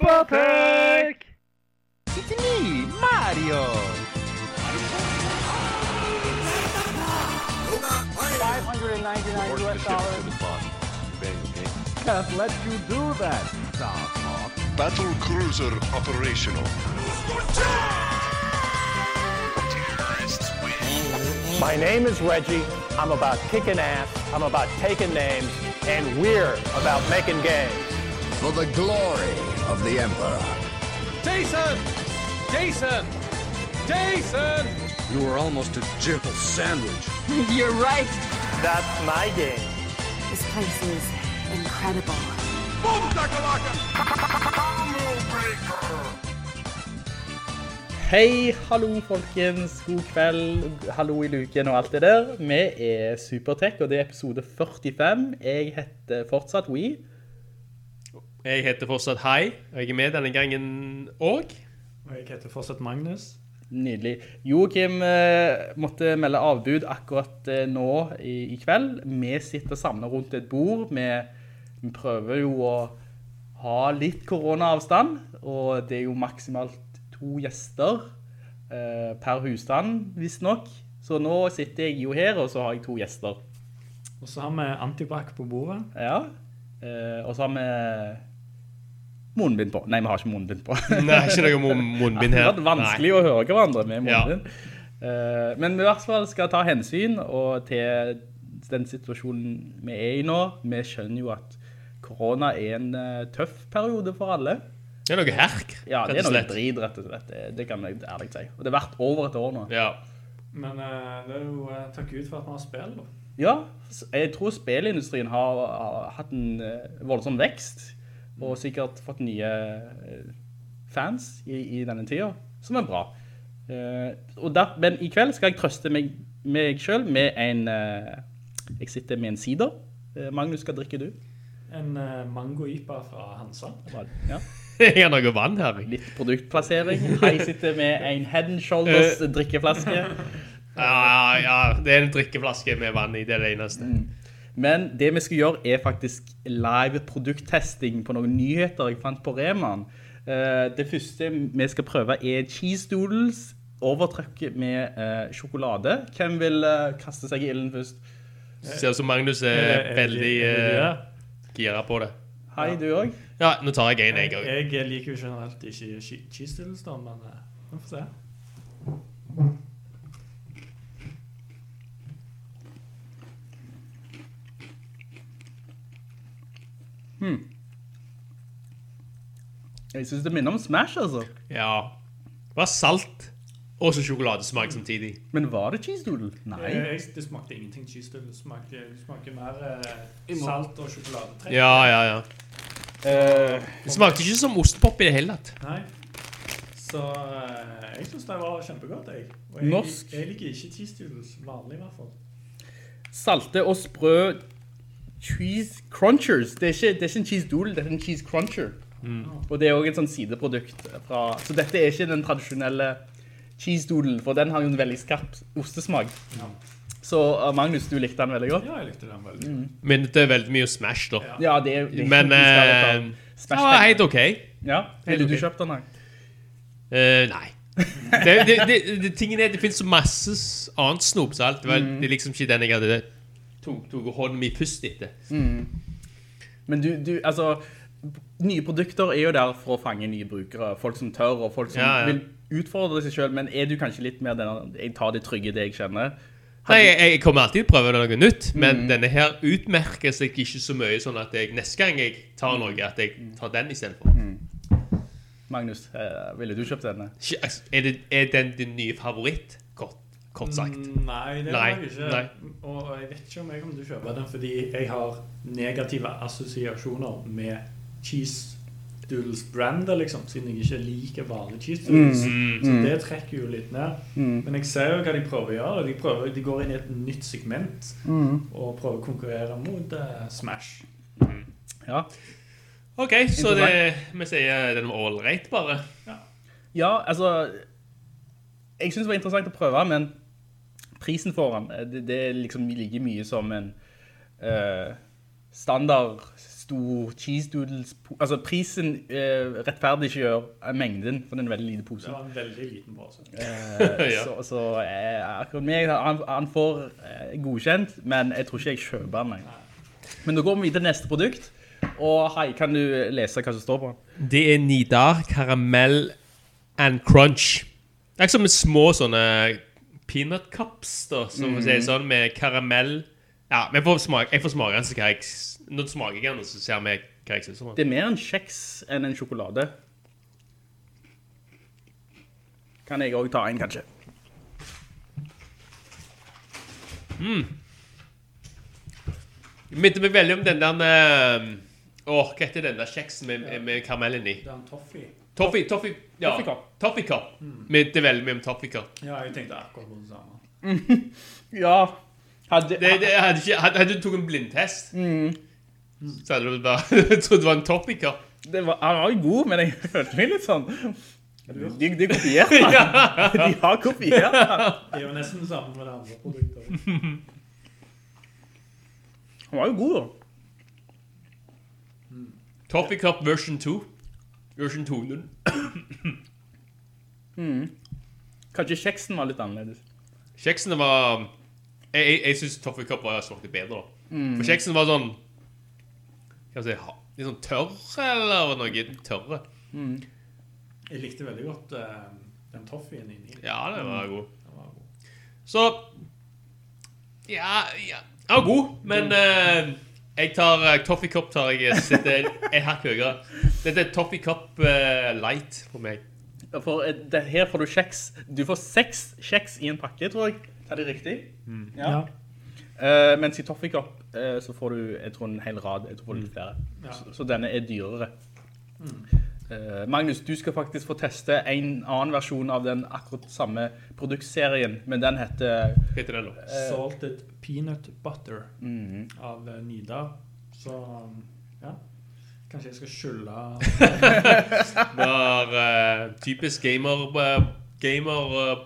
Supertech! It's me, Mario! 599 US dollars. Can't let you do that, Starhawk. Battle cruiser operational. My name is Reggie. I'm about kicking ass. I'm about taking names. And we're about making games. For the glory of the Emperor. Jason! Jason! Jason! You were almost a jibble sandwich. You're right. That's my game. This place is incredible. Hei, hallo folkens, god kveld, hallo i luken og alt det der. Vi er Supertech, og det er episode 45. Jeg heter fortsatt We. Jeg heter fortsatt Hei, og jeg er med denne gangen òg. Og jeg heter fortsatt Magnus. Nydelig. Joakim eh, måtte melde avbud akkurat eh, nå i, i kveld. Vi sitter samla rundt et bord. Vi, vi prøver jo å ha litt koronaavstand, og det er jo maksimalt to gjester eh, per husstand, visstnok. Så nå sitter jeg jo her, og så har jeg to gjester. Og så har vi antibac på bordet. Ja. Eh, og så har vi munnbind på. Nei, vi har ikke munnbind på. Nei, ikke noe mun- munnbind Det Ja, har vært vanskelig å høre hverandre med Ja. munnbind. Eh, men vi i hvert fall skal ta hensyn og til den situasjonen vi er i nå. Vi skjønner jo at korona er en eh, tøff periode for alle. Det er noe herk, Ja, det er noe drit, rett og slett. Det, det kan jeg ærlig si. Og det har vært over et år nå. Ja. Men eh, det er jo uh, takk ut for at vi har spill. da. Ja, jeg tror spillindustrien har, har hatt en voldsom vekst, og sikkert fått nye eh, fans i, i denne tida, som er bra. Uh, og der, men i kveld skal jeg trøste meg, meg selv med en, Uh, jeg sitter med en sider. Uh, Magnus, hva drikker du? En uh, mango-ipa fra Hansa. Ja. Jeg har noe vann her. Litt produktplassering. Jeg sitter med en Head and Shoulders drikkeflaske. Ja, ja, det er en drikkeflaske med vann i, det er det eneste. Men det vi skal gjøre er faktisk live produkttesting på noen nyheter jeg fant på Reman. Eh, Det første vi skal prøve er cheese doodles, overtrykk med eh, sjokolade. Hvem vil eh, kaste seg i ilden først? Ser ut som Magnus er veldig det det? gira på det. Hei, du også? Ja, nå tar jeg en, jeg òg. Jeg liker jo generelt ikke cheese doodles, da, men vi får se. Jeg synes det minner om Smash, altså. Ja. Det var salt og så sjokoladesmak samtidig. Men var det cheese doodle? Nei. Jeg, jeg, det smakte ingenting cheese doodle. Det smakte, det smakte mer eh, salt og sjokoladetrekk. Ja, ja, ja. Uh, Det smakte ikke som ostepop i det hele tatt. Nei. Så eh, jeg synes det var kjempegodt, jeg. Og jeg, Norsk. jeg liker ikke cheese doodles, vanlig i hvert fall. salte og sprø cheese crunchers. Det er ikke, det er ikke en cheese doodle, det er en cheese cruncher. Og det er også et sånn sideprodukt fra... Så dette er ikke den tradisjonelle cheese doodle, for den har jo en veldig skarp ostesmak. Så uh, Magnus, du likte den veldig godt? Ja, jeg likte den veldig. Men det er veldig mye Smash, da. Ja, det er... Det er Men eh, det Smash ja, helt OK. Ja, ville du okay. kjøpt den her? Uh, nei. Det, det, det, det, tingen er, det finnes så masse annet snopsalt. så. Det, var, det er liksom ikke den jeg hadde tok, tok hånden min pust etter. Men du, du, altså... Nye produkter er jo der for å fange nye brukere. Folk som tør, og folk som Ja, ja. vil utfordre seg selv. Men er du kanskje litt mer denne... Jeg tar det trygge, det jeg kjenner. Nei, jeg, jeg kommer alltid til å prøve noe nytt, Mm. men denne her utmerker seg ikke så mye, sånn at jeg, neste gang jeg tar noe, at jeg tar den i stedet for. Mm. Magnus, eh, ville du kjøpt denne? Altså, Er, det, er den din nye favoritt? Kort, sagt. Mm, Nei, det Nei, jeg ikke. nei. Og jeg vet ikke om jeg kommer til å kjøpe den, fordi jeg har negative assosiasjoner med cheese doodles-brandet, liksom, siden jeg ikke liker vanlige cheese doodles. Mm. Så det trekker jo litt ned. Men jeg ser jo hva de prøver å gjøre. De, prøver, de går inn i et nytt segment og prøver å konkurrere mot uh, Smash. Ja. Ok, så det, vi sier den var all right, bare. Ja, altså Jeg synes det var interessant å prøve, men prisen for den, eh, det, det er liksom like mye som en uh, standard stor cheese doodles. Altså prisen eh, rettferdiggjør mengden, for det er en veldig liten pose. Det var en veldig liten pose. uh, Ja. Så, så akkurat meg, han, han får godkjent, men jeg tror ikke jeg kjøper den. Men nå går vi videre til neste produkt. Og hei, kan du lese hva som står på den? Det er Nidar karamell and crunch. Det er ikke som med små sånne peanut cups, da, som mm. sier sånn, med karamell. Ja, men jeg får smake, jeg får smake så kan jeg, nå smaker jeg den, og så ser vi hva jeg syns om den. Det er mer en kjeks enn en sjokolade. Kan jeg også ta en, kanskje? Det minner meg veldig om den der eh, Åh, hva heter den der kjeksen med, med karamellen i? Det er en toffee. Toffee, toffee, ja. Toffee cup. Toffee cup. det veldig mye om toffee cup. Ja, jeg tenkte akkurat på det samme. Ja. Hadde, Det, det, hadde, ikke, hadde, hadde du tok en blindtest, så hadde du bare trodd det var en toffee cup. det var, han var jo god, men jeg følte meg litt sånn De, de kopierte den. De har kopiert den. Det er jo nesten det samme med det andre produktet. Han var jo god, da. Toffee cup version 2. Version 2. Kanskje kjeksen var litt annerledes. Kjeksene var Jeg, jeg, jeg syns Toffee Cup var smakte bedre. da. For kjeksen var sånn Hva skal jeg si Litt sånn tørre, eller noe tørre. Jeg likte veldig godt uh, den toffeen inni. Ja, den var god. Den var god. Så Ja, ja. Den var god, men eh, jeg tar uh, Toffee Cup tar jeg Sitter et hakk høyere. Dette er Toffee Cup uh, light for meg. For eh, det, her får du kjeks. Du får seks kjeks i en pakke, tror jeg. Er det riktig? Ja. Eh, mens i Toffee Cup eh, så får du jeg tror, en hel rad. Jeg tror du får litt flere. Ja. Så, så denne er dyrere. Eh, Magnus, du skal faktisk få teste en annen versjon av den akkurat samme produktserien, men den heter heter den, da? Salted peanut butter av Nida. Så ja. Kanskje jeg skal skylle var uh, typisk gamer, eh, gamer uh,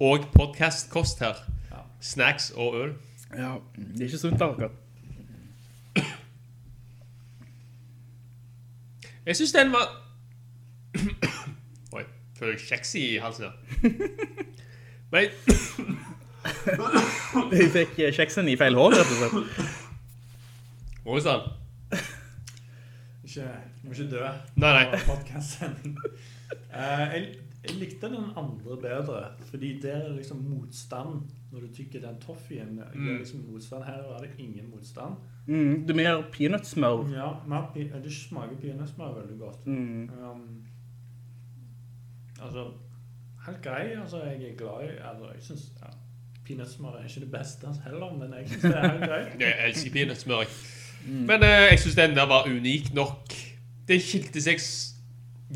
og podcast-kost her. Ja. Snacks og øl. Ja, det er ikke sunt akkurat. Jeg synes den var Oi, føler jeg kjeks i halsen her. Men Du fikk eh, kjeksen i feil hår, rett og slett. Oi sann. Ikke, du må ikke dø. Nei, nei. Eh, jeg, jeg likte den andre bedre, fordi der er liksom motstand når du tykker den toffeen. Mm. Det er liksom motstand. Her er det ingen motstand. Mm, du mer peanøttsmør. Ja, mer det smaker peanøttsmør veldig godt. Mm. Um, altså, helt grei. Altså, jeg er glad i altså, Jeg synes ja, peanøttsmør er ikke det beste heller, men jeg syns det er helt greit. Jeg elsker peanøttsmør. Mm. Men eh, jeg synes den der var unik nok. Den skilte seg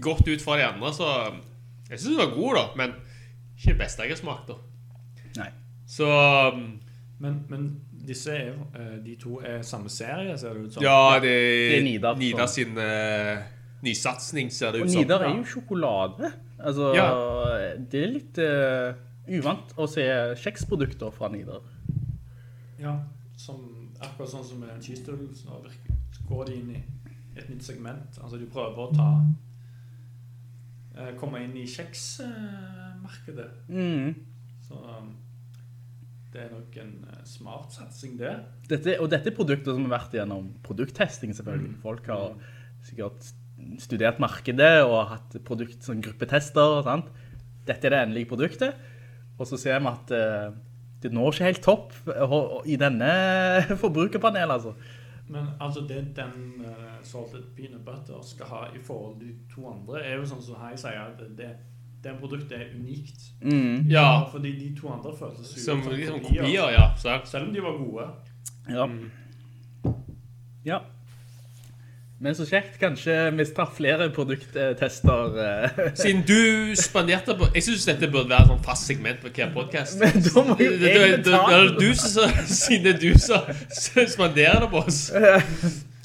godt ut fra de andre, så jeg synes den var god, da. Men ikke det beste jeg har smakt, da. Nei. Så um, Men, men disse er, jo, eh, de to er samme serie, ser det ut som. Ja, det, Det er Nidar, Nidar sin uh, nysatsing, ser det ut som. Og Nidar er jo sjokolade. Altså, Ja. det er litt uh, uvant å se kjeksprodukter fra Nidar. Ja, som, akkurat sånn som med en cheese så går de inn i et nytt segment. Altså de prøver å ta uh, komme inn i kjeksmarkedet. Mm. Så um, det er nok en eh, smart satsing, det. Dette, og dette er produkter som har vært gjennom produkttesting, selvfølgelig. Folk har sikkert studert markedet og hatt produkt som gruppetester. Sant? Dette er det endelige produktet. Og så ser vi at eh, det når ikke helt topp eh, i denne forbrukerpanelet, altså. Men altså det den uh, salted peanut butter skal ha i forhold til de to andre, er jo sånn som jeg sier, at det, det produktet er unikt. Mm. Ja, Fordi de to andre føltes som som liksom kopier. kopier, ja. Selv om de var gode. Ja. ja. Men så kjekt, kanskje vi tar flere produkttester. eh. Siden du spanderte på Jeg synes dette burde være sånn fast segment på hver podcast Men da må jo jeg du som Siden det er du som spanderer det på oss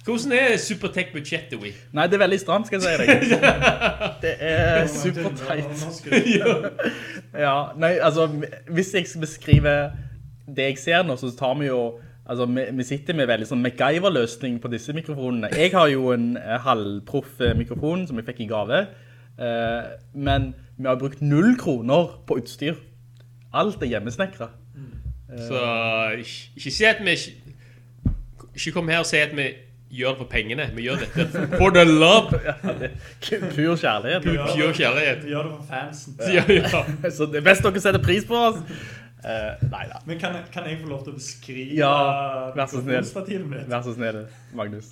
Hvordan er Supertech-budsjettet, vi? Nei, det er veldig stramt, skal jeg si deg. Det er superteit. Ja, nei, altså, hvis jeg skal beskrive det jeg ser nå, så tar vi jo Altså, vi, vi sitter med veldig sånn MacGyver-løsning på disse mikrofonene. Jeg har jo en eh, halvproff eh, mikrofon som jeg fikk i gave, eh, men vi har brukt null kroner på utstyr. Alt er hjemmesnekret. Så ikke, si at vi ikke, ikke kom her og si at vi gjør det for pengene. Vi gjør dette for the love. Pur kjærlighet. Pur kjærlighet. Vi gjør det for fansen. Ja, ja. Så det er best dere setter pris på oss. Eh, nei da. Men kan, kan jeg få lov til å beskrive Ja, vær så snill. mitt? Vær så snill, Magnus.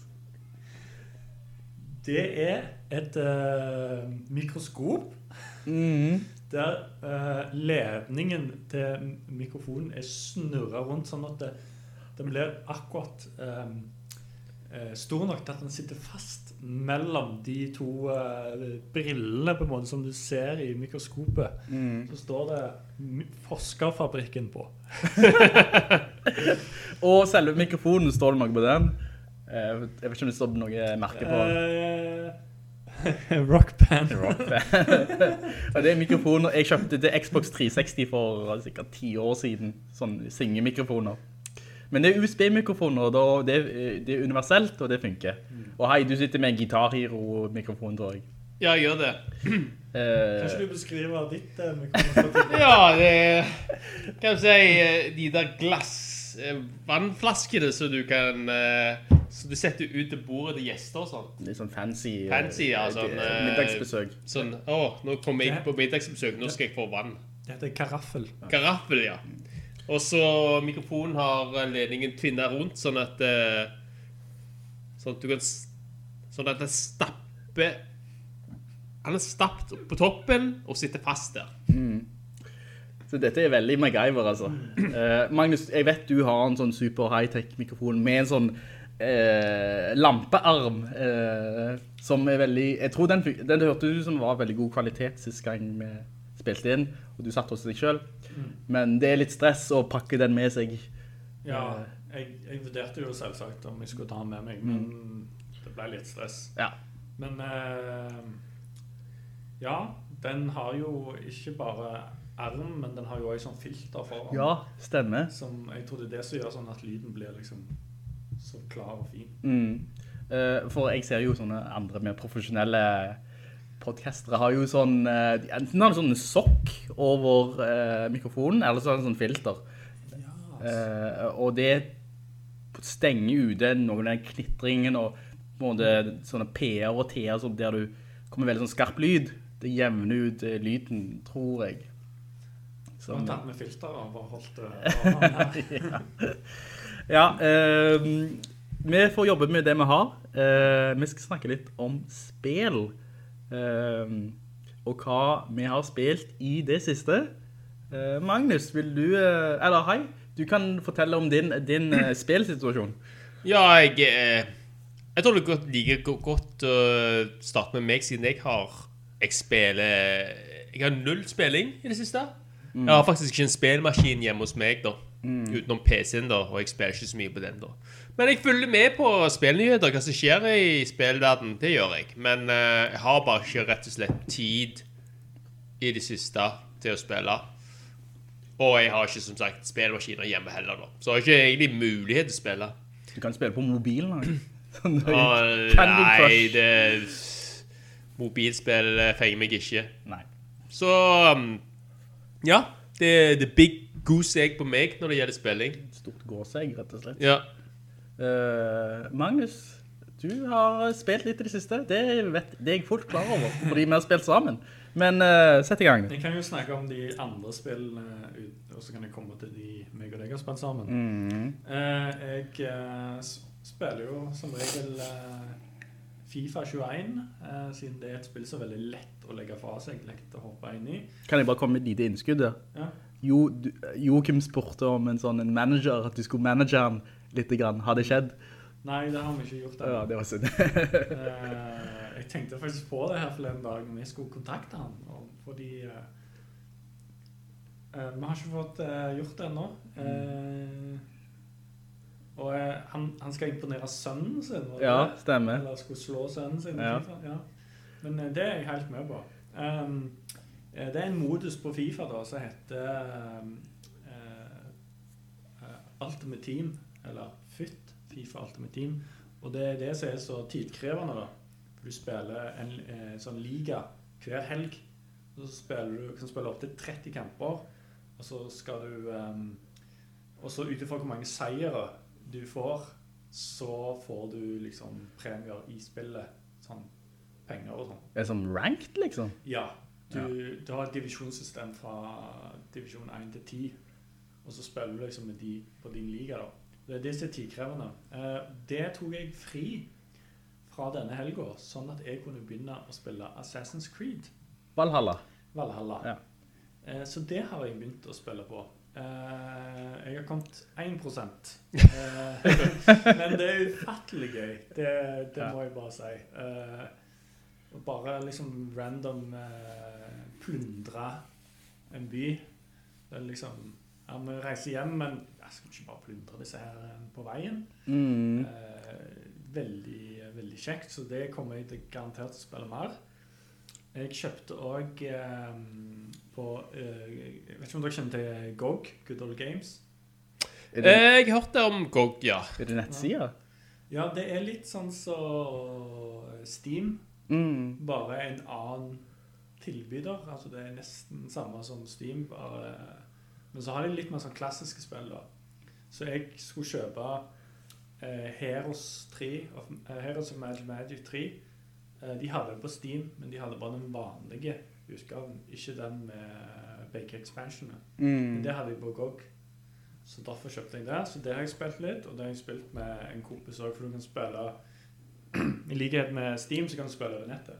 Det er et uh, mikroskop Mhm. der uh, ledningen til mikrofonen er snurret rundt sånn at det, den blir akkurat eh, stor nok til at den sitter fast mellom de to brillene på en måte som du ser i mikroskopet. Mm. Så står det Forskerfabrikken på. Og selve mikrofonen, står det noe på den? Eh, jeg vet ikke om det står noe merke på. Eh, rockband. Og det er mikrofoner jeg kjøpte til Xbox 360 for sikkert ti år siden. Sånn syngemikrofoner. Men det er USB-mikrofoner, og det, er- det er universelt, og det funker. Og hei, du sitter med en Guitar Hero-mikrofon, tror jeg. Ja, gjør det. Eh, Kanskje du beskriver ditt eh? Ja, det kan du si eh, de der glass vannflaskene som du kan som du setter ut til bordet til gjester og sånt. litt sånn fancy, Fancy, ja, sånn, middagsbesøk. Sånn, å, nå kommer jeg på middagsbesøk, nå skal jeg få vann. Det heter karaffel. Karaffel, ja. Og så mikrofonen har ledningen tvinnet rundt, sånn at Sånn at du kan Sånn at den stapper Han er stappet på toppen og sitter fast der. Så dette er veldig MacGyver, altså. Uh, Magnus, jeg vet du har en sånn super high-tech mikrofon med en sånn uh, lampearm, uh, som er veldig... Jeg tror den, den hørte du som var veldig god kvalitet sist gang vi spilte inn, og du satt hos deg selv. Men det er litt stress å pakke den med seg. Ja, jeg, jeg vurderte jo selvsagt om jeg skulle ta den med meg, men det ble litt stress. Ja. Men eh, ja, den har jo ikke bare arm, men den har jo også sånn filter foran. Ja, stemmer. Som jeg tror det er det som gjør sånn at lyden blir liksom så klar og fin. Mm. Eh, for jeg ser jo sånne andre mer profesjonelle podcastere har jo sånn, eh, enten har de sånn sokk over eh, mikrofonen, eller så har de sånn filter. Eh, og det stenger ute noen av den knittringen og på en måte sånne P-er og T-er der du kommer veldig sånn skarp lyd. Det jevner ut eh, lyden, tror jeg. Vi har tatt med filter og bare holdt det Ja. Ja, eh, vi får jobbe med det vi har. Eh, vi skal snakke litt om spill. Eh, og hva vi har spilt i det siste. Eh, Magnus, vil du, eh, eller hei, du kan fortelle om din, din eh, spillsituasjon. Ja, jeg eh, Jeg tror det er like godt å starte med meg, siden jeg har Jeg spiller Jeg har null spilling i det siste. Jeg har faktisk ikke en spillmaskin hjemme hos meg, da. Utenom PC-en, da. Og jeg spiller ikke så mye på den, da. Men jeg følger med på spillnyheter, hva som skjer i spillverden. Det gjør jeg. Men uh, jeg har bare ikke rett og slett tid i det siste til å spille. Og jeg har ikke, som sagt, spillmaskiner hjemme heller, da. Så jeg har ikke egentlig mulighet til å spille. Du kan spille på mobilen. da. Sånn, nei, det Mobilspill eh, feier meg ikke. Nei. Så um, Ja. Det er the big goose egg på meg når det gjelder spilling. Stort gåsegg, rett og slett. Ja. Uh, Magnus, du har spilt litt i det siste. Det, vet, det er jeg fullt klar over, fordi vi har spilt sammen. Men uh, sett i gang. Jeg kan jo snakke om de andre spillene, og så kan jeg komme til de meg og deg har spilt sammen. Mm. Uh, jeg eh, spiller jo som regel eh, Fifa 21, eh, siden det er et spill som er veldig lett å legge fra seg, lett å hoppe inn i. Kan jeg bare komme med et lite innskudd der? Ja. Jo, du, Joachim spurte om en sånn en manager, at du skulle manage han litt grann. Har det skjedd? Nei, det har vi ikke gjort Ja, det var synd. Eh, jeg tenkte faktisk på det her forleden dag når vi skulle kontakte han, og fordi eh, eh, vi har ikke fått eh, gjort det ennå. Eh, og eh, han, han skal imponere sønnen sin. Ja, stemmer. Eller skulle slå sønnen sin. Ja. Ja. Men eh, det er jeg helt med på. Um, det er en modus på Fifa da, som heter uh, Ultimate Team. eller FUT, FIFA Ultimate Team. Og det er det som er så tidkrevende, da. For du spiller en uh, sånn liga hver helg. Og så spiller du kan spille opp til 30 kamper, og så skal du um, Og så ut ifra hvor mange seire du får, så får du liksom premier i spillet. Sånn penger og sånn. Er det sånn ranked, liksom? Ja. Du, du har et divisjonssystem fra divisjon 1 til 10, og så spiller du liksom med de på din liga. da. Det er det som er tidkrevende. Eh, det tok jeg fri fra denne helga, sånn at jeg kunne begynne å spille Assassin's Creed. Valhalla. Valhalla. Ja. Eh, så det har jeg begynt å spille på. Eh, jeg har kommet 1 uh, Men det er ufattelig gøy. Det, det Ja. må jeg bare si. Eh, å bare liksom random uh, plundre en by. Det er liksom Ja, vi reiser hjem, men jeg skal ikke bare plundre disse her eh, på veien. Mm. Eh, veldig, veldig kjekt, så det kommer jeg til garantert til å spille mer. Jeg kjøpte òg eh, på eh, Jeg vet ikke om dere kjenner til GOG, Good Old Games? Det, Eh, Jeg hørte om GOG, ja. er det nettsida? Ja, det er litt sånn så Steam, Mm. bare en annen tilbyder. Altså det er nesten samme som Steam, bare Men så har de litt mer sånn klassiske spill, da. Så jeg skulle kjøpe eh, Heroes 3, of, eh, Heroes of Magic Magic 3. Eh, de hadde det på Steam, men de hadde bare den vanlige utgaven, ikke den med begge expansionene. Men Mm. det hadde jeg på GOG. Så derfor kjøpte jeg det. Så det har jeg spilt litt, og det har jeg spilt med en kompis òg, for du kan spille I likhet med Steam så kan du spille over nettet.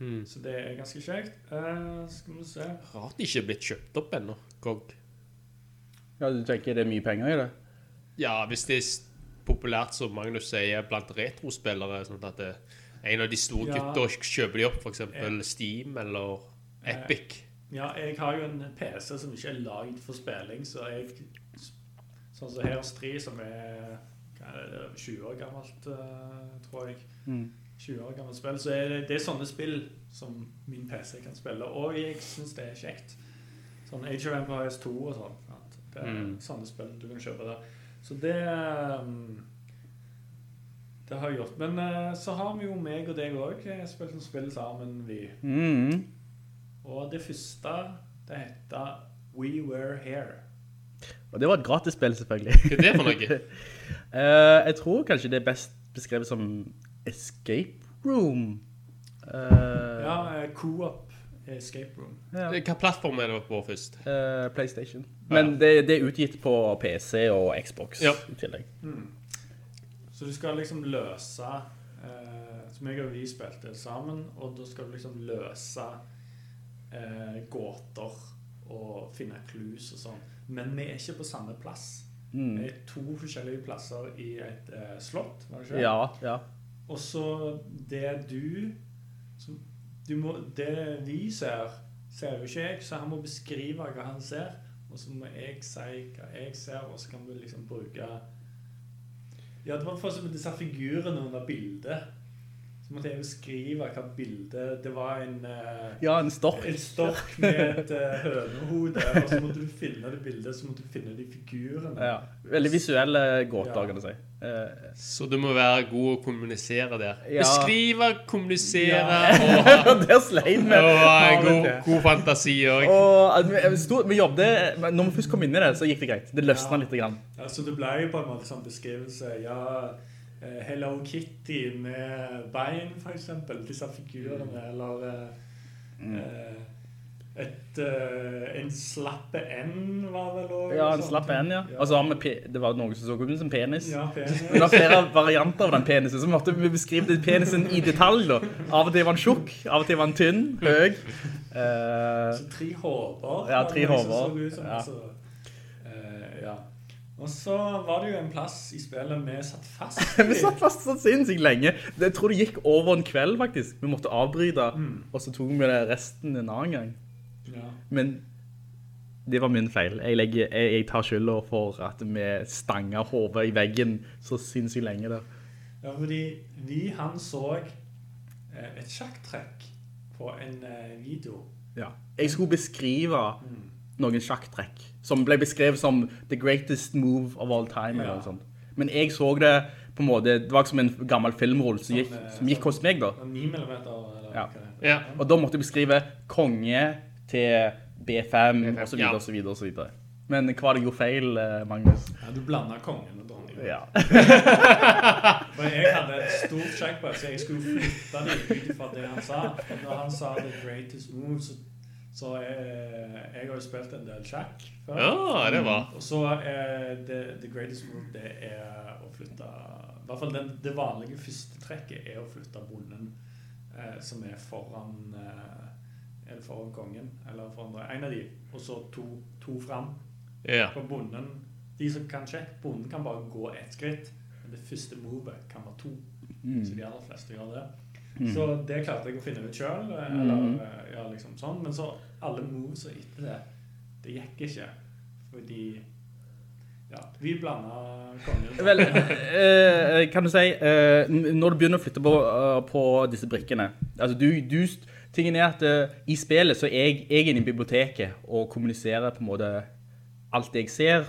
Mm. Så det er ganske kjekt. Uh, skal vi se Rart det ikke er blitt kjøpt opp ennå, GOG. Ja, du tenker det er mye penger i det? Ja, hvis det er populært som Magnus sier blant retrospillere, sånn at det, en av de store Ja. gutta kjøper de opp, eksempel Steam eller Epic. Ja, jeg har jo en PC som ikke er lagd for spilling, så jeg Sånn som Heroes 3, som er hva er det, 20 år gammelt, eh, tror jeg. Mm. 20 år gammelt spill. Så er det, det er sånne spill som min PC kan spille. Og jeg syns det er kjekt. Sånn Age of Empires 2 og sånn. Det er Mm. sånne spill du kan kjøpe der. Så det um, Det har jeg gjort. Men eh, så har vi jo meg og deg òg spilt noen spill sammen, vi. Mm. Og det første, det heter We Were Here. Og det var et gratis spill, selvfølgelig. Hva er det for noe? Eh, jeg tror kanskje det er best beskrevet som Escape Room. Eh, Ja, eh, Co-op Escape Room. ja. Hva plattform er det på først? Eh, PlayStation. Men det, det er utgitt på PC og Xbox Ja. i tillegg. Så du skal liksom løse eh, Som jeg og vi spilte sammen, og da skal du liksom løse eh, gåter og finne clues og sånn. Men vi er ikke på samme plass. Mm. Vi er to forskjellige plasser i et eh, slott, var det ikke? Ja, ja. Og så det du, du må, Det vi ser, ser jo ikke jeg, så han må beskrive hva han ser. Og så må jeg si hva jeg ser, og så kan vi liksom bruke Ja, det var for eksempel disse figurene under bildet. Så måtte jeg beskrive hva bildet Det var en eh, Ja, en stork. en stork med et uh, hønehode, og så måtte du finne det bildet, så måtte du finne de figurene. Ja. Veldig visuelle gåter, Ja. kan du si. Eh, Så du må være god å kommunisere der. Ja. Beskrive, kommunisere Ja. og, Der slein vi. og god, god fantasi òg. Og vi, vi stod, vi jobbet, men når vi først kom inn i det, så gikk det greit. Det løsnet Ja. litt. Grann. Ja, så det ble jo på en måte sånn beskrivelse Ja, Hello Kitty med bein, eksempel. Disse figurene. Eller eh, eh, et, uh, en slappe N var vel òg. Ja, en slappe N, ja. ja. Altså, det var noe som så ut som penis. Ja, penis. Det var flere varianter av den penisen, så måtte vi beskrive den penisen i detalj. Da. Av og til var den tjukk, av og til var den tynn, høy. Uh, Så tre hoder. Ja, tre noe som hoder. så ut som, Ja. altså. Eh, ja. Og så var det jo en plass i spillet vi satt fast vi satt fast så sinnssykt lenge. Jeg tror det gikk over en kveld, faktisk. Vi måtte avbryte, Mm. og så tok vi det resten en annen gang. Ja. Men det var min feil. Jeg, legger, jeg, jeg tar skylda for at vi stanga hodet i veggen så sinnssykt lenge der. Ja, fordi vi, han så eh, et sjakktrekk på en eh, video. Ja. Jeg skulle beskrive Mm. noen sjakktrekk som ble beskrevet som the greatest move of all time. Eller Ja. noe sånt. Men jeg så det på en måte, det var som en gammel filmrull som gikk, eh, som gikk hos meg da. 9 millimeter, eller Ja. hva det. Ja. Og da måtte jeg beskrive konge til B5, B5, og så videre, ja. og så videre, og så videre. Men hva var det jeg gjorde feil, eh, Magnus? Ja, du blander kongen og dronningen. Ja. For jeg hadde et stort sjekk på så jeg skulle flytte det ut fra det han sa. Når han sa 'the greatest move', så, så jeg, jeg har jo spilt en del sjakk før. Ja, det var. Og så er det, 'the greatest move' det er å flytte I hvert fall den, det vanlige første trekket er å flytte bonden eh, som er foran eh, Er det foran kongen? Eller foran en av de. Og så to, to fram. Ja. For bonden De som kan sjekke, bonden kan bare gå ett skritt. Men det første movet kan være to. Så de aller fleste gjør det. Så det klarte jeg å finne ut sjøl. Eller ja, liksom sånn. Men så alle moves og etter det, det gikk ikke. Fordi Ja, vi blanda konger. Vel, eh, kan du si, eh, når du begynner å flytte på, eh, på disse brikkene, altså du, du, tingen er at eh, i spillet så er jeg, jeg er inne i biblioteket og kommuniserer på en måte alt jeg ser,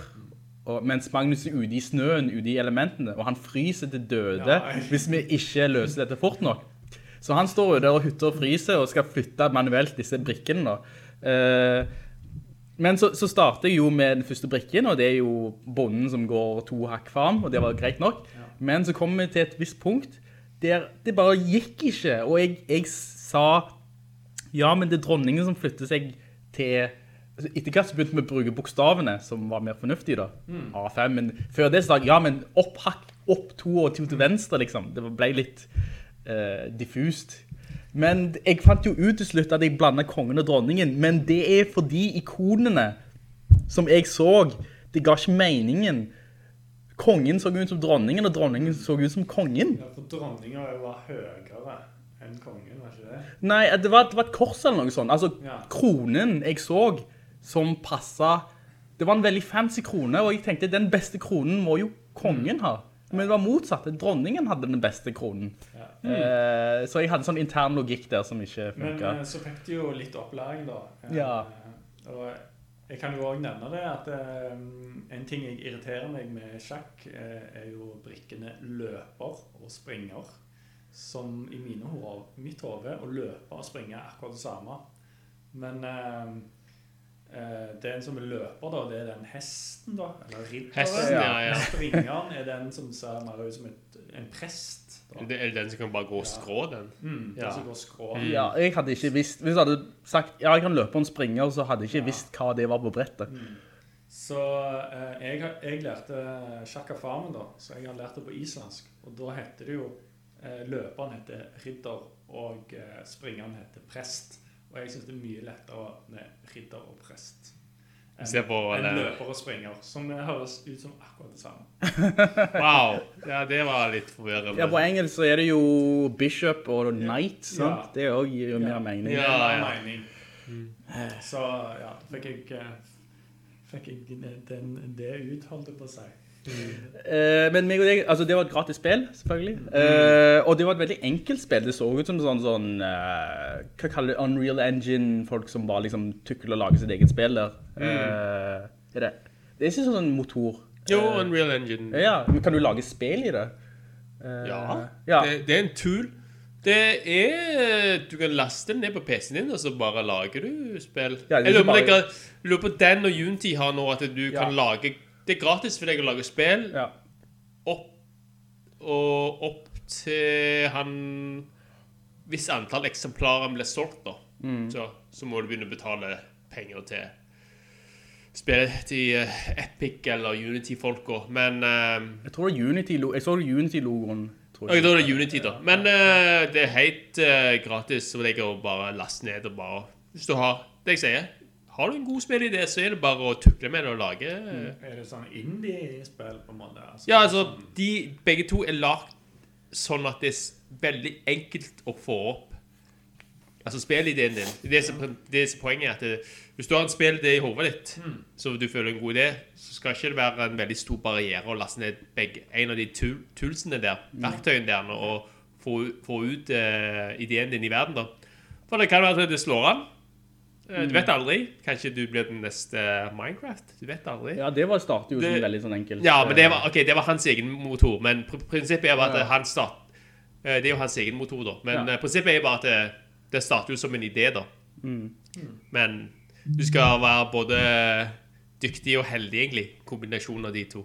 og, mens Magnus er ute i snøen, ute i elementene, og han fryser til døde Ja, jeg- hvis vi ikke løser dette fort nok. Så han står jo der og hutter og fryser og skal flytte manuelt disse brikkene. Eh, men så, så starter jeg jo med den første brikken, og det er jo bonden som går to hakk fram, og det var greit nok. Men så kom vi til et visst punkt der det bare gikk ikke, og jeg, jeg sa, ja, men det er dronningen som flytter seg til... altså, Etter hvert så begynte vi å bruke bokstavene, som var mer fornuftige da. A5, men før det så sa jeg, ja, men opp hakk, opp to og to til venstre, liksom. Det ble litt eh, diffust. Men jeg fant jo ut til slutt at jeg blandet kongen og dronningen, men det er fordi ikonene som jeg så, det ga ikke meningen. Kongen så ut som dronningen, og dronningen så ut som kongen. Ja, for dronninga var høyere enn kongen, var ikke det? Nei, det var, det var et kors eller noe sånt. Altså, Ja. kronen jeg så som passet, det var en veldig fancy krone, og jeg tenkte, den beste kronen må jo kongen ha. Men det var motsatt, dronningen hadde den beste kronen. Eh, så jeg hadde sånn intern logikk der som ikke funket. Men så fikk du jo litt opplæring, da. Eh, Ja. Og jeg kan jo også nevne det at eh, en ting jeg irriterer meg med sjakk, eh, er jo brikkene løper og springer. Som i mine hov, mitt hode å løpe og springe er akkurat det samme. Men eh, eh, den som er løper, da, det er den hesten, da. Eller ridderen. Hesten, ja, ja. Springeren er den som ser mer ut som et, en prest. Da. Det er den som kan bare gå og skrå den. Mm, Ja. Den som går skrå. Ja, jeg hadde ikke visst, hvis du hadde sagt, ja, jeg kan løpe en springer, så hadde jeg ikke visst hva det var på brettet. Så eh, jeg, jeg lærte sjakka farmen, da, så jeg har lært det på islandsk. Og da heter det jo eh, Løperen heter ridder, og eh, springeren heter prest. Og jeg syns det er mye lettere med ridder og prest enn Se på enn løper og springer, som høres ut som akkurat det samme. Wow. Ja, det var litt forvirrende. Ja, på engelsk så er det jo bishop og knight, sant? Ja. Det òg gir jo mer mening. Ja, er ja. mer mening. Så ja, fikk jeg, eh, fikk jeg den, det ut, holdt jeg på å si. Eh, men deg, altså det var et gratis spill, selvfølgelig. Eh, og det var et veldig enkelt spill. Det så ut som sånn, sånn uh, hva kaller det, Unreal Engine, folk som bare liksom tukler og lager sitt eget spill der. Eh, er det, det er ikke sånn motor. Jo, Unreal Engine. ja, men kan du lage spill i det? Ja. ja. Det, det er en tool. Det er Du kan laste den ned på PC-en din, og så bare lager du spill. Ja, jeg lurer på, bare- den og Unity har nå at du Ja. kan lage Det er gratis for deg å lage spill ja. opp og opp til han Hvis antall eksemplarer blir solgt, da, Mm. så, så må du begynne å betale penger til spillet til eh, Epic eller Unity-folka. Men eh, Jeg tror det er Unity, jeg så Unity-logoen. tror det er Unity, da. Men uh, det er helt uh, gratis for deg å bare laste ned og bare Hvis du har det jeg sier, har du en god spillidé, så er det bare å tukle med det og lage Er det sånn indie-spill, på en måte? Altså, Ja, altså, de begge to er lagt sånn at det er veldig enkelt å få opp Altså spillideen din. Det det som, det som poenget. er At det, hvis du har en spillidé i hodet ditt, så du føler en god idé, så skal ikke det være en veldig stor barriere å laste ned begge, en av de tulsene toolsene der, verktøyene der, og få, få ut uh, ideen din i verden. da. For det kan være at det slår an, Eh, Du vet aldri. Kanskje du blir den neste Minecraft. Du vet aldri. Ja, det var startet jo Det- veldig sånn enkelt. Ja, men det var, okay, det var hans egen motor. Men pr prinsippet er bare at Ja. han start, eh, Det er jo hans egen motor, da. Men Ja. eh, prinsippet er bare at det, det starter jo som en idé, da. Mm. Men du skal være både dyktig og heldig, egentlig. Kombinasjonen av de to.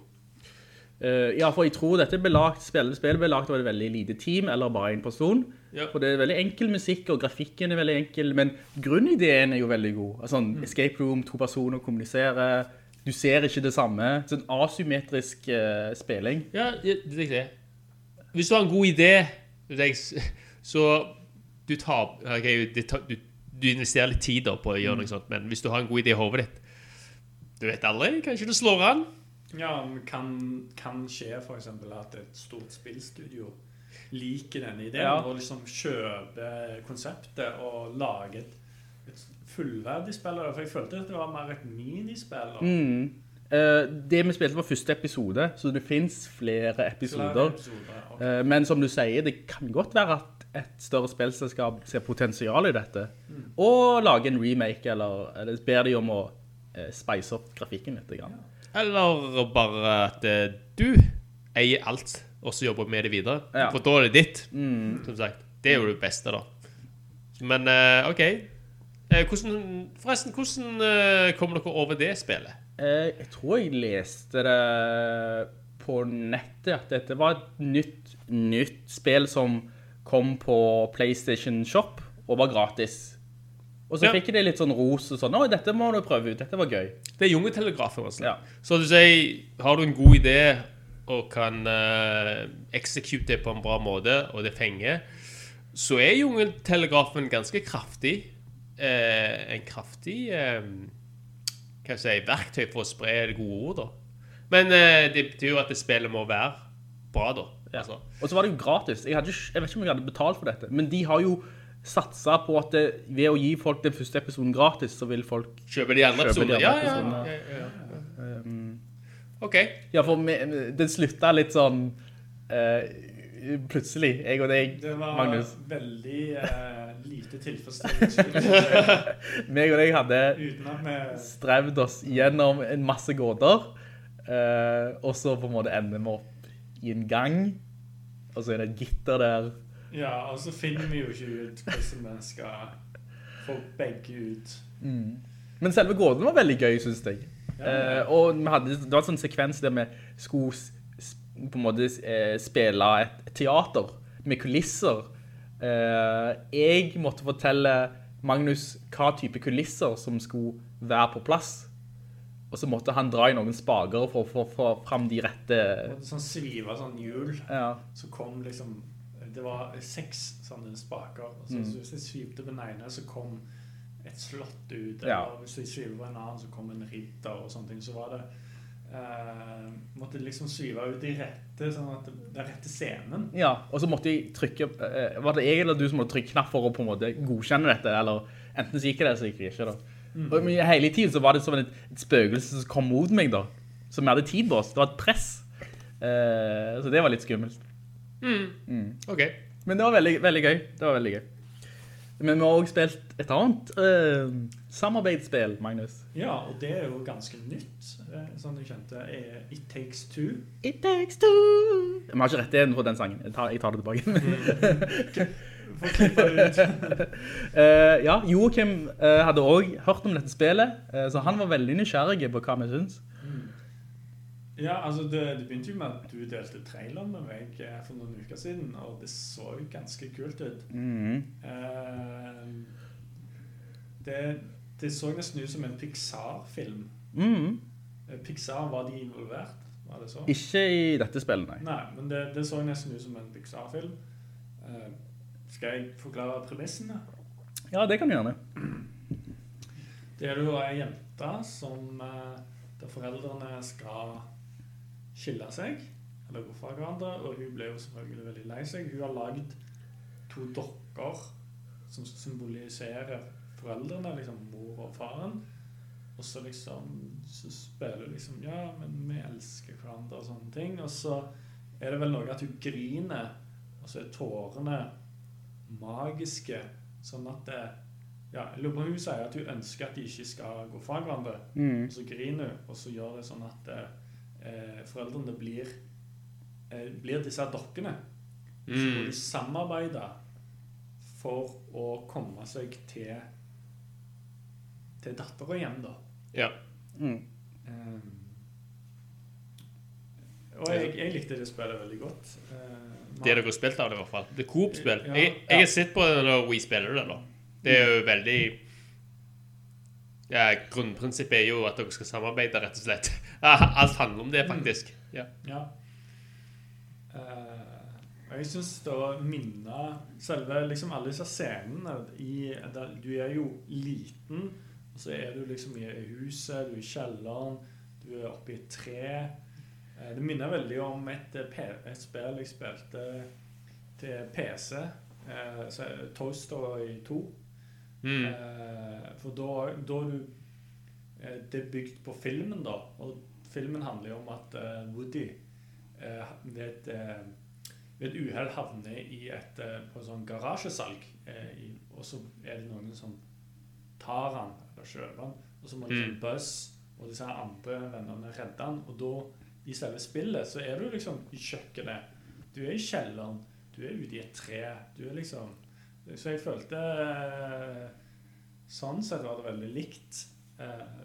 Uh, ja, for jeg tror dette ble lagt, spillet, spillet ble lagt av et veldig lite team, eller bare en person. Ja. For det er veldig enkel musikk, og grafikken er veldig enkel, men grunnideen er jo veldig god. Altså, Mm. escape room, to personer kommuniserer, du ser ikke det samme. Sånn asymmetrisk uh, spilling. Ja, det tenker er ikke det. Hvis du har en god idé, så du tar Okay, du, du investerer litt tid på å gjøre noe sånt, men hvis du har en god idé i hovedet ditt, du vet aldri, kanskje du slår an. Ja, men kan, kan skje for eksempel at et stort spillstudio liker denne ideen Ja. og liksom kjøper konseptet og lager et, et fullverdig spill. For jeg følte at det var mer et minispill. og Mm. Uh, det vi spilte var første episode, så det finnes flere flere episoder. okay. ok. Eh, men som du sier, det kan godt være at et større spillselskap ser potensial i dette. Og lager en remake, eller, eller ber de om å uh, spice opp grafikken litt. Grann. Eller bare at du eier alt, og så jobber med det videre. Ja. For da er det ditt, som sagt. Det er jo det beste, da. Men uh, OK. Uh, hvordan, forresten, hvordan uh, kommer dere over det spillet? Eh, jeg tror jeg leste det på nettet, at dette var et nytt, nytt spill som kom på PlayStation Shop, og var gratis. Og så Ja. fikk de litt sånn ros og sånn, «Å, dette må du prøve ut, dette var gøy. Det er Jungeltelegrafen. Altså. Ja. Så du sier, har du en god idé og kan uh, execute det på en bra måte, og det fenger, så er Jungeltelegrafen ganske kraftig. Uh, en kraftig uh, hva skal jeg si, verktøy for å spre det gode ord, da. Men uh, det betyr jo at det spillet må være bra, da. Ja. Altså. Og så var det jo gratis. Jeg, hadde, jeg vet ikke om jeg hadde betalt for dette, men de har jo satset på at det, ved å gi folk den første episoden gratis, så vil folk... kjøpe de andre episodene? Ja, ja. episodene. ja, ja. Um, OK. ja, for me- det slutta litt sånn... uh, plutselig, jeg og deg, Det var veldig uh, lite tilfredsstillende. Meg og deg hadde vi strevd oss gjennom en masse gåter, uh, og så på en måte ender vi opp i en gang, og så er det et gitter der. Ja, og så finner vi jo ikke ut hvordan vi skal få begge ut. Men selve gåten var veldig gøy, synes jeg. Eh, og vi hadde, det var en sånn sekvens der vi skulle på en måte eh, spille et teater med kulisser. Uh, jeg måtte fortelle Magnus hva type kulisser som skulle være på plass. Og så måtte han dra i noen spager for å få fram de rette... Sånn sviva sånn hjul. Ja. Så kom liksom Det var seks sånne spaker. Og så, Mm. så på den ene, så kom et slott ut. Ja. Eller hvis jeg sviver på en annen, så kom en ridder og sånne ting. Så var det eh, Måtte liksom svive ut de rette, sånn at det, den rette scenen. Ja, og så måtte jeg trykke, eh, var det jeg eller du som måtte trykke knapp for å på en måte godkjenne dette, eller enten så gikk det, eller så gikk det ikke da. Og men hele tiden så var det som et, et spøkelse som kom mot meg da, som jeg hadde tid på oss, det var et press. Eh, så det var litt skummelt. OK. Men det var veldig, veldig gøy, det var veldig gøy. Men vi har også spilt et annet eh, samarbeidsspill, Magnus. Ja, og det er jo ganske nytt, som sånn jeg kjente, er It Takes Two. It takes two. Vi har ikke rett igjen for den sangen, jeg tar, jeg tar det tilbake. Eh, ja, Joachim uh, hadde også hørt om dette spillet, uh, så han var veldig nysgjerrig på hva vi synes. Ja, altså det, det begynte jo med at du delte traileren med meg eh, for noen uker siden, og det så jo ganske kult ut. Eh, det, det så nesten ut som en Pixar-film. Mm. -hmm. Pixar, var de involvert? Var det så? Ikke i dette spillet, nei. Nei, men det, det så nesten ut som en Pixar-film. Skal jeg forklare premissene? Ja, det kan du gjerne. Det er jo ei jente som Der foreldrene skal skille seg, eller gå fra hverandre, og hun ble jo selvfølgelig veldig lei seg. Hun har lagd to dokker som symboliserer foreldrene, liksom mor og faren. Og så liksom så spiller hun liksom Ja, men vi elsker hverandre og sånne ting. Og så er det vel noe at hun griner, og så er tårene magiske, sånn at det, ja, jeg lurer på hun sier at hun ønsker at de ikke skal gå fra hverandre. Mm. Og så griner hun, og så gjør det sånn at eh, foreldrene blir, eh, blir disse dokkene. Mm. Så Mm. må de samarbeide for å komme seg til til dattera igjen, da. Ja. Mm. Um, og jeg, jeg likte det spillet veldig godt. Uh, Det dere har spilt av det, i hvert fall. Det er Coop-spill. Ja, Jeg, jeg har sett på det når We spiller det, da. Det er jo veldig Ja, grunnprinsippet er jo at dere skal samarbeide, rett og slett. Alt handler om det, faktisk. Ja. Ja. Uh, jeg syns da minne Selve liksom alle disse scenene i der, Du er jo liten, og så er du liksom i huset, du er i kjelleren, du er oppe i et tre. Uh, det minner veldig om et, eh, et spill jeg spilte til PC. uh, Toaster Story 2. Mm. Eh, for da, da er du eh, Det er bygd på filmen, da. Og filmen handler jo om at eh, Woody eh, ved et, ved et uhell havner i et, på et sånn garasjesalg. I, og så er det noen som tar han, eller kjøper han. Og så må liksom Mm. Buzz og disse andre vennene redde han. Og da, i selve spillet, så er du liksom i kjøkkenet. Du er i kjelleren. Du er ute i et tre. Du er liksom Så jeg følte eh, Sånn sett var det veldig likt eh,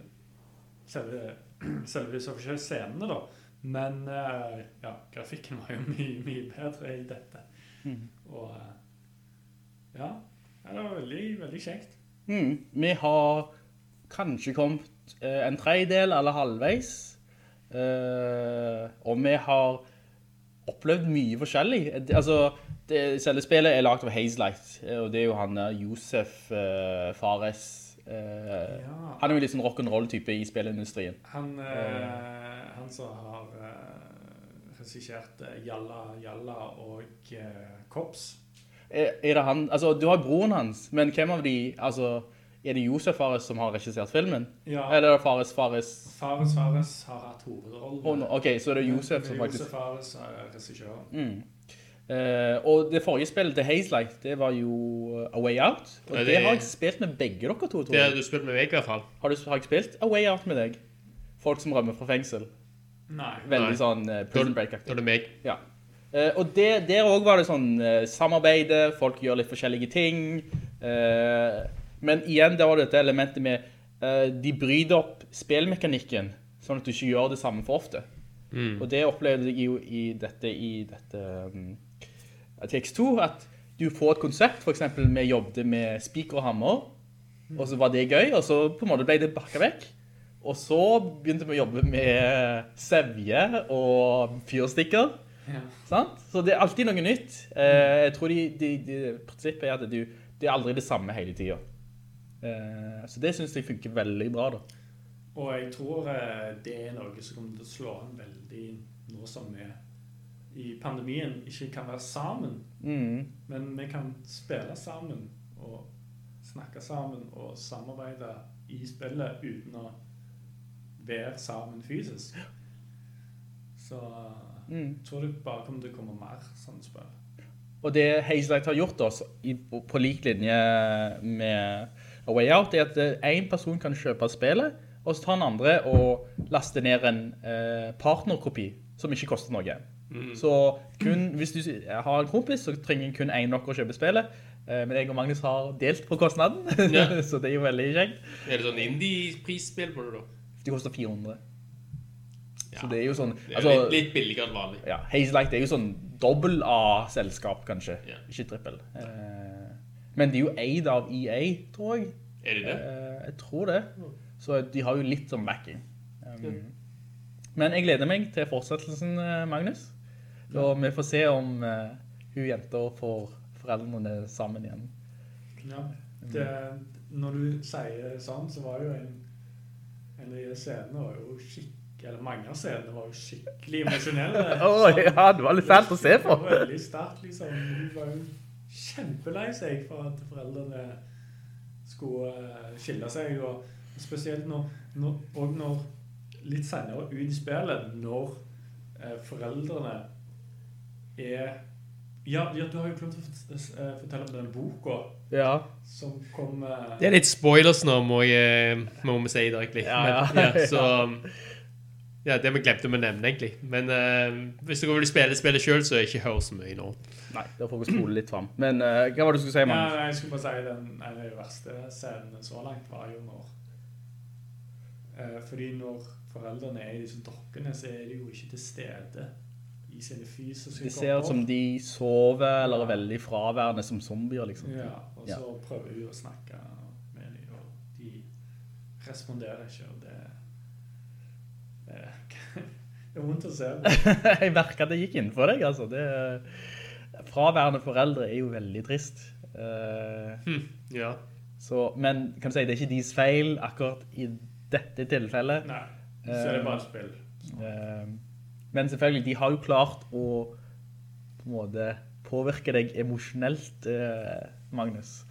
selve, selve scenene, da. Men eh, ja, grafikken var jo mye, mye bedre i dette. Mm. Og ja, det var veldig, veldig kjekt. Mm. Vi har kanskje kommet en tredjedel eller halvveis. Og vi har opplevd mye forskjellig. Altså, det, selve spillet er laget av Hazelight, og det er jo han Josef uh, Fares. Uh, Ja. Han er jo litt sånn rock'n'roll-type i spillindustrien. Han, uh, han som har regissert Jalla Jalla og Kops. Er, er det han, altså du har broren hans, men hvem av de, altså, er det Josef Fares som har regissert filmen? Ja. Eller er det Fares Fares? Fares Fares har hatt hovedrollen. Oh, no. ok, så er det Josef som faktisk... Josef Fares er regissøren. Mm. Eh, og det forrige spillet til Hazelight, det var jo A Way Out. Og det, det- har jeg spilt med begge dere to, tror Det har du spilt med meg, i hvert fall. Har, du, har jeg spilt A Way Out med deg? Folk som rømmer fra fengsel. Nei. Veldig Nei. sånn uh, prison break-aktig. er det meg. Ja. Uh, og det, der også var det sånn uh, samarbeide, folk gjør litt forskjellige ting. Eh, men igjen, der var det dette elementet med eh, de bryter opp spillmekanikken, sånn at du ikke gjør det samme for ofte. Mm. Og det opplevde jeg jo i dette, i dette um, TX2, at du får et konsept, for eksempel vi jobbet med spiker og hammer, og så var det gøy, og så på en måte ble det bakket vekk. Og så begynte vi å jobbe med sevje og fyrstikker. Ja. Så det er alltid noe nytt. Eh, jeg tror de, de, de, prinsippet er at du, det er aldri det samme hele tiden. Eh, så det synes jeg funker veldig bra da. Og jeg tror eh, det er noe som kommer til å slå an veldig nå som vi i pandemien ikke kan være sammen. Mm. Men vi kan spille sammen og snakke sammen og samarbeide i spillet uten å være sammen fysisk. Så Mm. tror jeg bare kommer til å komme mer sånne spill. Og det Hazelight har gjort oss på, lik linje med A Way Out, er at eh, en person kan kjøpe spillet, og så tar den andre og laster ned en eh, partnerkopi som ikke koster noe. Så kun, hvis du har en kompis, så trenger kun en nok å kjøpe spillet. Eh, men jeg og Magnus har delt på kostnaden, Ja. så det er jo veldig kjekt. Er det sånn indie-prisspill på det, da? Det koster 400. Ja. Så det er jo sånn... Det er altså, litt, litt billigere enn vanlig. Ja, Hazelight er jo sånn dobbel A-selskap, kanskje. Ja. Ikke trippel. Eh, men de er jo eid av EA, tror jeg. Er det det? Eh, jeg tror det. Så de har jo litt sånn backing. Um, Men jeg gleder meg til fortsettelsen, Magnus. Og vi får se om uh, hun jenta får foreldrene sammen igjen. Ja. Det, når du sier sånn, så var jo en, en av de scenene var jo skikkelig eller mange av scenene var jo skikkelig emosjonelle. Åh, ja, det var litt fælt å se på. Det var veldig sterkt, liksom. Hun var jo kjempelei seg for at foreldrene skulle eh, skille seg, og spesielt når, når, og når litt senere ut i spillet, når eh, foreldrene er Ja, ja, du har jo glemt å eh, fortelle om den boka Ja. som kom eh, Det er litt spoilers nå, må, jeg, må vi si direkte. egentlig. Ja, Men, ja. ja, så, ja, det vi glemte å nevne egentlig. Men eh, hvis dere vil spille spillet selv, så ikke hør så mye nå. Nei, da får vi spole litt frem. Men eh, hva var det du skulle si, Ja, jeg skulle bare si den en verste scenen så langt var jo når eh, Fordi når foreldrene er i disse dokkene, så er de jo ikke til stede i sine fysiske Det ser ut som de sover eller er veldig fraværende som zombier, liksom. Ja, og Ja. så prøver hun å snakke med dem, og de responderer ikke, og det Det, det er vondt å se. jeg merker at det gikk inn for deg, altså. Det, fraværende foreldre er jo veldig trist. Hmm. Ja. så, men kan du si, det er ikke deres feil akkurat i dette tilfellet. Nei, så er det bare et spill. Eh, men selvfølgelig, de har jo klart å på en måte påvirke deg emosjonelt, eh, Magnus.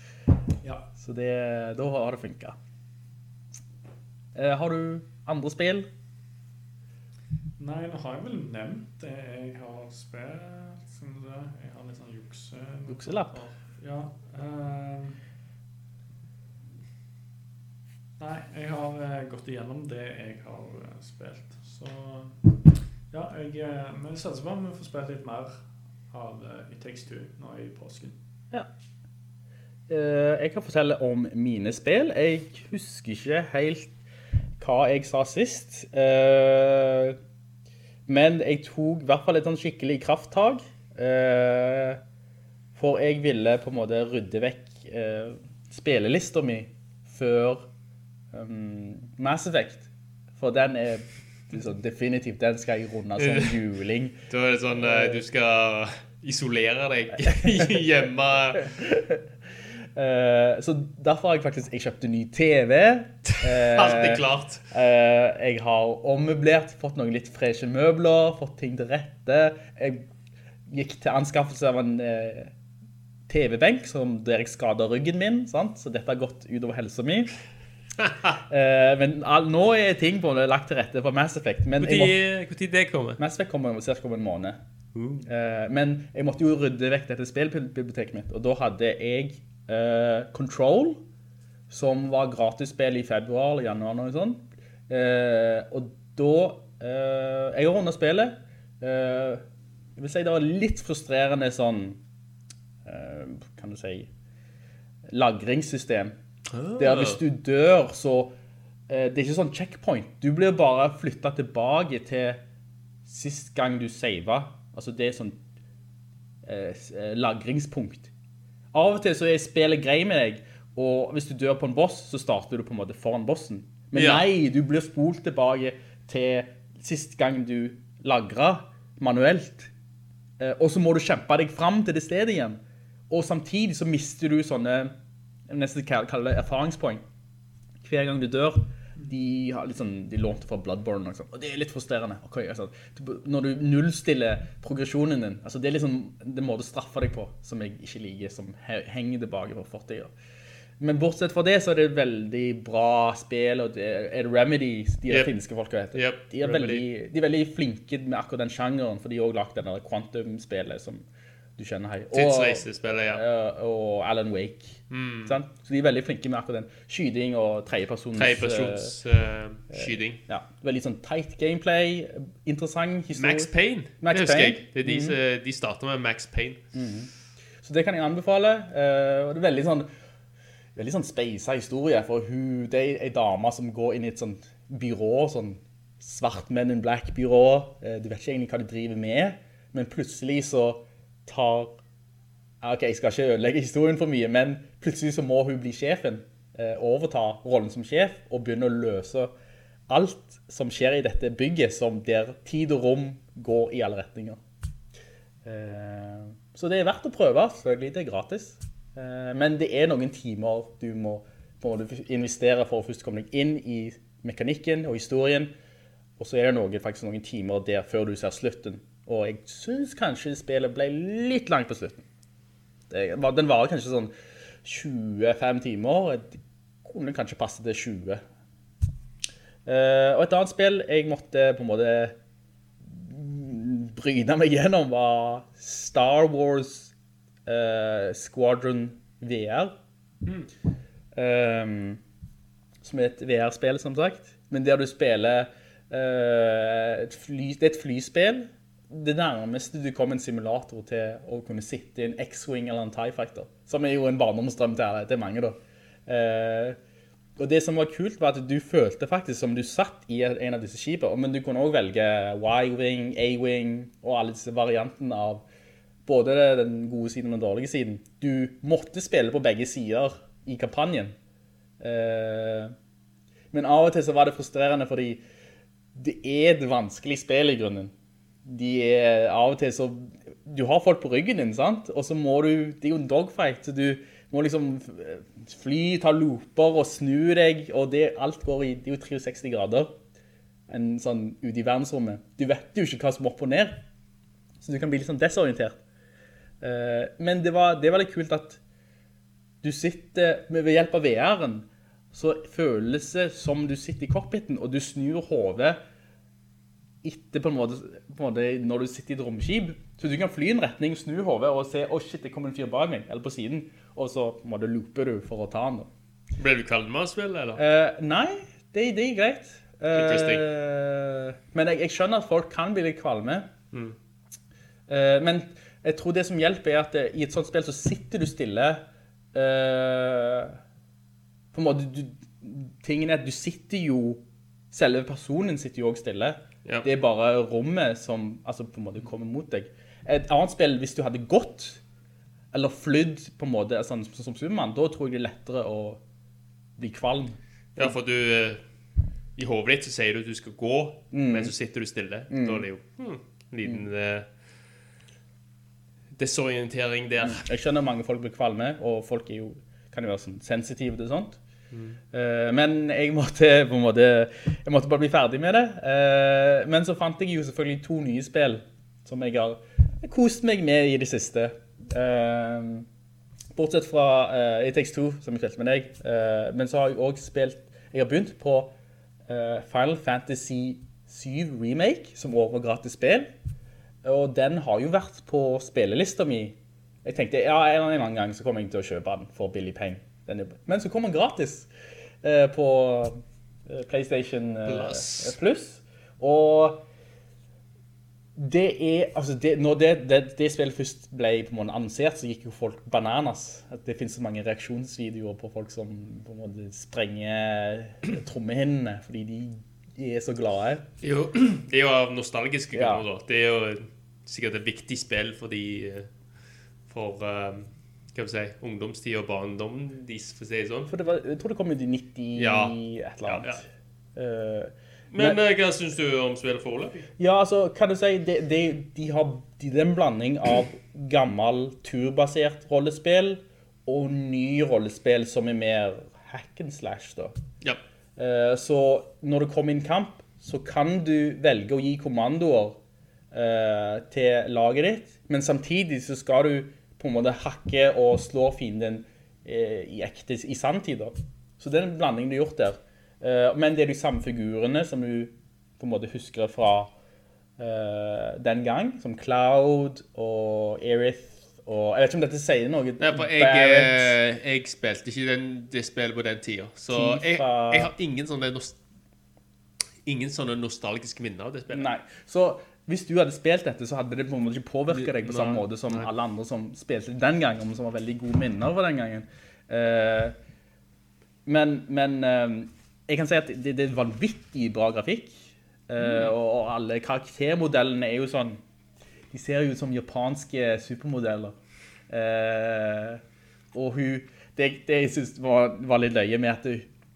Ja. Så det, da har det funket. Eh, har du andre spill? Nei, nå har jeg vel nevnt det jeg har spilt. Skal det. Jeg har litt sånn jukse... Jukselapp? Ja. ehm. nei, jeg har eh, gått igjennom det jeg har eh, spilt. Så ja, jeg vi jeg satser på at vi får spilt litt mer av eh, It Takes Two nå i påsken. Ja. jeg kan fortelle om mine spill. Jeg husker ikke helt hva jeg sa sist. Eh, men jeg tok i hvert fall et sånn skikkelig krafttag. Eh, for jeg ville på en måte rydde vekk eh, spillelista mi før um, Mass Effect. For den er liksom, definitivt, den skal jeg runde som juling. Da er det sånn eh, du skal isolere deg hjemme. Uh, så derfor har jeg faktisk jeg kjøpte ny TV. Uh, Alt er klart. Uh, jeg har ommøblert, fått noen litt freshe møbler, fått ting til rette. Jeg gikk til anskaffelse av en eh, TV-benk der jeg skadet ryggen min, sant? så dette har gått utover helsa mi. Eh, men all, nå er ting på det lagt til rette for Mass Effect. Men tid det kommer? Mass Effect kommer om cirka om en måned. Uh. men jeg måtte jo rydde vekk dette spillbiblioteket mitt, og da hadde jeg eh, Control, som var gratisspill i februar eller januar noe sånt. Og da Jeg har rundet spillet. Jeg vil si det var litt frustrerende sånn Kan du si Lagringssystem. Der hvis du dør, så eh, Det er ikke sånn checkpoint. Du blir bare flytta tilbake til sist gang du sava. Altså det er sånn eh, eh, lagringspunkt. Av og til så er spillet grei med deg, og hvis du dør på en boss, så starter du på en måte foran bossen. Men Ja. nei, du blir spolt tilbake til sist gang du lagra manuelt. Eh, og så må du kjempe deg fram til det stedet igjen. Og samtidig så mister du sånne, jeg nesten kaller kalle det erfaringspoeng. Hver gang du dør, de har litt sånn, de lånte fra Bloodborne og og det er litt frustrerende. Okay, altså, når du nullstiller progresjonen din, altså det er liksom det måte å straffe deg på, som jeg ikke liker, som henger tilbake på fortida. Men bortsett fra det så er det et veldig bra spill, og det er Remedy, de Yep. finske folka heter. Yep, de, er veldig, de er veldig flinke med akkurat den sjangeren, for de har også lagt det der Quantum-spillet som du kjenner her. Og- Tidsreisespillet, ja. og Alan Wake. Sant? Så de er veldig flinke med akkurat den skyting og tredjepersons... Tredjepersons uh, skyting. ja, veldig sånn tight gameplay, interessant historie. Max Payne, Max det husker Payne. jeg. Det de, som- de starter med Max Payne. Så det kan jeg anbefale. og det er veldig sånn, veldig sånn speisa historie, for hun, det er en dame som går inn i et sånt byrå, sånn svart Men in Black-byrå. Eh, du vet ikke egentlig hva de driver med, men plutselig så tar Ok, jeg skal ikke ødelegge historien for mye, men plutselig så må hun bli sjefen, eh, overta rollen som sjef, og begynne å løse alt som skjer i dette bygget, som der tid og rom går i alle retninger. Eh, Så det er verdt å prøve, selvfølgelig. Det er gratis. Eh, Men det er noen timer du må investere for å først komme deg inn i mekanikken og historien. Og så er det noen, faktisk noen timer der før du ser slutten. Og jeg synes kanskje spillet ble litt langt på slutten. Det, var- den varer kanskje sånn 25 timer. Jeg kunne kanskje passe til 20. Uh, og et annet spill jeg måtte på en måte bryne meg gjennom var Star Wars uh, Squadron VR. Um, som er et VR-spill, som sagt. Men der du spiller uh, fly, Det er et flyspill. Det nærmeste du kom en simulator til å kunne sitte i en X-Wing eller en TIE Fighter. Som er jo en barndomsdrøm til, til mange, da. Eh, og det som var kult var at du følte faktisk som du satt i en av disse skipene, men du kunne også velge Y-Wing, A-Wing og alle disse variantene av både den gode siden og den dårlige siden. Du måtte spille på begge sider i kampanjen. Eh, men av og til så var det frustrerende fordi det er et vanskelig spill i grunnen. De er av og til så Du har folk på ryggen din, sant? Og så må du Det er jo en dogfight, så du må liksom fly, ta looper og snu deg, og det, alt går i Det er jo 63 grader en sånn ute i verdensrommet. Du vet jo ikke hva som opp og ned, så du kan bli litt sånn desorientert. Eh, men det var, det var litt kult at du sitter ved hjelp av VR-en, så føles det som du sitter i cockpiten, og du snur hodet etter på en måte, på en måte når du sitter i et romskip. Så du kan fly i en retning, snu hodet og se, å shit, det kommer en fyr bak meg, eller på siden, og så på en måte looper du for å ta han da. Ble du kvalm av spillet, eller? Uh, nei, det, det er greit. Eh, men jeg, jeg skjønner at folk kan bli litt kvalme. Eh, men jeg tror det som hjelper er at i et sånt spill så sitter du stille. på en måte, du, tingen er at du sitter jo, selve personen sitter jo også stille. Ja. Det er bare rommet som altså, på en måte kommer mot deg. Et annet spill, hvis du hadde gått, eller flydd på en måte, sånn, som Superman, da tror jeg det er lettere å bli kvalm. Ja, for du eh, I hodet ditt så sier du at du skal gå, men så sitter du stille. Da er det jo hmm, en liten eh, desorientering der. Jeg skjønner mange folk blir kvalme, og folk jo, kan jo være sånn sensitive til sånt. Eh, men jeg måtte på en måte, jeg måtte bare bli ferdig med det. Uh, men så fant jeg jo selvfølgelig to nye spill som jeg har kost meg med i det siste. Uh, bortsett fra uh, It Takes som jeg spilte med deg. Men så har jeg også spilt, jeg har begynt på Final Fantasy 7 Remake, som også var gratis spill. Og den har jo vært på spillelista mi. Jeg tenkte, ja, en eller annen gang så kommer jeg til å kjøpe den for billig peng. Den Men så kommer den gratis eh, på eh, PlayStation eh, Plus. Plus. Og det er, altså det, når det, det, det spillet først ble på en måte annonsert, så gikk jo folk bananas. At det finnes så mange reaksjonsvideoer på folk som på en måte sprenger trommehinnene, fordi de er så glade. Jo, det er jo av nostalgiske Ja. grunner, da. Det er jo sikkert et viktig spill for de eh, For eh, hva si ungdomstid og barndom, de, for å si det sånn. For det var, jeg tror det kom ut i 90 Ja. et eller annet. Eh, Men men, hva synes du om spillet foreløpig? Ja, altså, kan du si, det, det, de har de, en blanding av gammel turbasert rollespill og ny rollespill som er mer hack and slash, da. Ja. Uh, så når det kommer inn kamp, så kan du velge å gi kommandoer uh, til laget ditt, men samtidig så skal du på en måte hakke og slå fienden eh, i ekte, i sanntid. Så det er en blanding du har gjort der. Eh, men det er de samme figurene som du på en måte husker fra eh, den gang, som Cloud og Aerith, og jeg vet ikke om dette sier noe. Nei, for jeg, jeg spilte ikke den, det spillet på den tida. Så jeg, jeg har ingen sånne, ingen sånne nostalgiske minner av det spillet. Nei, så hvis du hadde spilt dette, så hadde det på en måte ikke påvirket deg på samme måte som alle andre som spilte den gangen, som var veldig gode minner fra den gangen. Eh, men men eh, jeg kan si at det, det er vanvittig bra grafikk, eh, og, og alle karaktermodellene er jo sånn, de ser jo ut som japanske supermodeller. Og hun, det, det jeg synes var, var litt løye med at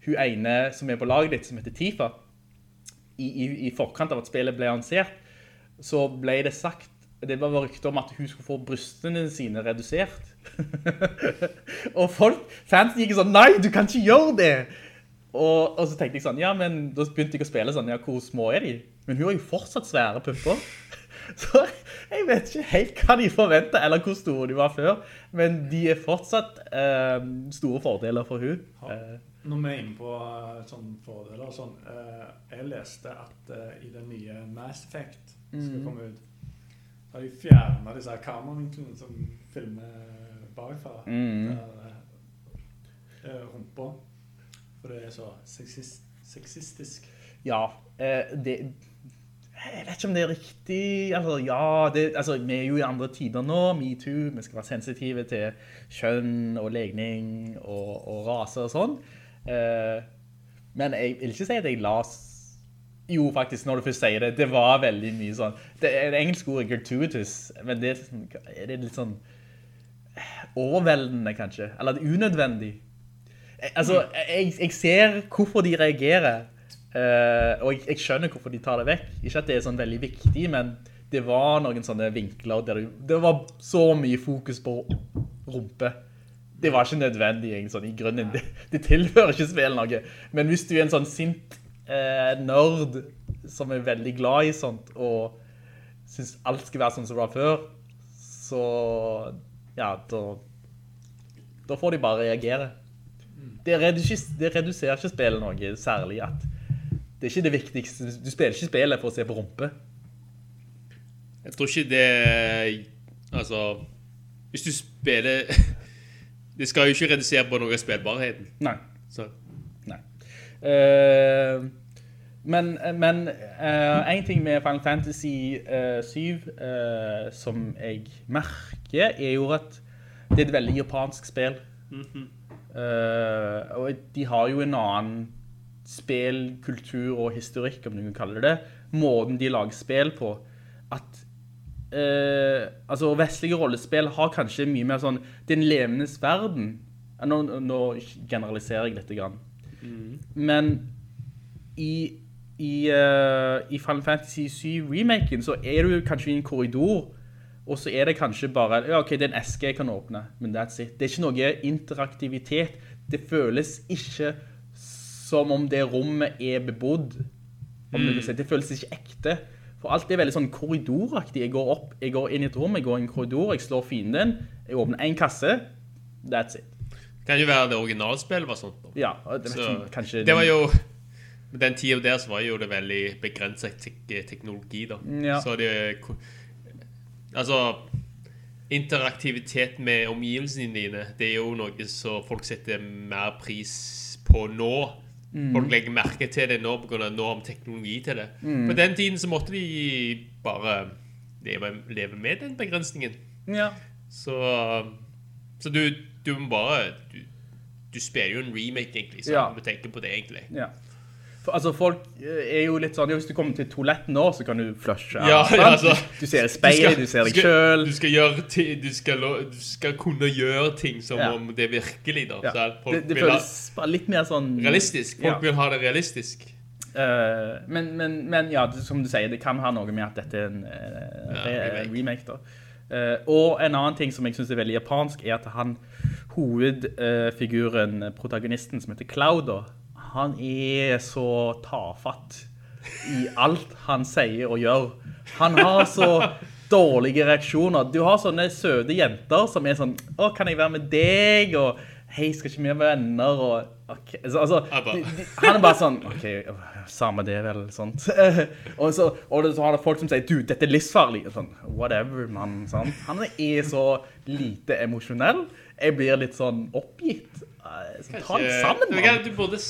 hun ene som er på laget ditt, som heter Tifa, i, i, i forkant av at spillet ble annonsert, så ble det sagt, det var rykter om at hun skulle få brystene sine redusert. og folk, fans gikk sånn, nei, du kan ikke gjøre det! Og, og så tenkte jeg sånn, ja, men da begynte jeg å spille sånn, ja, hvor små er de? Men hun har jo fortsatt svære pupper. Så jeg vet ikke helt hva de forventet, eller hvor store de var før. Men de er fortsatt eh, store fordeler for hun. Eh, Når vi er inne på eh, sånne fordeler sånn, eh, jeg leste at eh, i den nye Mass Effect som skal komme ut, Da de fjerna disse kameravinklene som filmer bakfra. Mm. Der, eh, rumpa. For det er så sexist, sexistisk. Ja, eh, det... Jeg vet ikke om det er riktig, altså, ja, det, altså, vi er jo i andre tider nå, MeToo, vi skal være sensitive til kjønn og legning og, og rase og sånn. Eh, men jeg vil ikke si at jeg las... Jo, faktisk, når du først sier det, det var veldig mye sånn. Det, det engelske ordet gratuitous, men det er, liksom, det litt sånn eh, overveldende, kanskje? Eller unødvendig? Eh, Altså, jeg, jeg ser hvorfor de reagerer, uh, og jeg, jeg skjønner hvorfor de tar det vekk. Ikke at det er sånn veldig viktig, men det var noen sånne vinkler der det, det var så mye fokus på rumpe. Det var ikke nødvendig sånn, i grunnen. Det, det tilfører ikke spillet noe. Men hvis du er en sånn sint eh, nerd som er veldig glad i sånt, og synes alt skal være sånn som det var før, så ja, da, da får de bare reagere. Det, redus, det reduserer ikke spillet noe særlig at det er ikke det viktigste. Du spiller ikke spillet for å se på rumpe. Jeg tror ikke det Altså Hvis du spiller Det skal jo ikke redusere på noe av spillbarheten. Nei. Så. Eh, men men uh, en ting med Final Fantasy uh, 7 uh, som jeg merker, er jo at det er et veldig japansk spill. Eh, og de har jo en annen spillkultur og historikk, om du kan kalle det det. Måten de lager spill på. At altså vestlige rollespill har kanskje mye mer sånn det er en levende verden. Nå, nå generaliserer jeg litt grann. Men i, i, uh, i Final Fantasy 7-remaken så er du kanskje i en korridor, og så er det kanskje bare, ja ok, det er en eske jeg kan åpne, men that's it. Det er ikke noe interaktivitet. Det føles ikke som om det rommet er bebodd. Vil. Det føles ikke ekte. For alt er veldig sånn korridoraktig. Jeg går opp, jeg går inn i et rom, jeg går i en korridor, jeg slår fienden, jeg åpner en kasse, that's it. Kan jo være det originalspillet var sånt. Ja, det, Så, kanskje... det var jo Med den tida der så var jo det veldig begrenset tek teknologi, da. Ja. Så det Altså Interaktivitet med omgivelsene dine, det er jo noe som folk setter mer pris på nå. Mm. Folk legger merke til det nå av nå om teknologi til det. Mm. På den tiden så måtte de bare leve, leve med den begrensningen. Ja. Så, så du, du må bare du, du spiller jo en remake, egentlig. Så Ja. du tenke på det, egentlig. Ja. For, altså, folk eh, er jo litt sånn, ja, hvis du kommer til toaletten nå, så kan du flushe. Ja, ja, altså, du ser i speilet, du, ser deg du selv. Du skal, gjøre du, skal, du skal kunne gjøre ting som Ja. om det er virkelig, da. Ja. Så folk Det, det ha føles bare litt mer sånn... realistisk. Folk vil ha det realistisk. Uh, men, men, men ja, som du sier, det kan ha noe med at dette er en Ja, remake. remake. da. Uh, og en annen ting som jeg synes er veldig japansk, er at han, hovedfiguren, protagonisten som heter Clouder, han er så tafatt i alt han sier og gjør. Han har så dårlige reaksjoner. Du har sånne søde jenter som er sånn, å, kan jeg være med deg? Og, hei, skal ikke vi være venner? Og, ok, så, altså, de, de, han er bare sånn, ok, samme det vel, sånt. og, så, og så har det folk som sier, du, dette er livsfarlig. Og Sånn, whatever, mann, sant? Han er så lite emosjonell. Jeg blir litt sånn oppgitt. Eh, ta det sammen, mann. Du burde,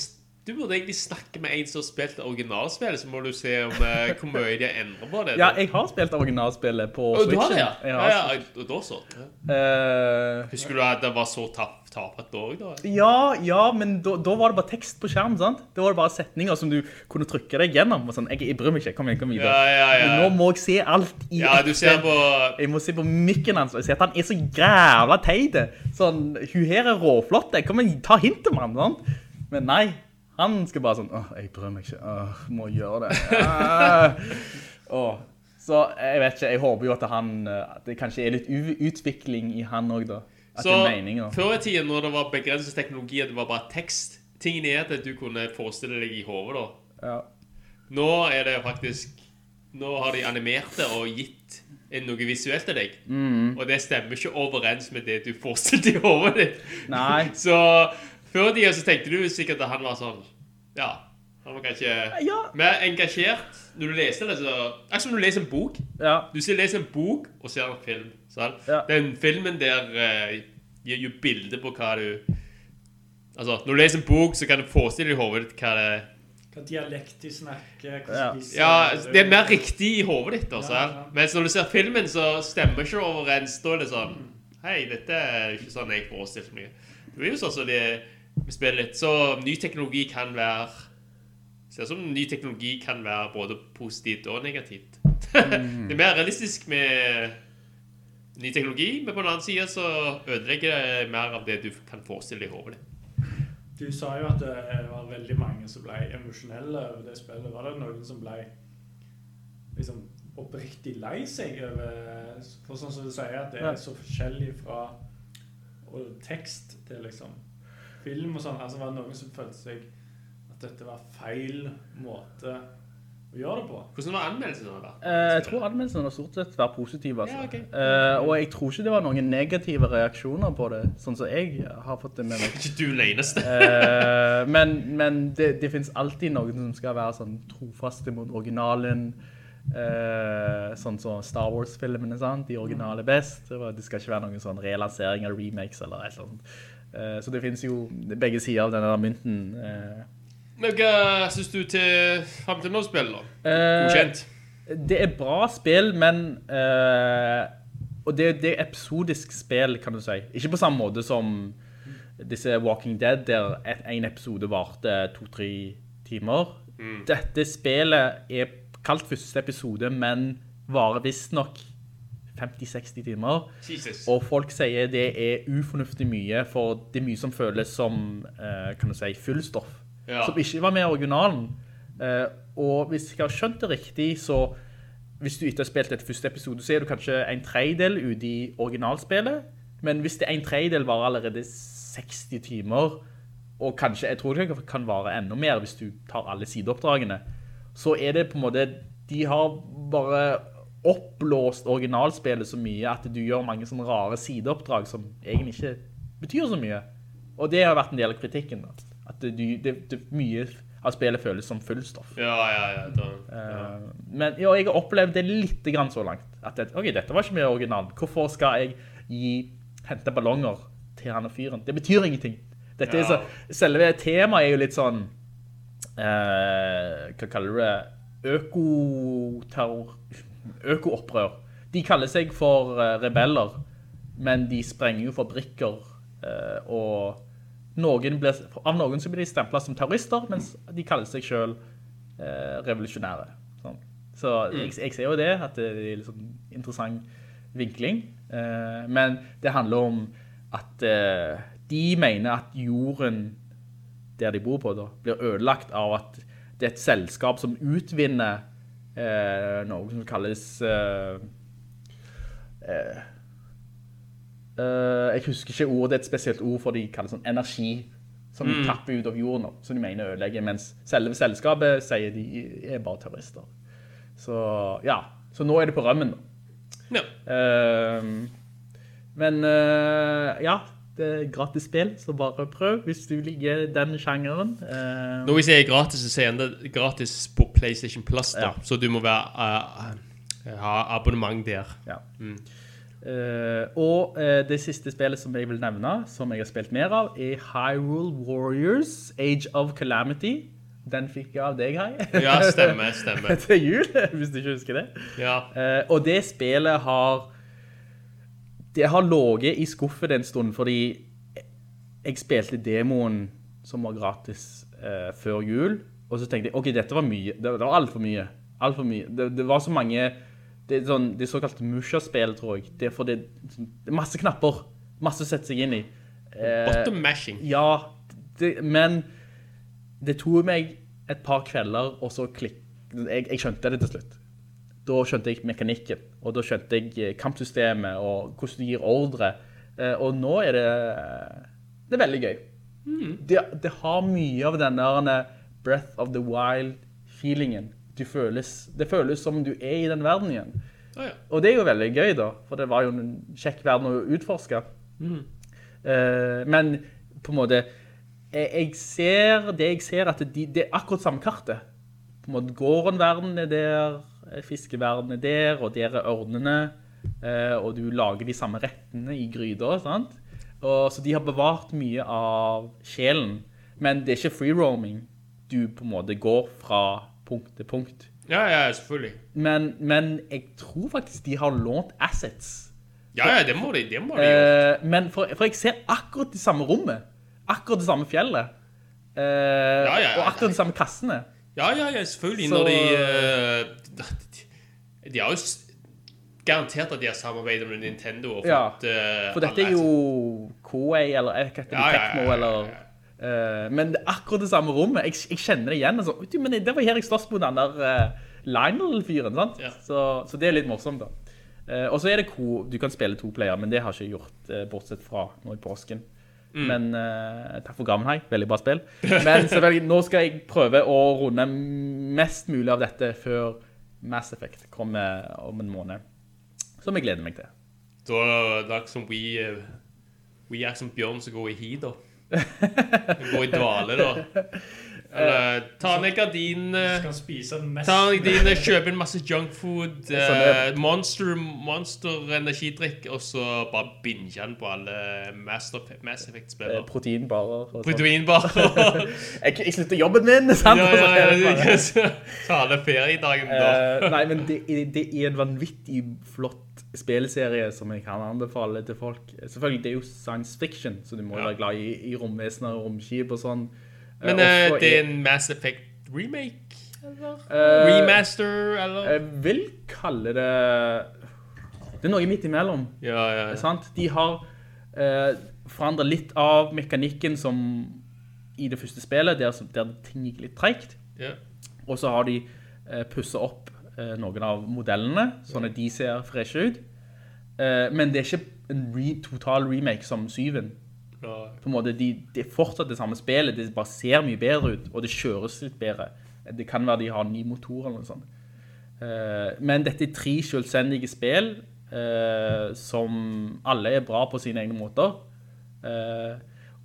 du burde egentlig snakke med en som har spilt originalspillet, så må du se om eh, hvor mye de har endret på det. Ja, jeg har spilt originalspillet på Switchen. du har det, ja? Jeg Ja, ja, da så. Ja. Eh, Husker du at det var så tap, tapet da også, da? ja, ja, men da, da var det bare tekst på skjermen, sant? Da var det bare setninger som du kunne trykke deg gjennom. Og sånn, jeg, jeg bryr meg ikke, kom igjen, kom videre. Ja, ja, ja. Men nå må jeg se alt i Ja, du ser på Jeg må se på mykken hans, og jeg ser at han er så jævla teide. Sånn, hun her er råflotte, kom igjen, ta hintet, mann, sant? Men nei, han skal bare sånn, åh, jeg bryr meg ikke, åh, må gjøre det. Åh. Så jeg vet ikke, jeg håper jo at han, eh, at det kanskje er litt utvikling i han også da. At Så da. før i tiden, når det var begrenset teknologi, at det var bare tekst, tingen er at du kunne forestille deg i hodet, da. Ja. Nå er det faktisk, nå har de animert det og gitt noe visuelt til deg. Mm. Og det stemmer ikke overens med det du forestilte i hodet ditt. Nei. Så før i tiden så tenkte du sikkert at han var sånn, ja, Han var kanskje Ja. mer engasjert. Når du leser det, så Akkurat som når du leser en bok. Ja. Du sier leser en bok og ser en film. Sant? Ja. Den filmen der uh, gir jo bilde på hva du Altså, når du leser en bok, så kan du forestille deg i hodet ditt hva det Hva dialekt de snakker, hva Ja. spiser Ja, det er mer riktig i hodet ditt, altså. Ja, ja. Mens når du ser filmen, så stemmer ikke overens. Da er det sånn Hei, dette er ikke sånn jeg forestilte meg. Det blir jo sånn som det vi spiller litt. Så ny teknologi kan være Ser ut som ny teknologi kan være både positivt og negativt. det er mer realistisk med ny teknologi, men på den annen side så ødelegger det mer av det du kan forestille deg i hodet ditt. Du sa jo at det var veldig mange som ble emosjonelle over det spillet. Var det noen som ble liksom oppriktig lei seg over For sånn som du sier, at det er så forskjellig fra og tekst til liksom film og sånn. Altså var det noen som følte seg at dette var feil måte å gjøre det på? Hvordan var anmeldelsene da? Eh, jeg tror anmeldelsene var stort sett var positive, altså. Ja, okay. Eh, og jeg tror ikke det var noen negative reaksjoner på det, sånn som jeg har fått det med meg. Ikke du leneste. Eh, men men det, det finnes alltid noen som skal være sånn trofaste mot originalen. Eh, sånn som Star Wars-filmene. De originale er best. Det skal ikke være noen sånn relansering eller remakes eller et eller annet. Eh, så det finnes jo begge sider av denne mynten. Eh, Men hva synes du til frem til nå spill da? Eh, Godkjent? Det er bra spill, men Og det, det er episodisk spill, kan du si. Ikke på samme måte som disse Walking Dead, der en episode varte to-tre timer. Dette spillet er kalt første episode, men varer visstnok 50-60 timer. Jesus. Og folk sier det er ufornuftig mye, for det er mye som føles som eh, kan du si, fullstoff. Ja. Som ikke var med i originalen. Eh, og hvis jeg har skjønt det riktig, så hvis du ikke har spilt etter første episode, så er du kanskje en tredjedel ute i originalspillet. Men hvis det er en tredjedel varer allerede 60 timer, og kanskje, jeg tror det kan vare enda mer hvis du tar alle sideoppdragene, så er det på en måte, de har bare oppblåst originalspillet så mye at du gjør mange sånne rare sideoppdrag som egentlig ikke betyr så mye. Og det har vært en del av kritikken. Da. At det, det, det, mye av spillet føles som fullstoff. Ja, ja, ja. Da, ja. Eh, Men ja, jeg har opplevd det litt grann så langt. At det, ok, dette var ikke mye original. Hvorfor skal jeg gi, hente ballonger til han og fyren? Det betyr ingenting. Dette Ja. så, selve temaet er jo litt sånn, eh, hva kaller du det, økoterror, økoopprør. De kaller seg for eh, rebeller, men de sprenger jo fabrikker, eh, og noen ble, av noen så blir de stemplet som terrorister, mens de kaller seg selv eh, revolusjonære. Sånn. Så jeg, jeg ser jo det, at det er sånn interessant vinkling. Men det handler om at de mener at jorden der de bor på da, blir ødelagt av at det er et selskap som utvinner eh, noe som kalles eh, eh, eh, jeg husker ikke ordet, det er et spesielt ord for de kaller sånn energi som de tapper ut av jorden, som de mener ødelegger, mens selve selskapet sier de er bare terrorister. Så ja, så nå er det på rømmen. da. ja. Eh, men eh, ja, det er gratis spill, så bare prøv hvis du liker den sjangeren. Nå Når vi sier gratis, så sier det gratis på PlayStation Plus, da. Ja. Så du må være, uh, ha abonnement der. Ja. Eh, og uh, det siste spillet som jeg vil nevne, som jeg har spilt mer av, er Hyrule Warriors Age of Calamity. Den fikk jeg av deg, Hei. Ja, stemmer, stemmer. Til jul, hvis du ikke husker det. Ja. Uh, og det spillet har Det har låget i skuffet en stund, fordi jeg spilte demoen som var gratis eh, før jul, og så tenkte jeg, ok, dette var mye, det, det var alt for mye, alt for mye. Det, det var så mange, det er, sånn, det er såkalt Musha-spill, tror jeg. Det er det, det er masse knapper, masse å sette seg inn i. Eh, Bottom mashing. ja, men det tog meg et par kvelder, og så klikk... Jeg, jeg skjønte det til slutt. Da skjønte jeg mekanikken, og da skjønte jeg eh, kampsystemet, og hvordan du gir ordre. Eh, Og nå er det... Det er veldig gøy. Det, det har mye av den der Breath of the Wild-feelingen. Det føles som du er i den verden igjen. Ah, ja. Og det er jo veldig gøy da, for det var jo en kjekk verden å utforske. Eh, men på en måte, jeg, jeg ser, det jeg ser at det, det er akkurat samme kartet. På en måte Gården-verden er der, eh, fiskeverden er der, og der er ørnene, eh, og du lager de samme rettene i gryder, sant? Og, så de har bevart mye av sjelen, men det er ikke free roaming. Du på en måte går fra punkt til punkt. Ja, ja, selvfølgelig. Men, men jeg tror faktisk de har lånt assets. Ja, ja, det må de, det må de gjøre. Eh, men for, for jeg ser akkurat det samme rommet. Akkurat det samme fjellet. ja, ja, ja, og akkurat de samme kassene. Ja, ja, ja, selvfølgelig. Så- Når de, eh, de... De har jo garantert at de har samarbeidet med Nintendo og fått... ja, For dette er jo Koei, eller Tekmo Ja, ja, eller... uh, men akkurat det samme rommet. Jeg, jeg kjenner det igjen. Altså. Men det var her jeg slåss på den der uh, Lionel-fyren. Så, så det er litt morsomt da. Uh, og så er det ko, du kan spille to player, men det har jeg ikke gjort, eh, bortsett fra nå i påsken. Mm. Men uh, takk for Gramenhei, veldig bra spill. Men selvfølgelig, nå skal jeg prøve å runde mest mulig av dette før Mass Effect kommer om en måned. Som jeg gleder meg til. Da er det som vi... Vi er som bjørn som går i hi, da. Går i dvale, da. Eller ta ned gardinene. Spise mest Ta ned dine, kjøpe en masse junkfood, eh, Sånn monster, monster energidrikk, og så bare binge den på alle Mass Eh, Effect-spillere. Proteinbarer. Proteinbarer. Jeg, jeg slutter jobben min, sant? ja, ja, er ja, ja. Ta alle feriedagen da. Eh, nei, men det, det er en vanvittig flott spillserie som jeg kan anbefale til folk. Selvfølgelig, det er jo science fiction, så du må Ja. være glad i, i romvesener og romskip og sånn. Men eh, det er en Mass Effect remake? Eller? Eh, Remaster, eller? Jeg vil kalle det Det er noe midt imellom. ja, ja. Sant? De har forandret litt av mekanikken som i det første spillet, der, der ting gikk litt tregt. Yeah. Og så har de eh, pusset opp eh, noen av modellene, sånn at de ser freshe ut. Eh, men det er ikke en re total remake som syven. På en måte, de, det er fortsatt det samme spillet, det bare ser mye bedre ut, og det kjøres litt bedre. Det kan være de har ny motor eller noe sånt. Eh, men dette er tre selvstendige spill, eh, som alle er bra på sine egne måter. Eh,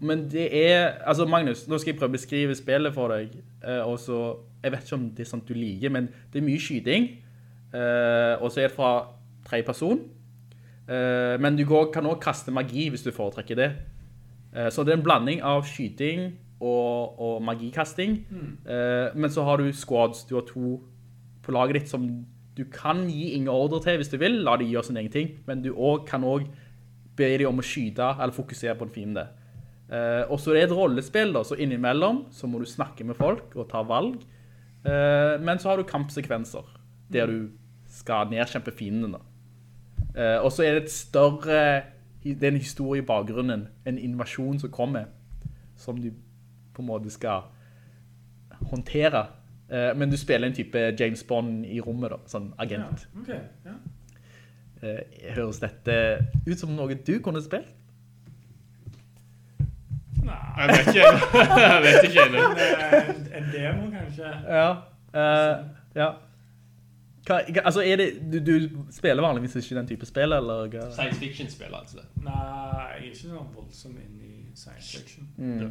men det er, altså Magnus, nå skal jeg prøve å beskrive spillet for deg, og så, jeg vet ikke om det er sånt du liker, men det er mye skyting, og så er det fra tre person, men du kan også kaste magi hvis du foretrekker det. Eh, så det er en blanding av skyting og, og magikasting. Eh, men så har du squads, du har to på laget ditt som du kan gi ingen ordre til hvis du vil, la de gjøre sin egen ting, men du også, kan også be dem om å skyte eller fokusere på en fiende. Eh, og så er det et rollespill da, så innimellom så må du snakke med folk og ta valg. Men så har du kampsekvenser, der du skal nedkjempe fienden og så er det et større, det er en historie i bakgrunnen, en invasjon som kommer, som du på en måte skal håndtere. Eh, men du spiller en type James Bond i rommet da, sånn Ja, agent. ok, ja. Eh, høres dette ut som noe du kunne spilt? Nei, Jeg vet ikke. Jeg vet ikke en, en demo kanskje. Ja. uh, ja. Hva, altså, er det, du, du spiller vanligvis ikke den type spill, eller? hva? Science fiction-spill, altså. Nei, jeg er ikke sånn voldsom inn i science fiction. Mm.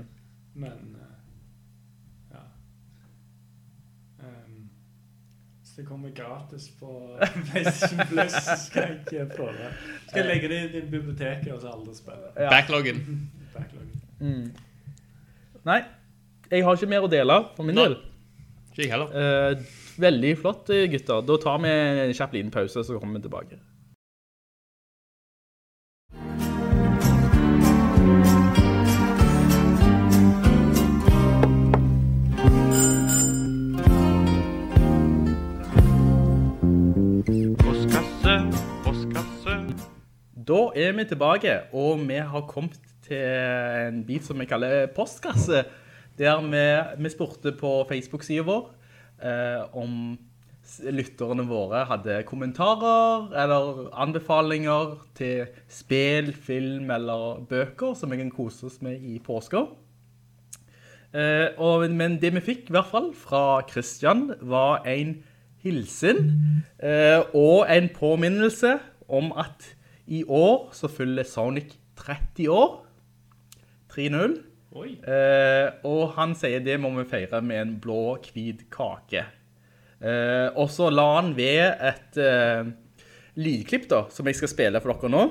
Men uh, ja. Um, hvis det kommer gratis på PlayStation Plus, så skal jeg ikke prøve. Skal jeg legge det inn i biblioteket, og så aldri spille. Ja. Backloggen. Backloggen. Mm. Nei, jeg har ikke mer å dele for min Nei. del. Ikke jeg heller. Eh, veldig flott, eh, gutter. Da tar vi en kjapp liten pause, så kommer vi tilbake. Postkasse, postkasse. Da er vi tilbake, og vi har kommet til en bit som vi kaller postkasse, der vi, vi spurte på Facebook-siden vår eh, om lytterne våre hadde kommentarer eller anbefalinger til spill, film eller bøker som vi kan kose oss med i påska. Eh, og, men det vi fikk i hvert fall fra Christian var en hilsen eh, og en påminnelse om at i år så fyller Sonic 30 år. 3-0. Eh, og han sier det må vi feire med en blå, hvit kake. Eh, og så la han ved et eh, lydklipp da, som jeg skal spille for dere nå.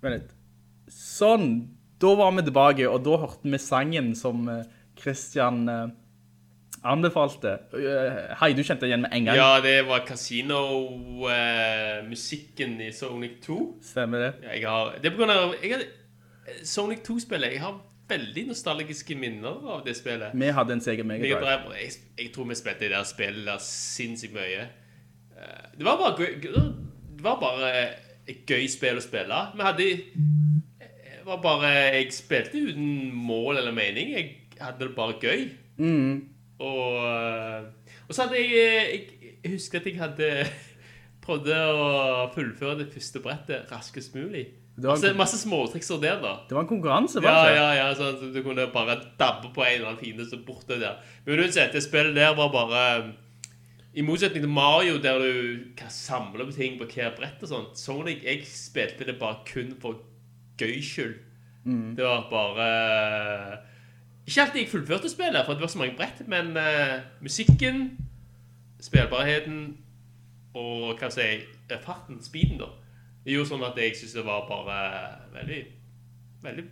Vent litt. Sånn, da var vi tilbake, og da hørte vi sangen som eh, Christian eh, anbefalte. Eh, Hei, du kjente igjen med en gang. Ja, det var Casino-musikken i Sonic 2. Stemmer det? Ja, jeg har, det er på grunn av jeg har, Sonic 2-spillet. Jeg har veldig nostalgiske minner av det spillet. Vi hadde en Sega Mega Drive. Jeg, jeg tror vi spilte det der spillet der sinnssykt mye. Eh, Det var bare gøy, det var bare et gøy spill å spille. Vi hadde det var bare Jeg spilte uten mål eller mening. Jeg hadde det bare gøy. Og, eh, og så hadde jeg Jeg, jeg husker at jeg hadde prøvde å fullføre det første brettet raskest mulig. Det var en- Masse, masse småtrikser der, da. Det var en konkurranse, var Ja, det ikke? ja, ja, sånn at du kunne bare dabbe på en eller annen fiende som borte der. Men uansett, det spillet der var bare I motsetning til Mario, der du kan samle på ting på hver brett og sånt, Sonic, jeg spilte det bare kun for gøy skyld. Det var bare Ikke alltid jeg fullførte spillet, for det var så mange brett, men uh, musikken, spillbarheten og hva skal jeg si, farten, speeden, da, det gjorde sånn at jeg syntes det var bare veldig veldig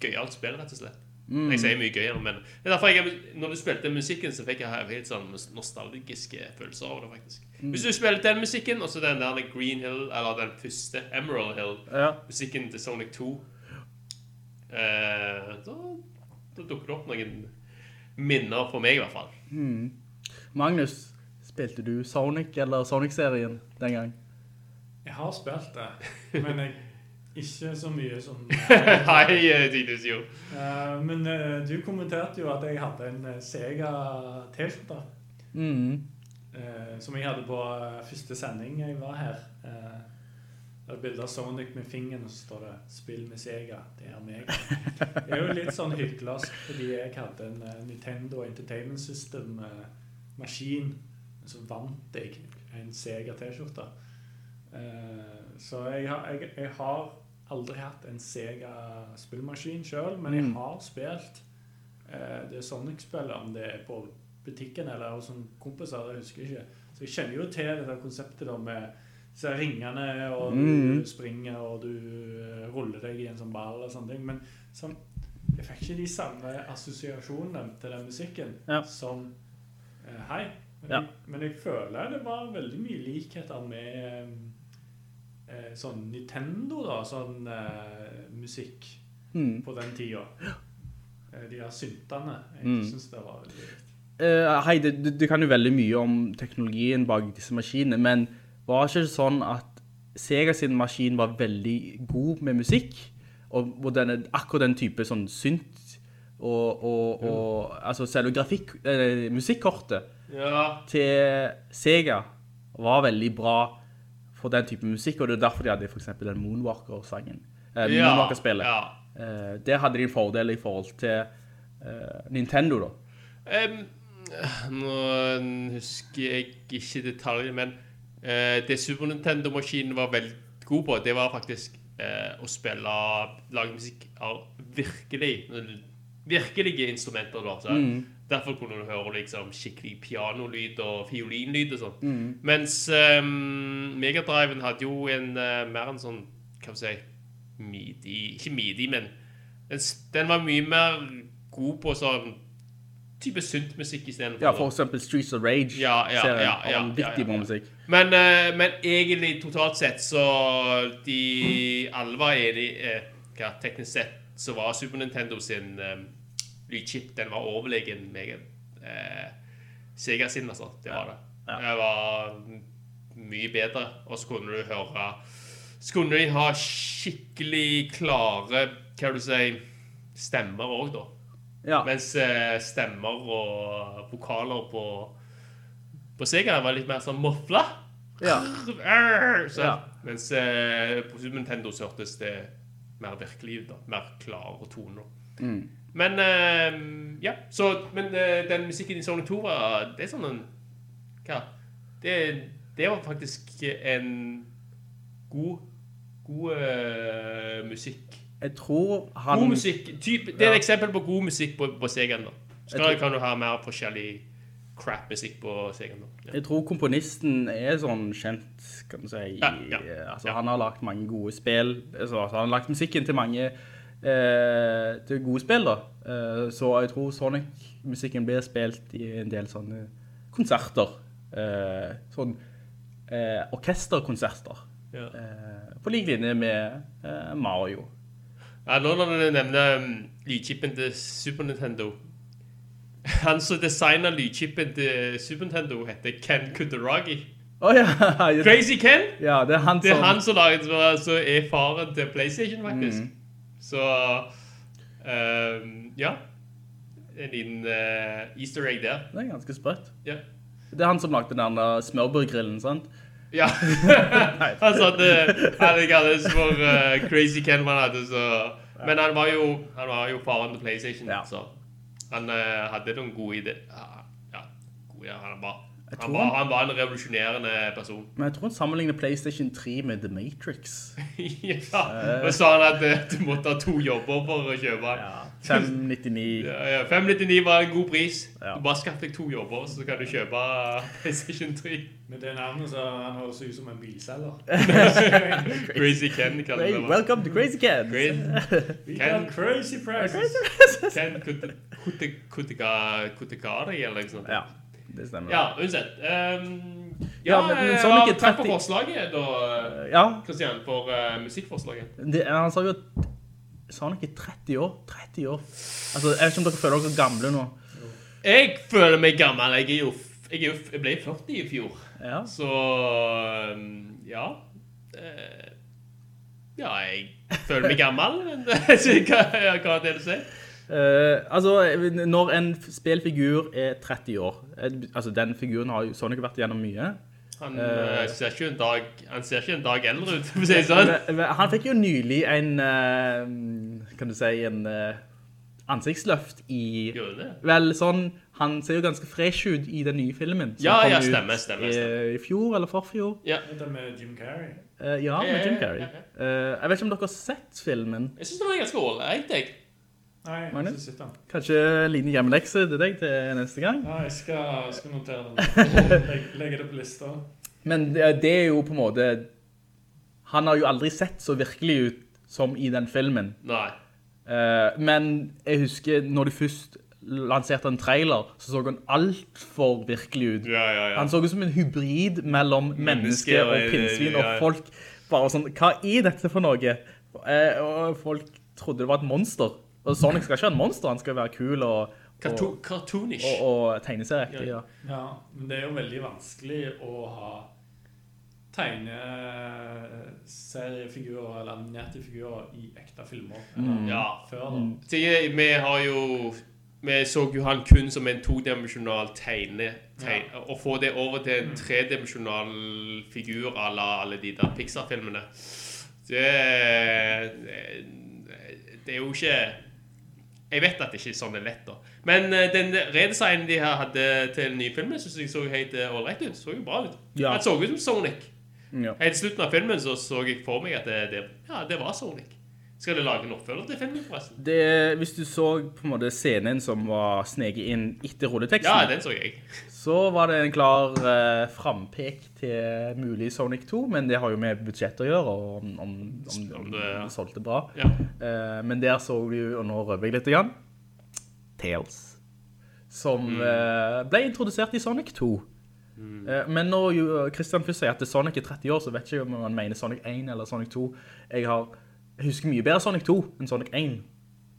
gøyalt spill, rett og slett. Jeg sier mye gøyere, men det er derfor jeg, når du spilte musikken, så fikk jeg helt sånn nostalgiske følelser over det, faktisk. Hvis du spiller den musikken, og så den der Green Hill, eller den første Emerald Hill, Ja. musikken til Sonic 2, eh, da, da dukker det opp noen minner for meg, i hvert fall. Magnus, spilte du Sonic eller Sonic-serien den gang? Har spilt det, men jeg, ikke så mye som Hei, eh, tydeligvis jo. Eh, Men eh, du kommenterte jo at jeg hadde en eh, Sega T-skjorte. Mm. eh, som jeg hadde på første sending jeg var her. Eh, det er bilde av Sonic med fingeren, og så står det 'Spill med Sega'. Det er meg. Det er jo litt sånn hyklersk fordi jeg hadde en Nintendo Entertainment System-maskin. så vant jeg en Sega T-skjorte. Eh, så jeg har, jeg, jeg har aldri hatt en Sega spillmaskin sjøl, men jeg har spilt eh, det Sonic-spillet, om det er på butikken eller hos kompiser, det husker jeg ikke. Så jeg kjenner jo til dette konseptet da med disse ringene, og du springer og du eh, ruller deg i en sånn ball og sånne ting. Men sånn, jeg fikk ikke de samme assosiasjonene til den musikken Ja. som Hei. Men, Ja. jeg, men jeg føler det var veldig mye likheter med sånn Nintendo, da. Sånn eh, musikk Mm. på den tida. Eh, de der syntene. Jeg Mm. synes det var veldig. Eh, hei, du, du, kan jo veldig mye om teknologien bak disse maskinene, men var det ikke sånn at Sega sin maskin var veldig god med musikk, og og denne, akkurat den type sånn synt, og, og, og altså selve grafikk, eh, musikkortet Ja. til Sega var veldig bra for den type musikk, og det er derfor de hadde for eksempel den Moonwalker-sangen. Eh, Ja, Moonwalker-spillet. ja. Eh, der hadde de en fordel i forhold til eh, Nintendo da. Um, nå husker jeg ikke detaljer, men eh, det Super Nintendo-maskinen var veldig god på, det var faktisk eh, å spille lage musikk av virkelig virkelige instrumenter. da, så Derfor kunne du høre liksom skikkelig pianolyd og fiolinlyd og sånn. Mens um, Megadriven hadde jo en uh, mer en sånn Hva skal vi si midi Ikke midi, men den, den var mye mer god på sånn type syntmusikk istedenfor. Ja, for eksempel Streets of Rage. Ja, ja, serien ja, ja, Vanvittig ja, bra musikk. Men, uh, men egentlig totalt sett så de alle var enige uh, hva, Teknisk sett så var Super Nintendo sin eh, lydchip Den var overlegen meget eh, Sega sin, altså. Det var det. Det var mye bedre. Og så kunne du høre Så kunne de ha skikkelig klare Hva vil du si stemmer òg, da. Ja, Mens eh, stemmer og vokaler på På Sega var litt mer sånn mofla. ja. Så, Ja. Mens eh, på Super Nintendo så hørtes det mer virkelig ut. da Mer klare toner. Mm. Men uh, ja, så Men uh, den musikken i Sonic 2 var Det er sånn en Hva? Det, det var faktisk en god God uh, musikk Jeg tror han... God musikk. Typ, det er et eksempel på god musikk på, på Segaen. da. Så tror- kan du ha mer forskjellig crap-musikk på Segaen. da. Ja. Jeg tror komponisten er sånn kjent, kan du si. Ja, Altså. Han har lagt mange gode spill. Altså, han har lagt musikken til mange eh, til gode spill, da. Eh, så jeg tror Sonic-musikken blir spilt i en del sånne konserter. Eh, sånn eh, orkesterkonserter. Ja. Eh, på lik linje med eh, Mario. Ja, nå når du nevner um, lydchipen til Super Nintendo Han som designer lydchipen til Super Nintendo heter Ken Kutaragi. Oh, ja! Crazy Ken! ja! Det er han Det er som han som laget, så- så er faren til Playstation, faktisk. Mm. Så um, ja. En liten uh, easter egg der. Det er ganske sprøtt. Ja. Det er han som lagde den der smørbrødgrillen, sant? Ja. han satte alle kalles for uh, Crazy Ken, man hadde, så Men han var jo, han var jo faren til PlayStation, Ja. så han uh, hadde noen gode ideer. Ja, ja, gode, han, var, han, var, han- var en revolusjonerende person. Men jeg tror han sammenligner PlayStation 3 med The Matrix. ja, og sa han at uh, du måtte ha to jobber for å kjøpe den. Ja, 599. Ja, ja, 599 var en god pris. Ja. Du bare skaff deg to jobber, så kan du kjøpe PlayStation 3. Med det navnet så han høres ut som en bilselger. Crazy Ken kaller det. welcome to Crazy Ken. Crazy We Ken. crazy prices. Ken Kutegari, eller noe sånt. Ja, det stemmer. Ja, uansett. Um, Ja, ja, men- men eh, Sonic er takk for forslaget, da, Ja, Kristian, for uh, musikkforslaget. det, han sa jo at Sonic er 30 år. 30 år. Altså, jeg vet ikke om dere føler dere gamle nå. Jeg føler meg gammel. Jeg, jo, jeg, jo, jeg ble 40 i fjor. Ja. Så um, ja. Eh, ja, jeg føler meg gammel. Men hva, hva er det du sier? Eh, altså, når en spillfigur er 30 år, eh, altså den figuren har jo Sonic vært gjennom mye. Han, eh, ser ikke en dag, han ser ikke en dag eldre ut, for å si det sånn. Han fikk jo nylig en, uh, kan du si, en ansiktsløft i... Vel, sånn, han ser jo ganske fresh ut i den nye filmen. som Ja, kom ja, ut stemmer, stemmer, stemmer. I, I fjor, eller forfjor. Ja. Den med Jim Carrey. Eh, ja, med Jim Carrey. Eh, jeg vet ikke om dere har sett filmen. Jeg synes den var ganske ålreit, jeg. Nei, jeg ikke sitter han. Kanskje en liten hjemmelekse til deg til neste gang. Ja, jeg skal, skal notere den. Legge, legge det på lista. Men det, det er jo på en måte... Han har jo aldri sett så virkelig ut som i den filmen. Nei. Eh, men jeg husker når du først lanserte en trailer, så så han alt for virkelig ut. Ja, ja, ja. Han så ut som en hybrid mellom menneske og pinnsvin, ja, ja. og folk bare sånn, hva er dette for noe? Eh, og folk trodde det var et monster. Og Sonic skal ikke være en monster, han skal være kul og, og, cartoonish. og, og tegneserieaktig, ja. Ja, men det er jo veldig vanskelig å ha tegneseriefigurer eller animerte figurer i ekte filmer. Mm. Ja. før jeg- vi har jo Vi så jo han kun som en todimensjonal tegne. tegne Å få det over til en tredimensjonal figur à la alle de der Pixar-filmene det, det er jo ikke Jeg vet at det ikke er sånn det er lett, da. Men uh, den redesignen de her hadde til den nye filmen, syns jeg så helt eh, ålreit ut. Så jo bra ut. Ja. Det så ut som Sonic. Ja. Helt slutten av filmen så så jeg for meg at det, det, ja, det var Sonic. Skal du lage en oppfølger til filmen, forresten? Det, hvis du så på en måte scenen som var sneket inn etter rulleteksten, Ja, den så jeg. så var det en klar eh, frampek til mulig Sonic 2, men det har jo med budsjett å gjøre, og om, om, om, om det, det- solgte bra. Ja. Eh, men der så jo, og nå røver jeg litt igjen, Tails, som Mm. eh, ble introdusert i Sonic 2. Eh, men når Christian først sier at Sonic er 30 år, så vet jeg ikke om han mener Sonic 1 eller Sonic 2. Jeg, har, jeg husker mye bedre Sonic 2 enn Sonic 1.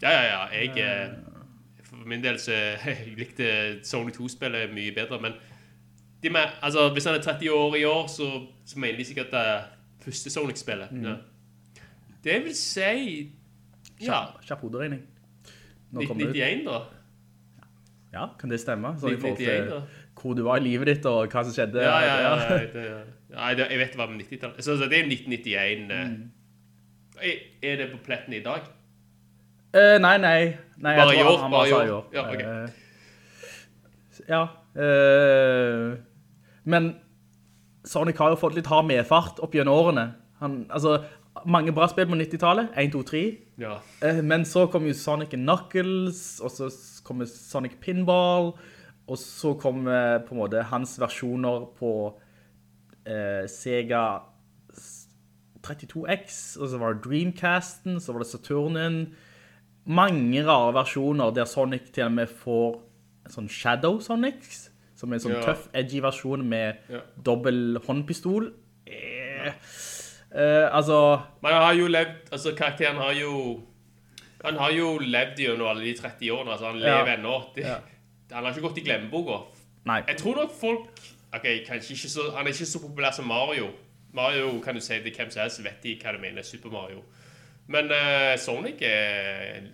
Ja, ja, ja. Jeg, eh, for min del så jeg likte Sonic 2-spillet mye bedre, men de med, altså, hvis han er 30 år i år, så, så mener de sikkert det første Sonic-spillet. Ja. Det vil si ja, Kjapp hoderegning. Nå kommer det ut. 1991 da. Ja, kan det stemme? Så i forhold 1991 da. hvor du var i livet ditt, og hva som skjedde. Ja, ja, ja. ja, ja, ja. Jeg vet hva med 90-tallet. Så, så det er 1991. eh. Er- det på pletten i dag? Uh, nei, nei. nei Bare i år, bare i sa år. Ja, ok. uh, ja. Uh, men Sonic har jo fått litt hard medfart opp gjennom årene. Han, altså, mange bra spill på 90-tallet, 1, 2, 3. Ja. Men så kom jo Sonic Knuckles, og så kom Sonic Pinball, og så kom eh, på en måte hans versjoner på Sega 32X, og så var det Dreamcasten, så var det Saturnen. Mange rare versjoner der Sonic til og med får en sånn Shadow Sonics, som er en sånn Ja. tøff, edgy versjon med Ja. dobbel håndpistol. Eh, eh, altså... Men han har jo levd Altså, karakteren har jo Han har jo levd gjennom alle de 30 årene. Altså, han Ja. lever ennå. Det, Ja. Han har ikke gått i glemmeboka. Jeg tror nok folk Ok, kanskje ikke så Han er ikke så populær som Mario. Mario kan du si til hvem som helst vet de hva du mener. Super Mario. Men uh, Sonic er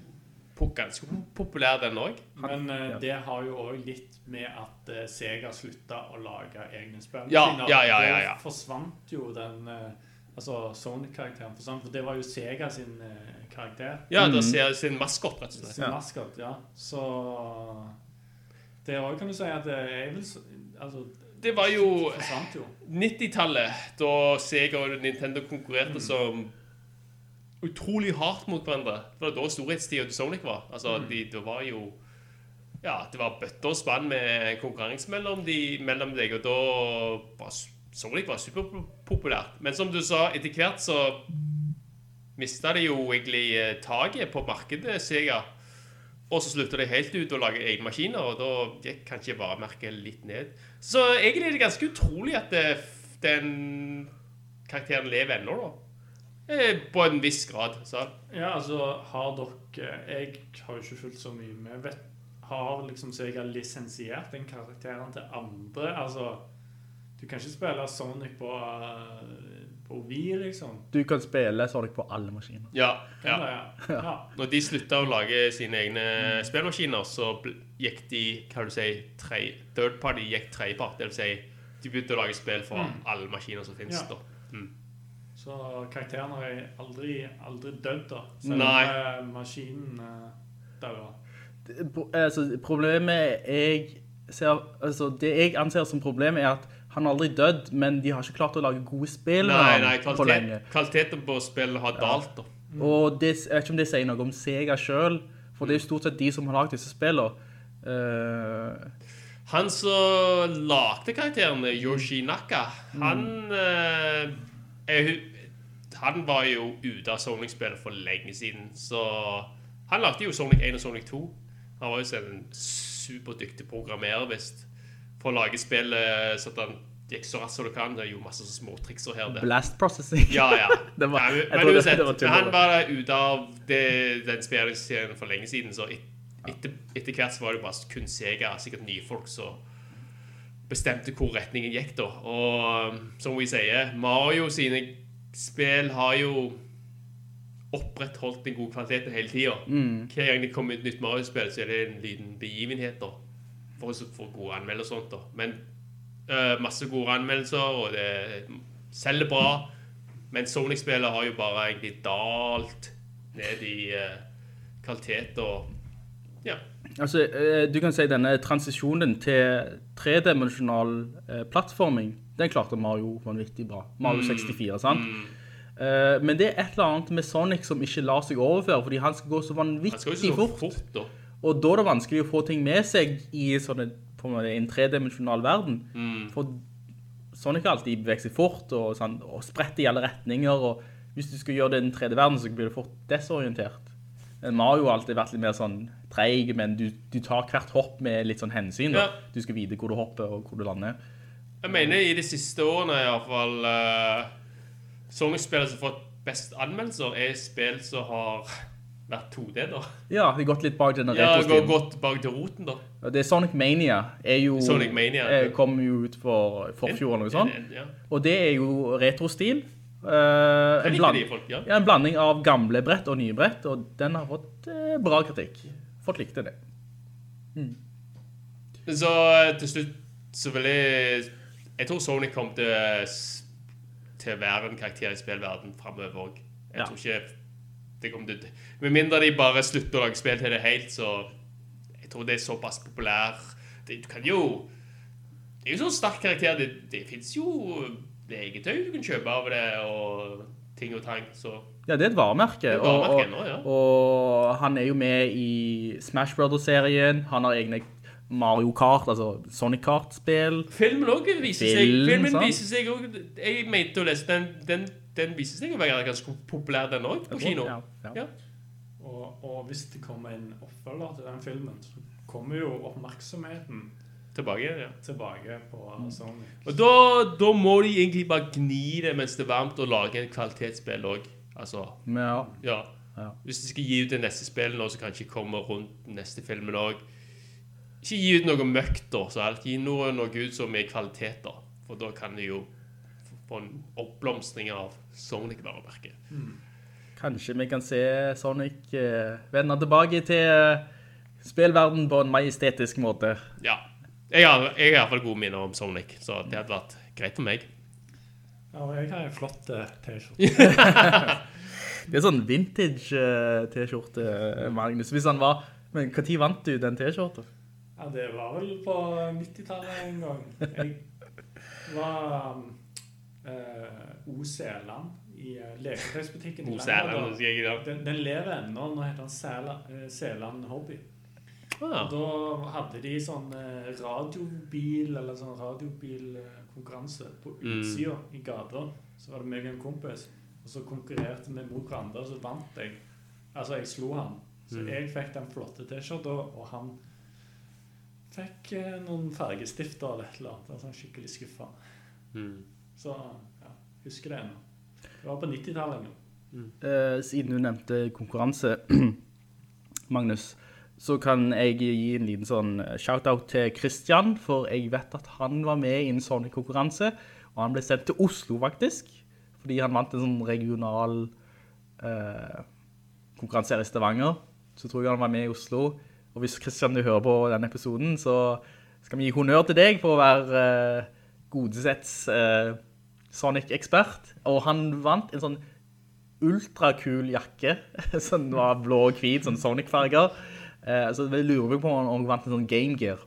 ganske populær, den òg. Men eh, det har jo òg litt med at uh, Sega slutta å lage egne spill. Ja, ja, ja, ja, ja. Det forsvant jo den Altså Sonic-karakteren forsvant, for det var jo Sega sin eh, karakter. Ja, da ser sin maskot, rett og slett. Sin maskot, ja. Så Det òg kan du si at jeg vil Altså Det var jo jo. 90-tallet, da Sega og Nintendo konkurrerte som utrolig hardt mot hverandre. Det var da storhetstida til Sonic var. Altså, de, det var jo Ja, det var bøtter og spann med konkurranse mellom, de, mellom deg, og da var Sonic var superpopulært. Men som du sa, etter hvert så mista de jo egentlig eh, taket på markedet, Sega. Og så slutta de helt ut å lage egne maskiner, og da gikk kanskje varemerket litt ned. Så egentlig er det ganske utrolig at det, den karakteren lever ennå, da. Eh, På en viss grad. Så. Ja, altså har dere Jeg har jo ikke fulgt så mye med. Vet, har liksom så jeg har lisensiert den karakteren til andre? Altså Du kan ikke spille Sonic på, eh, på Wii, liksom. Du kan spille Sonic på alle maskiner. Ja, ja. det, ja. ja. Når de slutta å lage sine egne spillmaskiner, så gikk de hva du si, tre, third party gikk tredjepart. Det vil si, de begynte å lage spill for alle maskiner som finnes. Ja. da. Så karakteren har jeg aldri, aldri dødd, da. Selv Nei. om eh, maskinen dauer. Altså, problemet jeg ser, altså, det jeg anser som problemet er at han har aldri dødd, men de har ikke klart å lage gode spill Nei, nei, på kvalitet, lenge. kvaliteten på spillet har dalt, da. Og det, jeg vet ikke om det sier noe om Sega selv, for det er jo stort sett de som har lagt disse spillene. Uh, Han som lagde karakterene, Yoshi Naka, han eh, er, Han var jo ute av Sonic-spillet for lenge siden, så Han lagde jo Sonic 1 og Sonic 2. Han var jo selv en superdyktig programmerer, visst, for å lage spillet så at han gikk så raskt som du kan. Det er jo masse småtrikser her. Det. blast processing. Ja, ja. Det var- ja men, men uansett, han var ute av det, den spillserien for lenge siden, så et, etter, etter hvert så var det bare kun Sega, sikkert nye folk, som bestemte hvor retningen gikk da. Og um, som vi sier, Mario sine spill har jo opprettholdt den gode kvaliteten hele tiden. Mm. Hver gang det kommer et nytt Mario-spill, så er det en liten begivenhet da, for å få gode anmeldelser og sånt da. Men uh, masse gode anmeldelser, og det selger bra. Men Sonic-spillet har jo bare egentlig dalt ned i uh, kvalitet og ja. Altså, eh, du kan si denne transisjonen til tredimensjonal plattforming, den klarte Mario vanvittig bra. Mario 64, sant? Mm. men det er et eller annet med Sonic som ikke lar seg overføre, fordi han skal gå så vanvittig fort. fort, da. Og da er det vanskelig å få ting med seg i sånne, en en tredimensjonal verden. For Sonic har alltid beveget seg fort, og, sånn, og spredt i alle retninger, og hvis du skal gjøre det i den tredje verden, så blir du fort desorientert. Mario har alltid vært litt mer sånn treig, men du, du tar hvert hopp med litt sånn hensyn. Ja. Du skal vite hvor du hopper og hvor du lander. Jeg mener i de siste årene i hvert fall uh, Sonic-spillet som har fått best anmeldelser, er spill som har vært 2D, da. Ja, vi har gått litt bak denne Ja, vi har gått bak til roten, da. Og Det er Sonic Mania, er jo, Sonic Mania. Er, kom jo ut for forfjor eller noe sånt. En- en- Ja. Og det er jo retrostil. Uh, en, bland, folk, ja. ja, en blanding av gamle brett og nye brett, og den har fått uh, bra kritikk. Folk likte det. Mm. så eh, til slutt så vil jeg Jeg tror Sonic kommer til, til å være en karakter i spillverden fremover òg. Jeg Ja. tror ikke det kommer til Med mindre de bare slutter å lage spill til det helt, så Jeg tror det er såpass populær det, Du kan jo Det er jo sånn sterk karakter. Det, det fins jo legetøy du kan kjøpe av det, og ting og tang, så Ja, det er et varemerke. Er et og- varemerke og, nå, ja. og han er jo med i Smash Brothers-serien. Han har egne Mario Kart, altså Sonic Kart-spill. Filmen også viser seg Film, Filmen sant? viser seg òg Jeg mente å lese den, den, den viser seg å være ganske populær, den òg, på kino. Ja, ja. Og, og hvis det kommer en oppfølger til den filmen, så kommer jo oppmerksomheten Tilbake, ja. tilbake på Sonic. Og da, da må de egentlig bare gni det mens det er varmt, og lage en kvalitetsspill òg. Altså, ja. ja. Ja. Hvis de skal gi ut det neste spillet nå, så kanskje kommer rundt neste filmen òg. Ikke gi ut noe møkk, da. Så alt. Gi noe, noe ut som er kvalitet, da. For da kan de jo få en oppblomstring av Sonic-varemerket. Kanskje vi kan se Sonic eh, vende tilbake til eh, spillverden på en majestetisk måte. Ja. Jeg har, jeg har i hvert fall gode minner om Sonic, så det hadde vært greit for meg. Ja, og jeg har en flott T-skjorte. Det er sånn vintage eh, T-skjorte, Magnus. Hvis han var... Men hva tid vant du den T-skjorten? Ja, det var vel på 90-tallet en gang. Jeg var um, eh, O. Sæland i uh, leketøysbutikken i ja. Den, den lever ennå. Nå heter den eh, Sæland Hobby. Ah. Da hadde de sånn eh, radiobil, eller sånn radiobilkonkurranse på Mm. i gata. Så var det meg og en kompis, og så konkurrerte vi mot hverandre, og så vant jeg. Altså, jeg slo han. Så Mm. jeg fikk den flotte T-skjorta, og han fikk eh, noen fargestifter eller et eller annet. Altså, skikkelig skuffa. Mm. Så ja, husker det ennå. Det var på 90-tallet Mm. Eh, siden du nevnte konkurranse, Magnus, så kan jeg gi en liten sånn shout-out til Christian, for jeg vet at han var med i en sånn konkurranse, og han ble sendt til Oslo faktisk, fordi han vant en sånn regional eh, konkurranse her i Stavanger. Så tror jeg han var med i Oslo. Og hvis Christian du hører på denne episoden, så skal vi gi honnør til deg for å være eh, Godesets eh, Sonic-ekspert. Og han vant en sånn ultrakul jakke, som var blå og hvit, sånn Sonic-farger. Eh, så jeg lurer på om han vant en sånn Game Gear.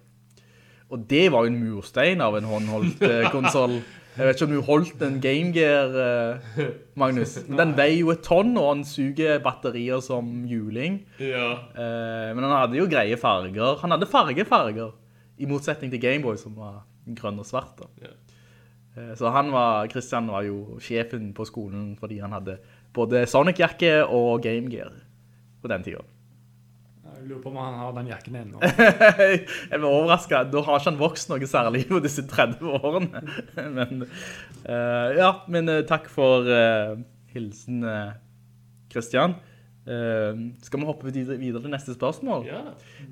Og det var jo en murstein av en håndholdt eh, konsol. Jeg vet ikke om du holdt en Game Gear, eh, Magnus. Men den veier jo et tonn, og han suger batterier som juling. Ja. Men han hadde jo greie farger. Han hadde fargefarger, i motsetning til Gameboy, som var grønn og svart. Da. Ja. Eh, så han var, Christian var jo sjefen på skolen, fordi han hadde både Sonic-jakke og Game Gear på den tiden. Jeg lurer på om han har den jakken ennå. jeg blir overrasket. Da har ikke han vokst noe særlig på disse 30 årene. men, uh, ja, men uh, takk for uh, hilsen, Christian. Skal vi hoppe videre, videre til neste spørsmål? ja.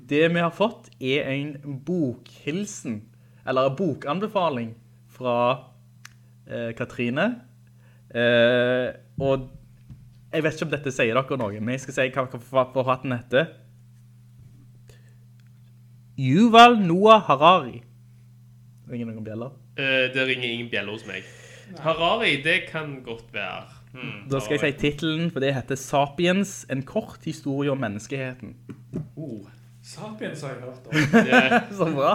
Det vi har fått er en bokhilsen, eller en bokanbefaling fra eh, Katrine. Eh, og jeg vet ikke om dette sier dere noe, men jeg skal si hva hva forfatteren heter. Yuval Noah Harari. Ringer noen bjeller? Eh, det ringer ingen bjeller hos meg. Harari, det kan godt være. Hmm, Da skal jeg si titelen, for det heter Sapiens, en kort historie om menneskeheten. Oh. Sapiens har jeg hørt om. Så bra.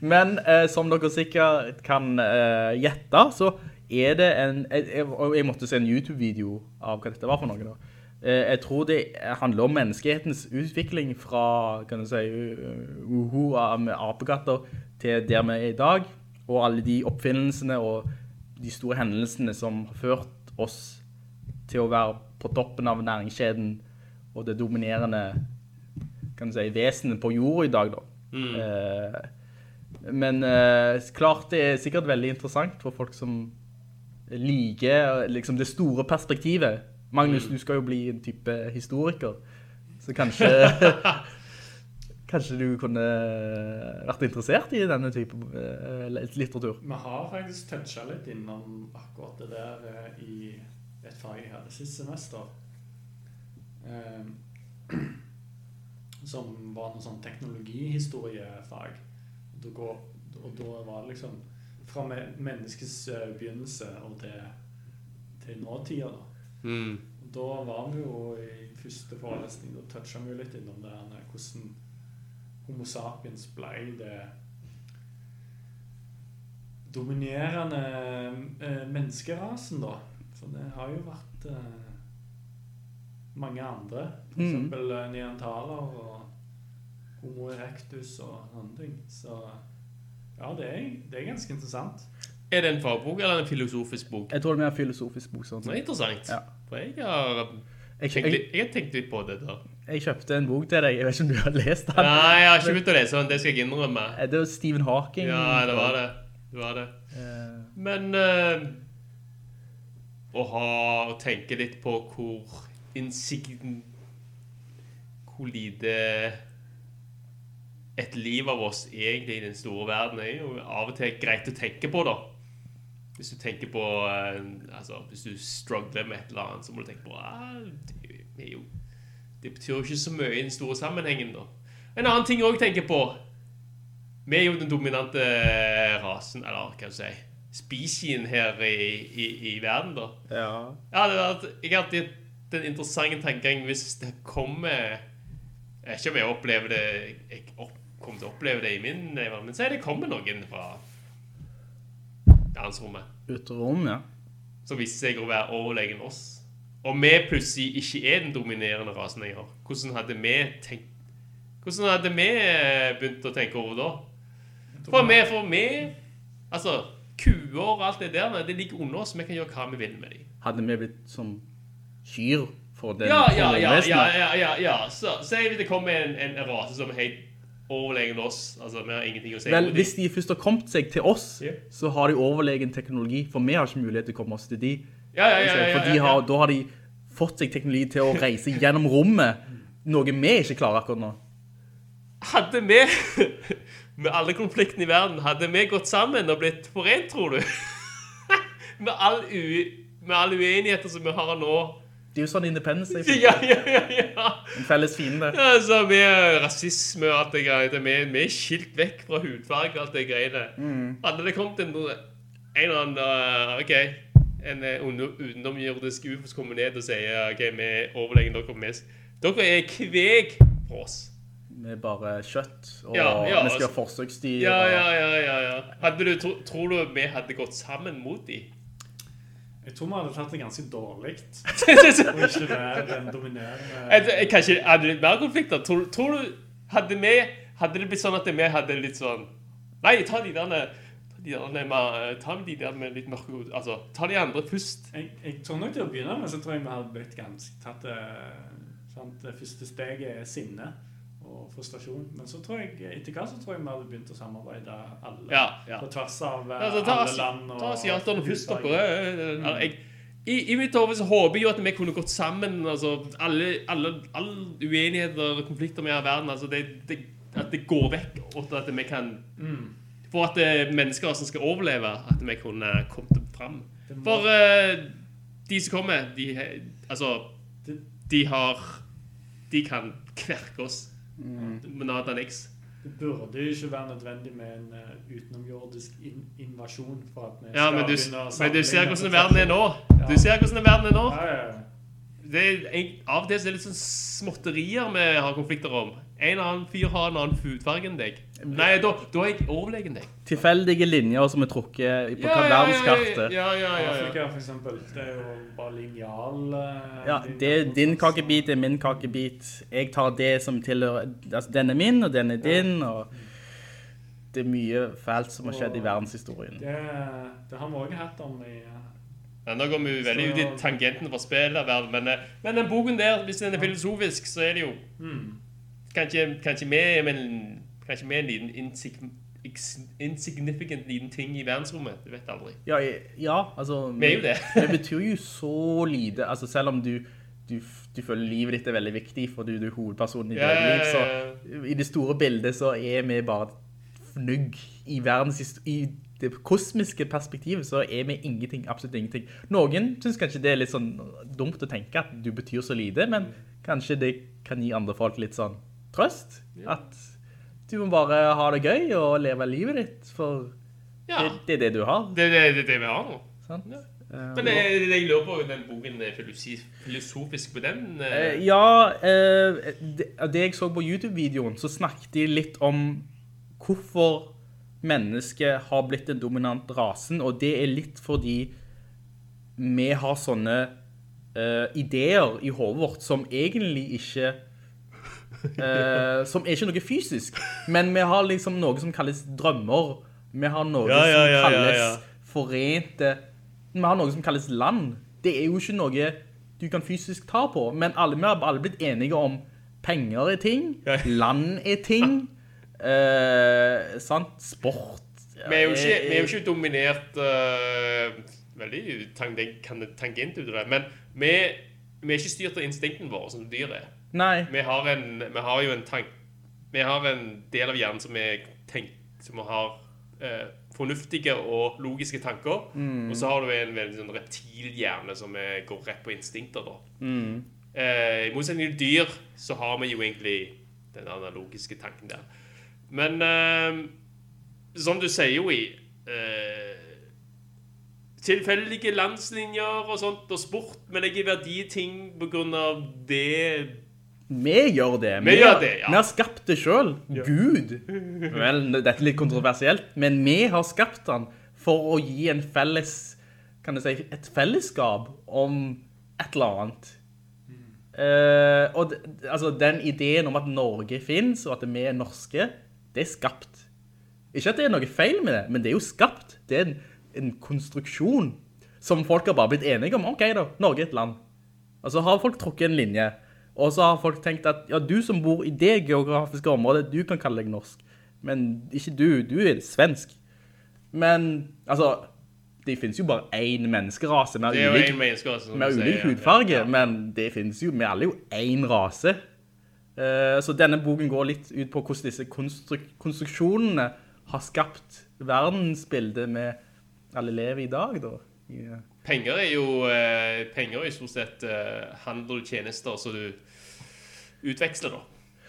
Men eh, som dere sikkert kan eh, gjette, så er det en... Jeg, jeg, måtte se en YouTube-video av hva dette var for noe da. Eh, jeg tror det handler om menneskehetens utvikling fra, kan du si, uh, uhu av- med apekatter til der vi er i dag, og alle de oppfinnelsene og de store hendelsene som har ført oss til å være på toppen av næringskjeden og det dominerende kan du si, vesenet på jorda i dag da. Eh, men eh, klart det er sikkert veldig interessant for folk som liker liksom, det store perspektivet. Magnus, du skal jo bli en type historiker, så kanskje, kanskje du kunne vært interessert i denne type eh, litteratur. Vi har faktisk toucha litt innom akkurat det der eh, i et fag jeg hadde sist semester. Som var noe sånn teknologihistoriefag. Og, går- Og da var det liksom fra menneskets eh, begynnelse og til, til nåtida. da. mm. Da var vi jo i første forelesning, da toucha vi jo litt innom det her hvordan Homo sapiens ble det dominerende eh, menneskerasen, da. For det har jo vært eh, mange andre. For Mm. eh, og homo erectus og sånne ting. Så ja, det er, det er ganske interessant. Er det en fagbok eller en filosofisk bok? Jeg tror det er en filosofisk bok. Sånn. Det er interessant. Ja. For jeg har, Jeg, tenkt jeg, litt, jeg har tenkt litt på det da. jeg kjøpte en bok til deg. Jeg vet ikke om du har lest den. Nei, jeg har ikke begynt å lese den, det skal jeg innrømme. Eh, Det var Stephen Hawking. Ja, det var det. Det var det. Eh, Men uh, å ha å tenke litt på hvor lite et liv av oss egentlig i den store verden er jo av og til greit å tenke på, da. Hvis du tenker på eh, Altså, hvis du struggler med et eller annet, så må du tenke på ah, det, er jo, det betyr jo ikke så mye i den store sammenhengen, da. En annen ting jeg òg tenker på Vi er jo den dominante rasen, eller hva kan du si Spisien her i, i, i verden, da. ja. Ja, det var, jeg har alltid den interessant tankegangen hvis det kommer Jeg ikke om jeg opplever det Jeg opp, kommer til å oppleve det i min verden, men si det kommer noen fra verdensrommet Uterom, ja. som viser seg å være overlegen oss. Og vi plutselig ikke er den dominerende rasen lenger. Hvordan hadde vi tenkt Hvordan hadde vi eh, begynt å tenke over da? For vi, for vi Altså, kuer og alt det der, det ligger under oss. Vi kan gjøre hva vi vil med dem. Hadde vi blitt som kyr for den Ja, ja, ja, ja, ja, ja, ja. Så sier vi det kommer en, en, rase som er helt overlegen oss. Altså, vi har ingenting å si Vel, hvis de først har kommet seg til oss, yeah. så har de overlegen teknologi, for vi har ikke mulighet til å komme oss til de. Ja, ja, ja, ja, For de har, da har de fått seg teknologi til å reise gjennom rommet, noe vi ikke klarer akkurat nå. Hadde vi, med alle konfliktene i verden, hadde vi gått sammen og blitt forent, tror du? med, all u, med alle uenigheter som vi har nå. Det er jo sånn Independence Day, Ja, ja, ja, ja. en felles fiende. ja så vi er rasisme og alt det greiene. Vi, vi er skilt vekk fra hudfarge og alt det greiene. Hadde det kommet en, en eller annen, uh, ok, en under- utenomjordisk ufo som kommer ned og sier, ok, vi er overlegen, dere er mest. Dere er kveg for oss. Med bare kjøtt, og Ja, ja, vi skal ha altså- forsøksdyr. Ja, ja, ja, ja, ja. Hadde du, tro, tror du vi hadde gått sammen mot de? Jeg tror vi hadde tatt det ganske dårlig. Og ikke være den dominerende jeg- Kanskje hadde det mer konflikter? Tror, tror du hadde, vi, hadde det blitt sånn at vi hadde litt sånn Nei, ta de der de der med, ta de der med litt mørke hod. Altså, ta de andre først. jeg, jeg tror nok til å begynne med så tror jeg vi hadde blitt ganske tatt det, sant? Det første steget er sinne frustrasjon. Men så tror jeg, etter hva så tror jeg vi hadde begynt å samarbeide alle Ja, ja. på tvers av eh, Altså, ta, alle land. ta asiaterne først, dere. I, I mitt hode så håper jeg jo at vi kunne gått sammen. Altså, alle, alle, alle uenigheter og konflikter vi har i verden, altså, det, det, at det går vekk, og at vi kan For at mennesker som skal overleve, at vi kunne kommet fram. For uh, de som kommer, de, altså, de har De kan kverke oss med da er Det burde jo ikke være nødvendig med en uh, utenomjordisk in invasjon for at vi Ja, skal men du, begynne å men du ser hvordan verden er nå. nå. Du ser hvordan verden er nå. Ja, ja, ja. Det er, en- av og til er det litt sånn småtterier vi har konflikter om. En eller annen fyr har en annen hudfarge enn deg. Nei, da, da er jeg overlegen deg. Tilfeldige linjer som er trukket på verdenskartet. Ja, ja, ja, ja, Afrika, for eksempel. Det er jo bare linjal. eh, Ja, det er din kakebit, det er min kakebit. Jeg tar det som tilhører Altså, den er min, og den er din, og Det er mye fælt som har skjedd i verdenshistorien. Det, det har vi òg hatt om i eh, Ja, nå går vi veldig ut i tangenten for spillerverden, men, eh, men den boken der, hvis den er filosofisk, så er det jo mm. Kanskje, kanskje med, men Kanskje ikke med en liten insig, insignificant liten ting i verdensrommet. Du vet aldri. Ja, ja altså Vi er jo det. det betyr jo så lite. Altså, selv om du, du, du føler livet ditt er veldig viktig, for du, du er hovedpersonen i ditt Ja, liv, så i det store bildet så er vi bare fnugg i verdens I det kosmiske perspektivet så er vi ingenting, absolutt ingenting. Noen synes kanskje det er litt sånn dumt å tenke at du betyr så lite, men kanskje det kan gi andre folk litt sånn trøst. At du må bare ha det gøy og leve livet ditt, for Ja. det, det er det du har. Det er det, det, det vi har nå. Sant? Ja. Eh, Men det, det jeg lurer på, den boken er filosofisk på den? eh, Eh, ja, eh, det, det jeg så på YouTube-videoen, så snakket de litt om hvorfor mennesket har blitt den dominant rasen, og det er litt fordi vi har sånne eh, ideer i hodet vårt som egentlig ikke eh, som er ikke noe fysisk, men vi har liksom noe som kalles drømmer. Vi har noe Ja, ja, ja, som kalles forente Vi har noe som kalles land. Det er jo ikke noe du kan fysisk ta på, men alle, vi har alle blitt enige om penger er ting, land er ting, eh, sant? Sport. Vi er jo ikke, vi er jo ikke dominert uh, veldig tang- tangent ut av det, men vi, vi er ikke styrt av instinkten vår som dyr er. Nei, Vi har, en, vi har jo en tank. Vi har en del av hjernen som er tenkt Som har eh, fornuftige og logiske tanker. Og så har du en veldig sånn reptilhjerne Som er, går rett på instinkter da. Eh, I motsetning til dyr Så har vi jo egentlig Den analogiske tanken der. Men eh, Som du sier jo i eh, Tilfeldige landslinjer og sånt Og sport Vi legger verdi i ting av det vi gjør det. Vi gjør har, det, ja. vi har skapt det selv. Gud. Vel, dette er litt kontroversielt, men vi har skapt den for å gi en felles, kan jeg si, et fellesskap om et eller annet. Eh, og d- altså, den ideen om at Norge finnes, og at vi er norske, det er skapt. Ikke at det er noe feil med det, men det er jo skapt. Det er en, en konstruksjon som folk har bare blitt enige om. Ok da, Norge er et land. Og så har folk trukket en linje. Og så har folk tenkt at ja, du som bor i det geografiske området, du kan kalle deg norsk. Men ikke du, du er svensk. Men, altså, det finnes jo bare en menneskerase med ulik, en menneske som med ulik sier, ja. hudfarge, Ja. men det finnes jo, vi er alle jo en rase. Eh, så denne boken går litt ut på hvordan disse konstruk konstruksjonene har skapt verdensbildet med alle lever i dag, da. I, eh, Penger er jo eh, Penger er stort sett eh, handel og tjenester så du utveksler, da.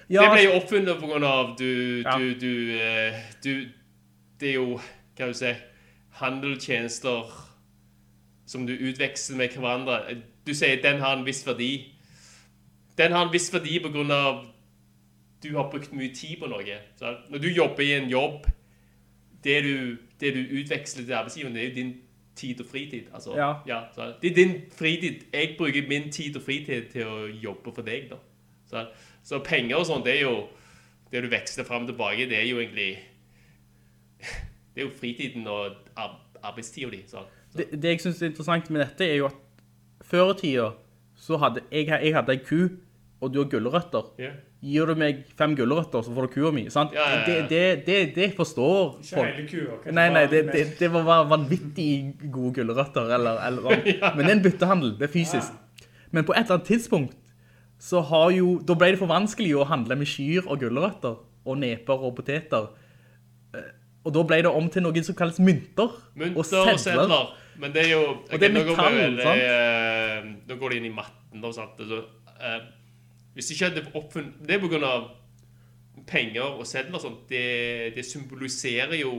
Ja, det ble jo oppfunnet på grunn av du, Ja. du, du, eh, du Det er jo, hva du si, handeltjenester som du utveksler med hverandre. Du sier den har en viss verdi. Den har en viss verdi på grunn av du har brukt mye tid på noe. Så Når du jobber i en jobb, det du, det du utveksler til arbeidsgiveren, det er jo din tid og fritid. Altså, Ja. så det er din fritid. Jeg bruker min tid og fritid til å jobbe for deg. da. Så, så penger og sånn, det er jo det du veksler fram og tilbake, det er jo egentlig Det er jo fritiden og ar arbeidstida di. Så, det, det jeg synes er interessant med dette er jo at før i tida så hadde jeg, jeg hadde en ku, og du har gullerøtter. Yeah. Gir du meg fem gullerøtter, så får du kua mi, sant? Ja, ja, ja. Det, det, det, det forstår Ikke folk. hele kua. kanskje Nei, nei, det, det, det var bare vanvittig gode gullerøtter, eller, eller sånn. Men det er en byttehandel, det er fysisk. Men på et eller annet tidspunkt, så har jo, da ble det for vanskelig å handle med kyr og gullerøtter, og neper og poteter. Eh, Og da ble det om til noe som kalles mynter, Mynter og sedler. Men det er jo Og det er nå går metall, vel, sant? eh, Nå går det inn i matten. Da, sant? Altså, uh, hvis ikke hadde oppfunnet Det er på grunn av penger og sedler og sånt. Det, det symboliserer jo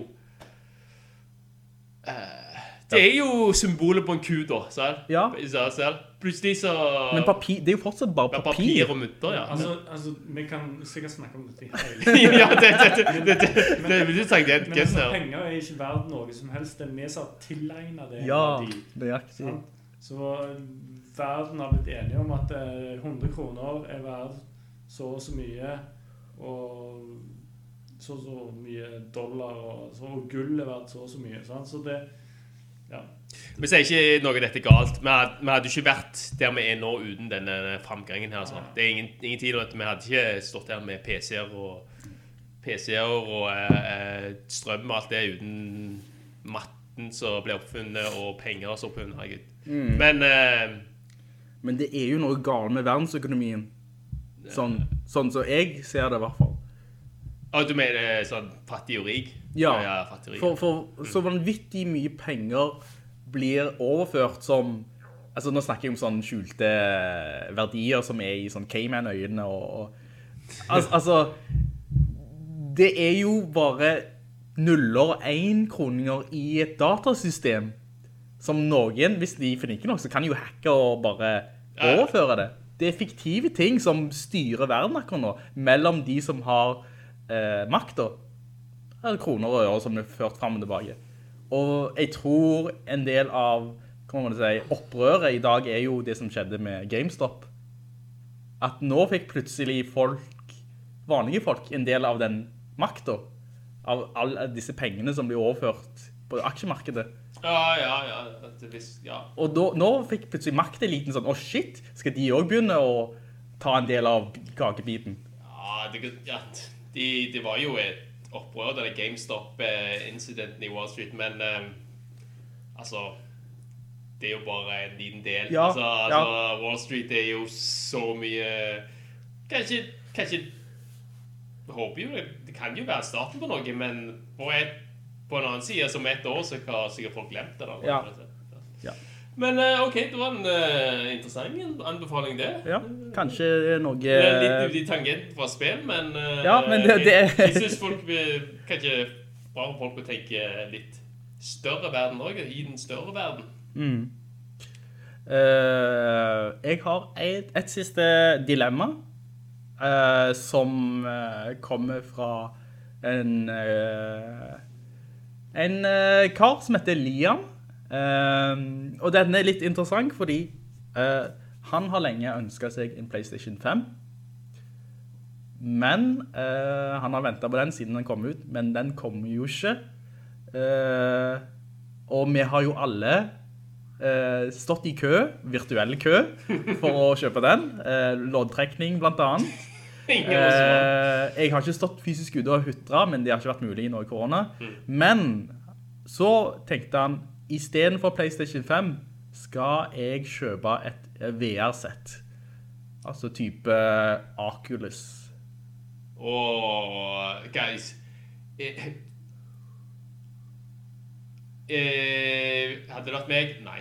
eh, det er jo symbolet på en ku, da. Selv. Ja. Selv. Plutselig så Men papir, det er jo fortsatt bare papir. papir og mutter, ja. Altså, altså, vi kan sikkert snakke om dette i hele Ja, det, det, det, det, det, vil du tenke. Men, men altså, penger er ikke verdt noe som helst. Det er vi som har tilegna det. Ja, de, nøyaktig. Sant? Så verden har blitt enige om at eh, 100 kroner er verdt så og så mye, og så og så mye dollar, og, så, og gull er verdt så og så mye. Sant? Så det ja. Vi sier ikke noe av dette galt. Vi hadde, vi hadde ikke vært der vi er nå uten denne framgangen her. Så. Det er ingen, ingen tid at vi hadde ikke stått her med PC-er og PC-er og eh, eh, strøm og alt det uten matten som ble oppfunnet og penger som ble oppfunnet. Mm. Men eh, Men det er jo noe galt med verdensøkonomien. Sånn, sånn som jeg ser det i hvert fall. Ah, Du mener sånn fattig og rik? Ja, ja fattig og rik. for, for så vanvittig mye penger blir overført som Altså, nå snakker jeg om sånne skjulte verdier som er i sånn Cayman-øyene og, og altså, altså, det er jo bare nuller og en-kroninger i et datasystem som noen, hvis de finner ikke nok, så kan jo hacke og bare overføre det. Det er fiktive ting som styrer verden akkurat nå, mellom de som har eh, makt da, eller kroner og øre som er ført frem og tilbake. Og jeg tror en del av si, opprøret i dag er jo det som skjedde med GameStop. At nå fikk plutselig folk, vanlige folk, en del av den makta. Av alle disse pengene som blir overført på aksjemarkedet. Ja, ja, ja. vis- ja. Og da, nå fikk plutselig makteliten sånn, å shit, skal de også begynne å ta en del av kakebiten? Ja, det, ja de, det var jo et opprør, denne GameStop-incidenten i Wall Street, men eh, altså Det er jo bare en liten del. Ja, altså, ja. altså, Wall Street er jo så mye Kanskje, kanskje håper jo det, det kan jo være starten på noe, men på, et, på en annen side, som ett år, så har sikkert folk glemt det. Da, Ja. Men eh, OK, det var en uh, interessant anbefaling, det. Ja, kanskje noe... Det er litt ute i tangent fra spill, men uh, Ja, men det- det- jeg, jeg synes folk vil, kanskje bare folk vil tenke litt større verden òg, i den større verden. Mm. Uh, jeg har et, et siste dilemma uh, som uh, kommer fra en en kar som heter Liam. Eh, og den er litt interessant fordi uh, han har lenge ønsket seg en PlayStation 5. Men uh, han har ventet på den siden den kom ut, men den kommer jo ikke. Uh, og vi har jo alle stått i kø, virtuell kø, for å kjøpe den. Loddtrekning blant annet. Eh, jeg har ikke stått fysisk ute og huttret men det har ikke vært mulig i noen korona. Men så tenkte han, i stedet for PlayStation 5, skal jeg kjøpe et VR-sett. Altså type Oculus. Åh, guys eh, eh, Hadde det vært meg? Nei.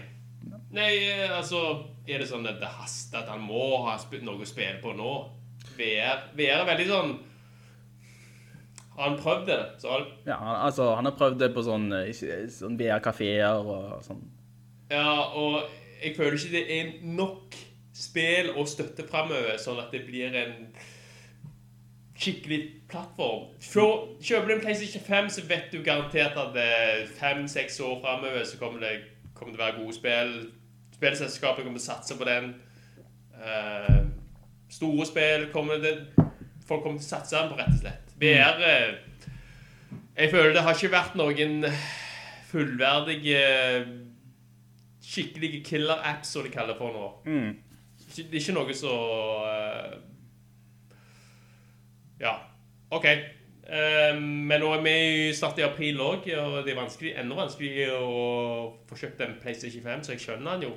Nei, eh, altså Er det sånn at det haster at han må ha noe å spille på nå? VR, VR er veldig sånn Har han prøvd det? Så har, Ja, han- altså, han har prøvd det på sånn, eh, sånn VR-kaféer og sånn. ja, og jeg føler ikke det er nok spill og støtte fremover, sånn at det blir en skikkelig plattform. Kjøper du en PlayStation 5, så vet du garantert at fem-seks år fremover så kommer det, kommer det være gode spill. Spillselskapet kommer til å satse på den. Uh, store spill kommer det Folk kommer til å satse på, rett og slett. VR eh, Jeg føler det har ikke vært noen fullverdige skikkelige killer-apps, som de kaller for nå. Ikke- Det er ikke noe så eh, Ja, OK. Eh, men nå er vi snart i april òg, og det er vanskelig, enda vanskelig å få kjøpt en PlayStation 5, så jeg skjønner den jo.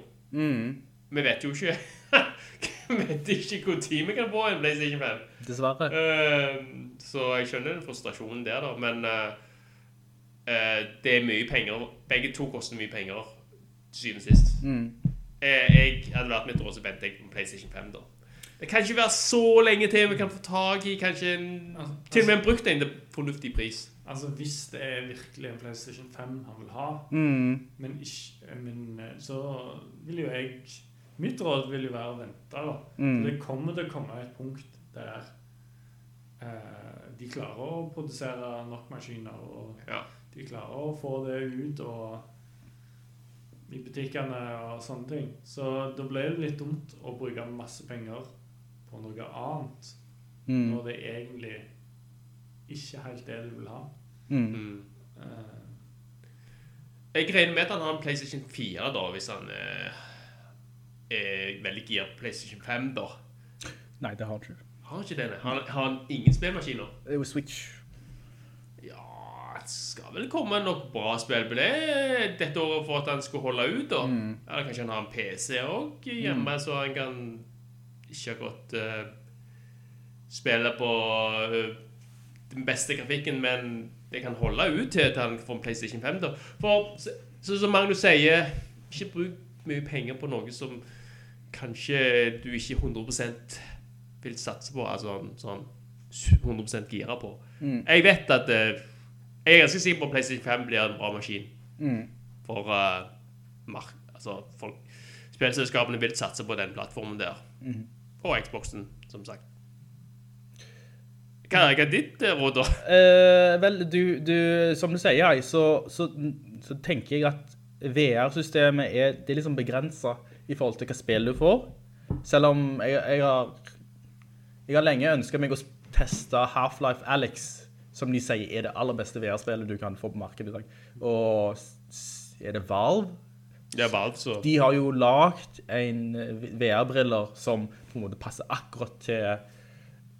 Vi vet jo ikke Vi vet ikke tid vi kan få en PlayStation 5. Dessverre. Eh, så jeg skjønner den frustrasjonen der, da. Men eh, eh, det er mye penger. Begge to koster mye penger, til syvende og sist. Mm. jeg hadde vært mitt råd, så venter jeg på PlayStation 5, da. Det kan ikke være så lenge til vi kan få tak i kanskje en, Altså- til og med en brukt en til fornuftig pris. Altså, hvis det er virkelig en PlayStation 5 han vil ha, Mm. men, ikke, men så vil jo jeg Mitt råd vil jo være å vente. da. Mm. Det kommer til å komme et punkt der eh, de klarer å produsere nok maskiner, og Ja. de klarer å få det ut og i butikkene og sånne ting. Så da ble det litt dumt å bruke masse penger på noe annet Mm. når det egentlig ikke helt det du vil ha. Mm. Eh, Jeg regner med at han har en PlayStation 4, da, hvis han eh, er veldig gira på PlayStation 5, da. Nei, det har han ikke. Har ikke det? nei? Har han, har han ingen spillmaskiner? Det er jo Switch. Ja, det skal vel komme nok bra spill på det dette året for at han skal holde ut, da. Eller kanskje han har en PC òg hjemme, så han kan ikke akkurat uh, spille på uh, den beste grafikken, men det kan holde ut til at han får en PlayStation 5. da. For så- så som Magnus sier, ikke bruk mye penger på noe som kanskje du ikke 100 vil satse på, altså sånn 100% gira på. Jeg vet at eh, Jeg er ganske sikker på at PlayStation 5 blir en bra maskin. For uh, mark altså, folk Spillselskapene vil satse på den plattformen der. Og Xboxen, som sagt. Hva hva er ditt eh, råd, da? Eh, vel, du, du, som du sier, så, så, så tenker jeg at VR-systemet er, er liksom begrenset i forhold til hva spill du får. Selv om jeg, jeg har jeg har lenge ønsket meg å teste Half-Life Alyx, som de sier er det aller beste VR-spillet du kan få på markedet i dag. Og er det Valve? Det er Valve, så. De har jo lagt en VR-briller som på en måte passer akkurat til,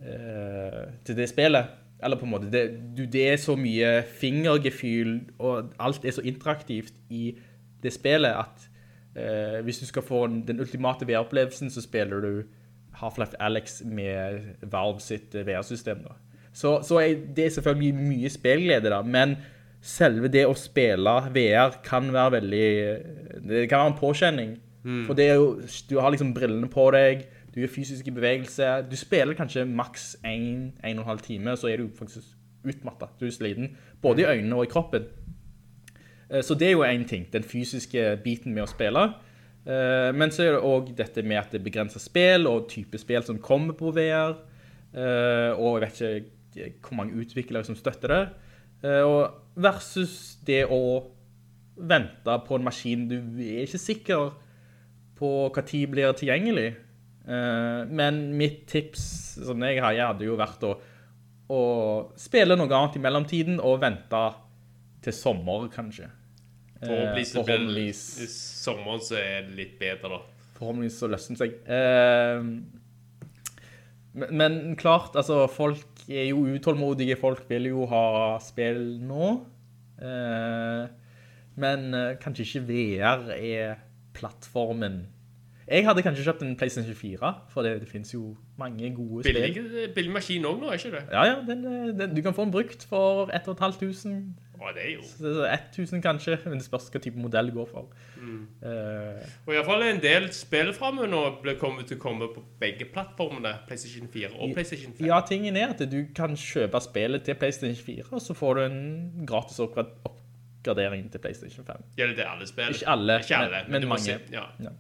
uh, til det spillet. Eller på en måte, det, det er så mye fingergefühl, og alt er så interaktivt i det spillet at uh, hvis du skal få den ultimate VR-opplevelsen, så spiller du Half-Life Alyx med Valve sitt eh, VR-system. Så, så er det er selvfølgelig mye spillglede, da, men selve det å spille VR kan være veldig Det kan være en påkjenning. For det er jo, du har liksom brillene på deg, du gjør fysiske bevegelser. Du spiller kanskje maks 1-1,5 time, så er du faktisk utmattet. Du er sliten, både i øynene og i kroppen. Eh, Så det er jo en ting, den fysiske biten med å spille. Eh, Men så er det også dette med at det begrenser spill og type spill som kommer på VR. Eh, Og jeg vet ikke hvor mange utviklere som støtter det. Eh, Og versus det å vente på en maskin du er ikke sikker på hva tid blir tilgjengelig. Eh, Men mitt tips som jeg har, jeg hadde jo vært å, å spille noe annet i mellomtiden og vente til sommer, kanskje. Eh, Forhåpentligvis, det blir- sommeren så er det litt bedre, da. forhåpentligvis så løsner seg. Eh, men, men klart, altså, folk er jo utålmodige. Folk vil jo ha spill nå. Eh, men eh, kanskje ikke VR er plattformen. Jeg hadde kanskje kjøpt en PlayStation 24, for det, det finnes jo mange gode spill. Billig, billig maskin òg nå, er ikke det? Ja, ja, den, eh, den, du kan få den brukt for 1500. Å, det er jo Så 1000 kanskje, men det spørs hva type modell du går for. Mm. Uh, Og iallfall en del spill framme nå ble kommet til å komme på begge plattformene. PlayStation 4 og PlayStation 5. ja, tingen er at du kan kjøpe spillet til PlayStation 4, og så får du en gratis oppgradering til PlayStation 5. Gjelder det alle spill? Ikke alle, Ikke alle men- men mange. se- ja. Ja.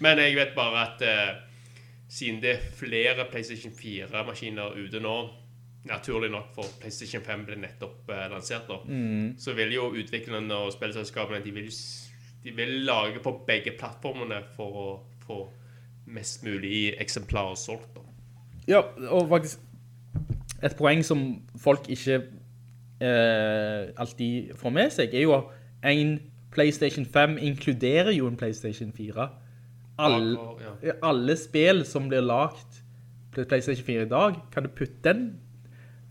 Men jeg vet bare at uh, siden det er flere PlayStation 4-maskiner ute nå, naturlig nok for PlayStation 5 ble nettopp eh, lansert, da, Mm. så vil jo utviklerne og spillselskapene de vil, de vil lage på begge plattformene for å få mest mulig eksemplarer solgt. da. Ja, og faktisk et poeng som folk ikke eh, alltid får med seg, er jo at en PlayStation 5 inkluderer jo en PlayStation 4. Alle, Ja, alle spill som blir lagt på PlayStation 4 i dag, kan du putte den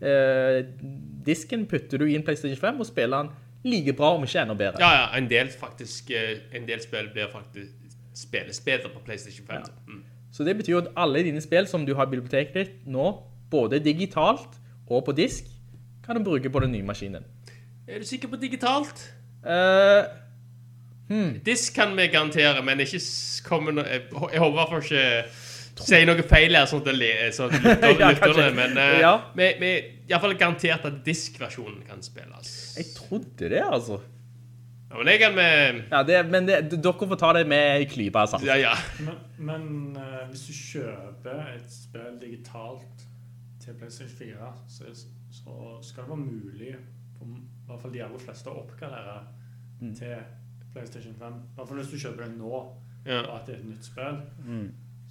eh, disken putter du i en PlayStation 5 og spiller den like bra, om ikke enda bedre. Ja, ja, en del faktisk eh, En del spill blir faktisk spilles bedre på PlayStation 5. Mm. Så det betyr at alle dine spill som du har i biblioteket ditt nå, både digitalt og på disk, kan du bruke på den nye maskinen. Er du sikker på digitalt? Eh, Disk kan vi garantere, men ikke kommer noe jeg, jeg håper i hvert fall ikke si noe feil her, sånn at le- sånn lytterne. Men uh, Ja. vi, vi i hvert fall garantert at diskversjonen kan spilles. jeg trodde det, altså. Ja, men jeg kan med Ja, det, men det, dere får ta det med i klypa, altså. Ja, ja. Men, men uh, hvis du kjøper et spill digitalt til PlayStation 4, så, så skal det være mulig for i hvert fall de aller fleste å oppgradere til PlayStation 5. I hvert fall hvis du kjøper det nå, Ja. og at det er et nytt spill.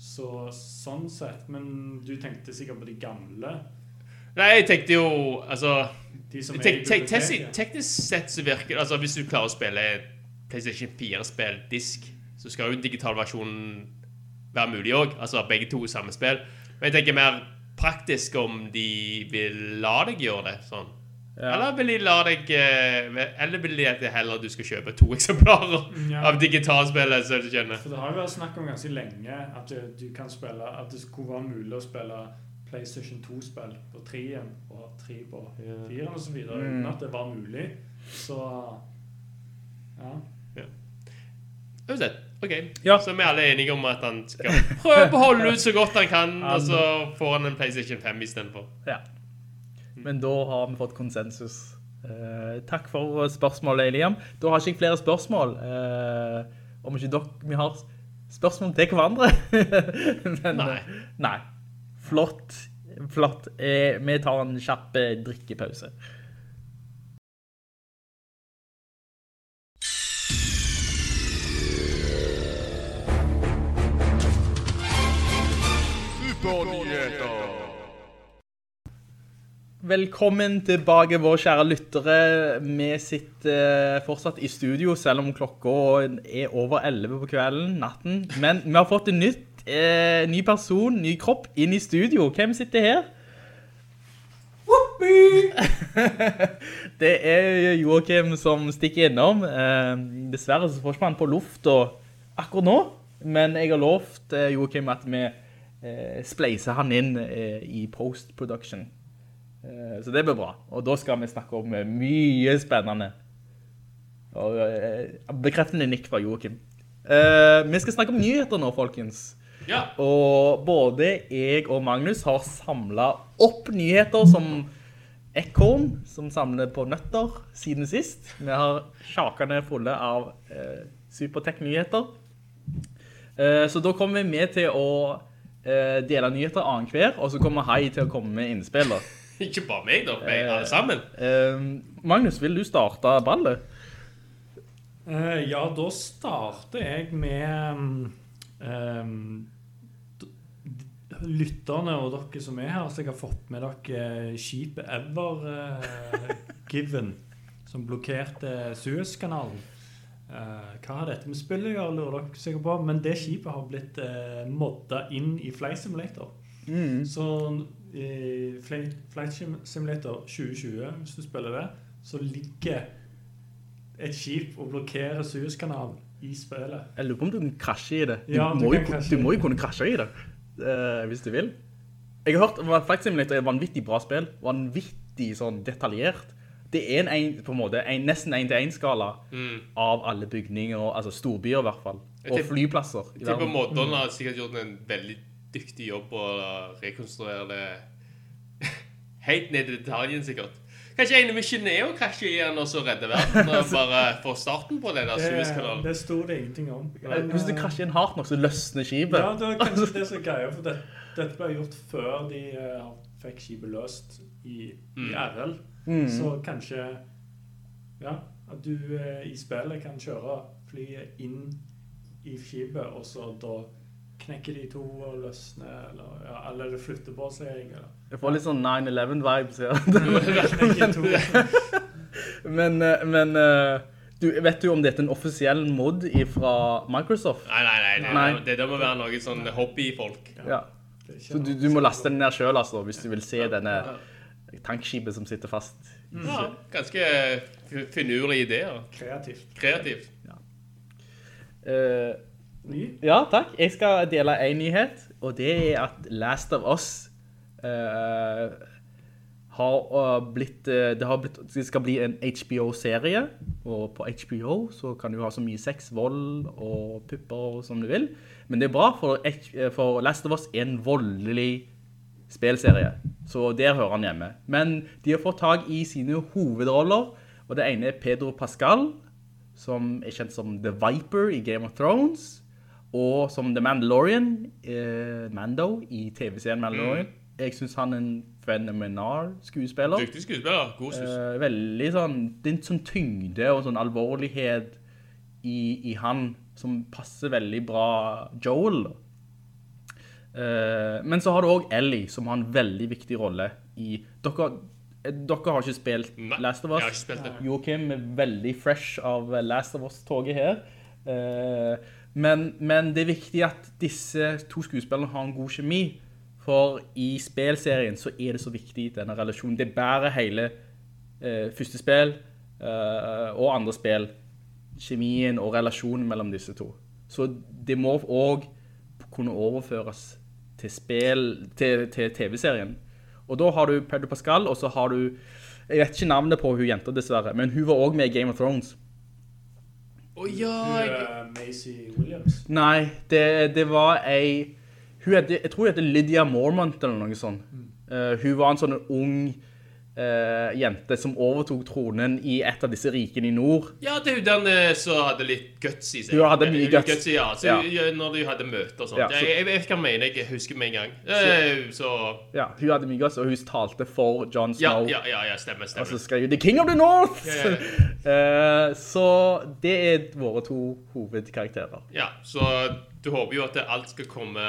Så sånn sett Men du tenkte sikkert på de gamle? Nei, jeg tenkte jo Altså tek, tek, tek. Teknisk sett så virker det Altså, hvis du klarer å spille PlayStation 4-spill disk, så skal jo digitalversjonen være mulig òg. Altså begge to samme spill. Men jeg tenker mer praktisk om de vil la deg gjøre det sånn. Eller vil de la deg eh, Eller vil de at det heller du skal kjøpe to eksemplarer Ja. av digitalspillet, så du skjønner? For det har jo vært snakk om ganske lenge at du, du kan spille At det skulle være mulig å spille PlayStation 2-spill på 3-en og 3 på 4-en osv. videre uten at det var mulig. Så ja. Uansett. OK. Ja. Så vi er alle enige om at han skal prøve å holde ut så godt han kan, og så får han en PlayStation 5 istedenfor. Ja. Mm. Men da har vi fått konsensus. Eh, takk for spørsmålet, Liam. Da har ikke jeg flere spørsmål. Eh, om ikke dere Vi har spørsmål til hverandre. Men, nei. Eh, nei. Flott. Flott. Eh, vi tar en kjapp eh, drikkepause. Superlig velkommen tilbake, våre kjære lyttere. Vi sitter fortsatt i studio, selv om klokka er over 11 på kvelden, natten. Men vi har fått en nytt, eh, ny person, ny kropp inn i studio. Hvem sitter her? det er Joachim som stikker innom. Eh, dessverre så får ikke man på lufta akkurat nå, men jeg har lovt Joakim Joachim at vi eh, spleiser han inn eh, i post-production. Eh, så det blir bra. Og da skal vi snakke om eh, mye spennende. Og eh, bekreftende nikk fra Joachim. Eh, vi skal snakke om nyheter nå, folkens. Ja. Og både jeg og Magnus har samlet opp nyheter som Ekorn, som samler på nøtter siden sist. Vi har sjakene fulle av eh, Supertech-nyheter. Eh, så da kommer vi med til å eh, dele nyheter annen hver, og så kommer Hei til å komme med innspill. Ikke bare meg, da. men alle sammen. Eh, Magnus, vil du starte ballet? Eh, ja, da starter jeg med mm, d- lytterne og dere som er her, så jeg har fått med dere skipet Ever eh, Given, som blokkerte Suezkanalen. Uh, hva har dette med spillet å gjøre, lurer dere sikkert på, men det skipet har blitt uh, modda inn i Flight Simulator. Så i Flight Simulator 2020, hvis du spiller det, så ligger et skip og blokkerer Suezkanalen i spillet. Jeg lurer på om du kan krasje i det. Du, Ja, du må, jo, du må jo kunne krasje i det, uh, hvis du vil. Jeg har hørt at Flight Simulator er et vanvittig bra spill. Vanvittig sånn detaljert. Det er en, en, på en måte, en, nesten en til en skala av alle bygninger, og- altså storbyer i hvert fall. Og flyplasser. Jeg tipper. Modern har sikkert gjort en veldig dyktig jobb å rekonstruere det helt ned i detaljen, sikkert. Kanskje en er å krasje igjen og så redde verden, og bare for starten på den der Det, Suezkanalen. det sto det ingenting om. Men, Hvis du krasjer inn hardt nok, så løsner skipet. Ja, det er kanskje det som er greia, for det, dette ble gjort før de uh, fikk skipet løst i, i RL. Så kanskje Ja, at du uh, i spillet kan kjøre flyet inn i skipet, og så da knekker de to og løsne, eller, ja, eller det flytter på seg. Eller. Jeg får litt sånn 9-11-vibes ja. Men eh, men eh, du, vet du om dette er en offisiell mod fra Microsoft? Nei, nei, nei, det, Nei. det, det må være noe sånn hobbyfolk. Ja. Så du, du må laste den ned selv, altså, hvis du vil se denne tankskipet som sitter fast. Ja, ganske f- finurlige ideer. Kreativt. Kreativt. Eh, Ny? ja, takk. Jeg skal dele en nyhet, og det er at Last of Us uh, har eh, blitt, eh, det, har blitt, det skal bli en HBO-serie, og på HBO så kan du ha så mye sex, vold og pupper som du vil. Men det er bra, for, for Last of Us er en voldelig spilserie, så der hører han hjemme. Men de har fått tag i sine hovedroller, og det ene er Pedro Pascal, som er kjent som The Viper i Game of Thrones, og som The Mandalorian, eh, Mando i TV-serien Mandalorian. Jeg synes han er en fenomenal skuespiller. Dyktig skuespiller. God synes. Eh, veldig sånn, det er en sånn tyngde og sånn alvorlighet i, i han som passer veldig bra Joel. Eh, men så har du også Ellie, som har en veldig viktig rolle i... Dere, eh, dere har ikke spilt Nei, Last of Us. jeg har ikke spilt det. Joachim er veldig fresh av Last of Us-toget her. Eh, men, men det er viktig at disse to skuespillerne har en god kjemi, for i spilserien så er det så viktig, denne relasjonen. Det bærer hele eh, første spill eh, og andre spill, kjemien og relasjonen mellom disse to. Så det må også kunne overføres til spill, til, til TV-serien. Og da har du Pedro Pascal, og så har du, jeg vet ikke navnet på hun jenta dessverre, men hun var også med i Game of Thrones. Å ja, jeg, eh, Maisie Williams. Nei, det, det var ei hun heter, Jeg tror hun heter Lydia Mormont eller noe sånt. Eh, hun var en sånn ung eh, jente som overtok tronen i et av disse rikene i nord. ja, det er jo den eh, som hadde litt guts i seg. Hun hadde mye guts. guts. i, ja. Så Ja. når de hadde møter og sånt. Ja, så- jeg, jeg vet hva jeg mener, jeg husker med en gang. Eh, Så, Ja, hun hadde mye guts, og hun talte for Jon Snow. ja, ja, ja, stemmer, Og så skrev hun The King of the North! Eh, så det er våre to hovedkarakterer. Ja, så du håper jo at alt skal komme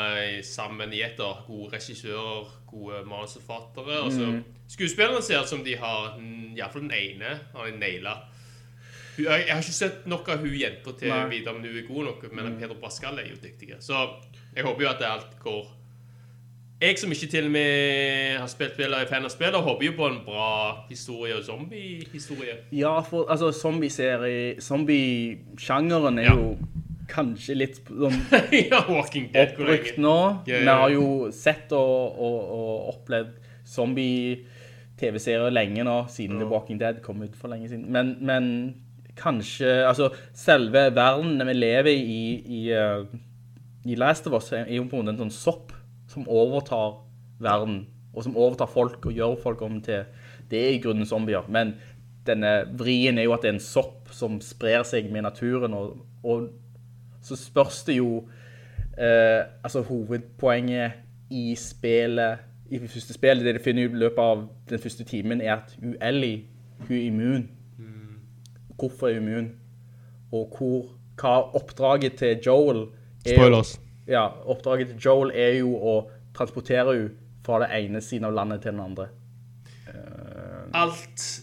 sammen i ett. Gode regissører, gode manusforfattere. Mm. Skuespillerne ser ut som de har mm, Iallfall den ene har en naila. Jeg, jeg har ikke sett nok av hun jenta til å Mm. vite om hun er god nok, men Pedro Pascal er jo dyktig. Så jeg håper jo at alt går Jeg som ikke til og med har spilt spill i er fan av spill, håper jo på en bra historie og zombie-historie. Ja, for altså, zombie-serie Zombie-sjangeren er Ja. jo kanskje litt sånn ja, Walking Dead, oppbrukt nå. Ja, ja, Vi har jo sett og, og, og opplevd zombie-TV-serier lenge nå, siden The Walking Dead kom ut for lenge siden. Men, men kanskje Altså, selve verden vi lever i i, eh, i Last of Us, er jo på en måte en sånn sopp som overtar verden, og som overtar folk og gjør folk om til Det er i grunnen zombier, men denne vrien er jo at det er en sopp som sprer seg med naturen, og, og så spørs det jo eh, Altså, hovedpoenget i spillet I det første spillet, det de finner ut i løpet av den første timen, er at hun Ellie, hun er immun. Hvorfor er hun immun? Og hvor, hva oppdraget til Joel er Spoilers. Ja, oppdraget til Joel er jo å transportere henne fra det ene siden av landet til den andre. alt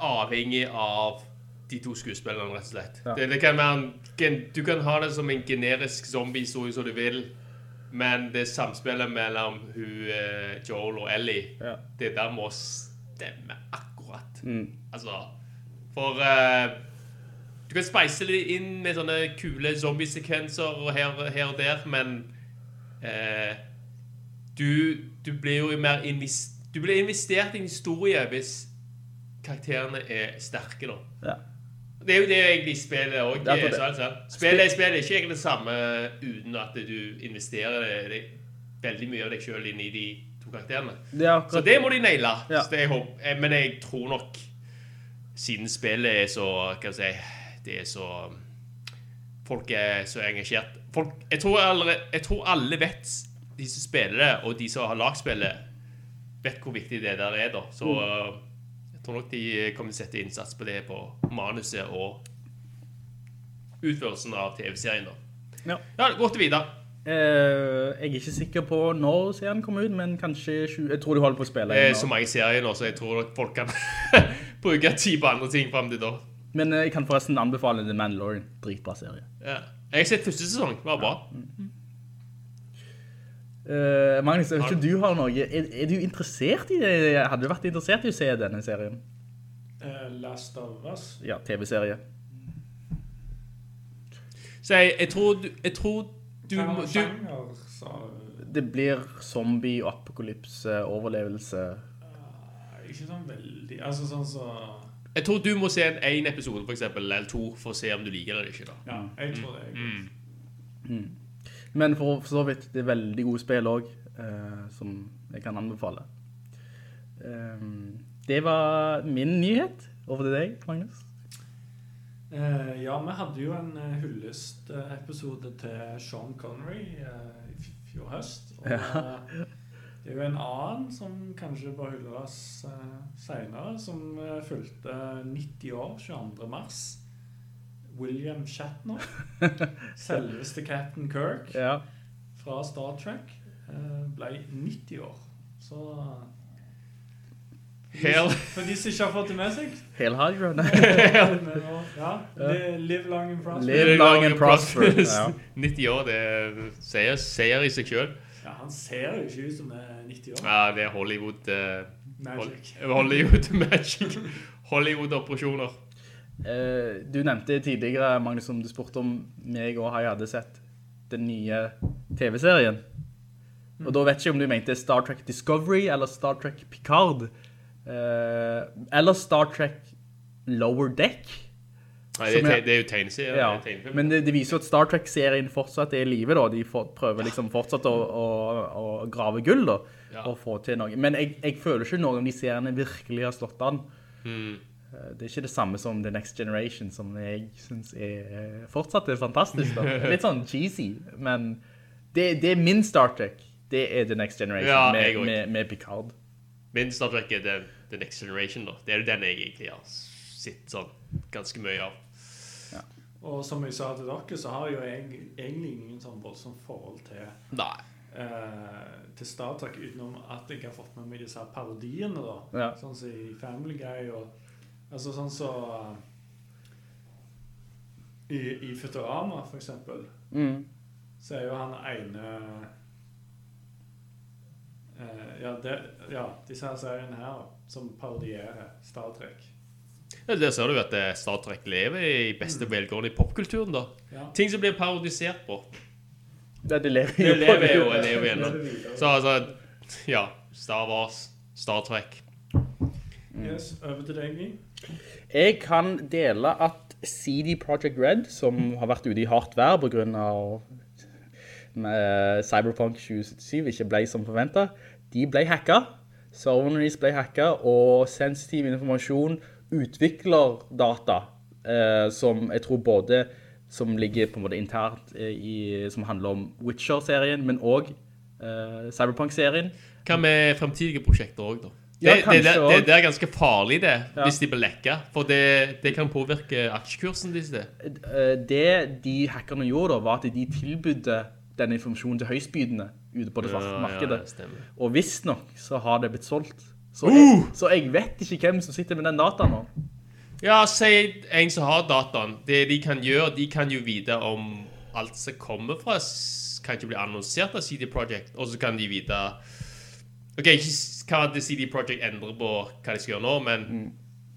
avhengig av de to skuespillerne, rett og slett. Ja. Det, det kan være en, du kan ha det som en generisk zombie-historie som du vil, men det samspillet mellom hun, eh, Joel og Ellie, Ja. det der må stemme akkurat. Mm. Altså, for uh, du kan speise det inn med sånne kule zombiesekvenser og her, her og der, men eh, du, du blir jo mer invest, du blir investert i en historie hvis karakterene er sterke, da. Ja. Det er jo det egentlig spillet òg er sant? Spillet er spillet er ikke egentlig det samme uten at du investerer det, det, veldig mye av deg sjøl inn i de to karakterene. Er Så det må de naile. Ja. Så det eh, Men jeg tror nok, siden spillet er så Hva skal jeg si Det er så Folk er så engasjert. Folk, jeg, tror alle, jeg tror alle vet, de som spiller det, og de som har lagspillet, vet hvor viktig det der er. da Så Mm. Eh, jeg tror nok de kommer til å sette innsats på det på manuset og utførelsen av TV-serien. da Ja. Ja, gå til videre. Uh, jeg er ikke sikker på når serien kommer ut, men kanskje 20, Jeg tror de holder på å spille Det er så mange serier nå, så jeg tror folk kan bruke tid på andre ting fram til da. Men uh, jeg kan forresten anbefale The Mandalorian. Dritbra serie. Ja. Jeg har sett første sesong. Det var bra. Eh, Magnus, jeg vet ikke du har noe. Er, er du interessert i det? Hadde du vært interessert i å se denne serien? Uh, Last of Us. Ja, TV-serie. Så jeg, jeg tror du, jeg tror du, du sjanger? Det blir zombie, apokalypse, overlevelse. Ikke sånn veldig Altså sånn så Jeg tror du må se en en episode for eksempel, eller to for å se om du liker det eller ikke. da. Ja, jeg tror det. Mm. Men for, for så vidt, det er veldig gode spill også, eh, som jeg kan anbefale. Ehm, det var min nyhet. Over til deg, Magnus. Eh, ja, vi hadde jo en uh, hyllest-episode til Sean Connery eh, i fjor høst. Og ja. det er jo en annen som kanskje bør hylles uh, seinere, som uh, fylte 90 år 22. William Shatner. Selveste Captain Kirk Ja. fra Star Trek. eh, ble 90 år. Så Hel. For de som ikke har fått det med seg Hail Hydra. Ja, li- Live long and prosper. Live long and prosper. 90 år, det sier, seier i seg sjøl. Ja, han ser jo ikke ut som er 90 år. Ja, det er Hollywood uh, Magic. Hollywood magic. Hollywood-operasjoner. Eh, du nevnte tidligere, Magnus, om du spurte om meg og Hai hadde sett den nye TV-serien. Og da vet jeg ikke om du mente Star Trek Discovery eller Star Trek Picard. Eh, eller Star Trek Lower Deck. Nei, det, er Som det er jo tegneserie. Ja, men det, det viser jo at Star Trek-serien fortsatt er i live da. De for, prøver liksom fortsatt å, å, å grave gull da, Ja. og få til noe. Men jeg, jeg føler ikke noen av de seriene virkelig har slått an. Mm. Det er ikke det samme som The Next Generation, som jeg synes er eh, fortsatt er fantastisk. Da. Litt sånn cheesy, men det, det er min Star Trek. Det er The Next Generation Ja, med, med, med Picard. Min Star Trek er The, The Next Generation. da. Det er den jeg egentlig har sett sånn ganske mye av. Og som jeg sa til dere, så har jo jeg egentlig ingen sånn voldsomt forhold til Nei. Uh, til Star Trek utenom at jeg har fått med meg disse parodiene, da. Ja. Sånn som i Family Guy og Altså sånn så eh, i, I Futurama, for eksempel, Mm. så er jo han ene eh, ja, det, ja, disse her seriene her som parodierer Star Trek. Ja, Der ser du at eh, Star Trek lever i beste velgående i popkulturen. da. Ja. Ting som blir parodisert på. Det, det lever jo på lever jo det. lever igjen. Lever Så altså Ja. Star Wars, Star Trek. Yes, over til deg. Jeg kan dele at CD Projekt Red, som har vært ute i hardt vær på grunn av Cyberpunk 2077 ikke ble som forventet, de ble hacket. Serverne deres ble hacket, og sensitiv informasjon utvikler data, eh, som jeg tror både som ligger på en måte internt eh, i, som handler om Witcher-serien, men også eh, Cyberpunk-serien. Hva med fremtidige prosjekter også da? Det, Ja, det, det, det, det er ganske farlig, det, Ja. hvis de blir lekka. For det, det kan påvirke aksjekursen deres. det. Eh, det de hackerne gjorde da, var at de tilbudde denne informasjonen til høystbydende ute på det svarte Ja, ja, markedet. det stemmer. og visstnok så har det blitt solgt. Så, Uh! jeg, så jeg vet ikke hvem som sitter med den dataen nå. Ja, si en som har dataen. Det de kan gjøre, de kan jo vite om alt som kommer fra Kan ikke bli annonsert av CD Projekt, og så kan de vite OK, ikke hva The CD Projekt endrer på hva de skal gjøre nå, men Mm.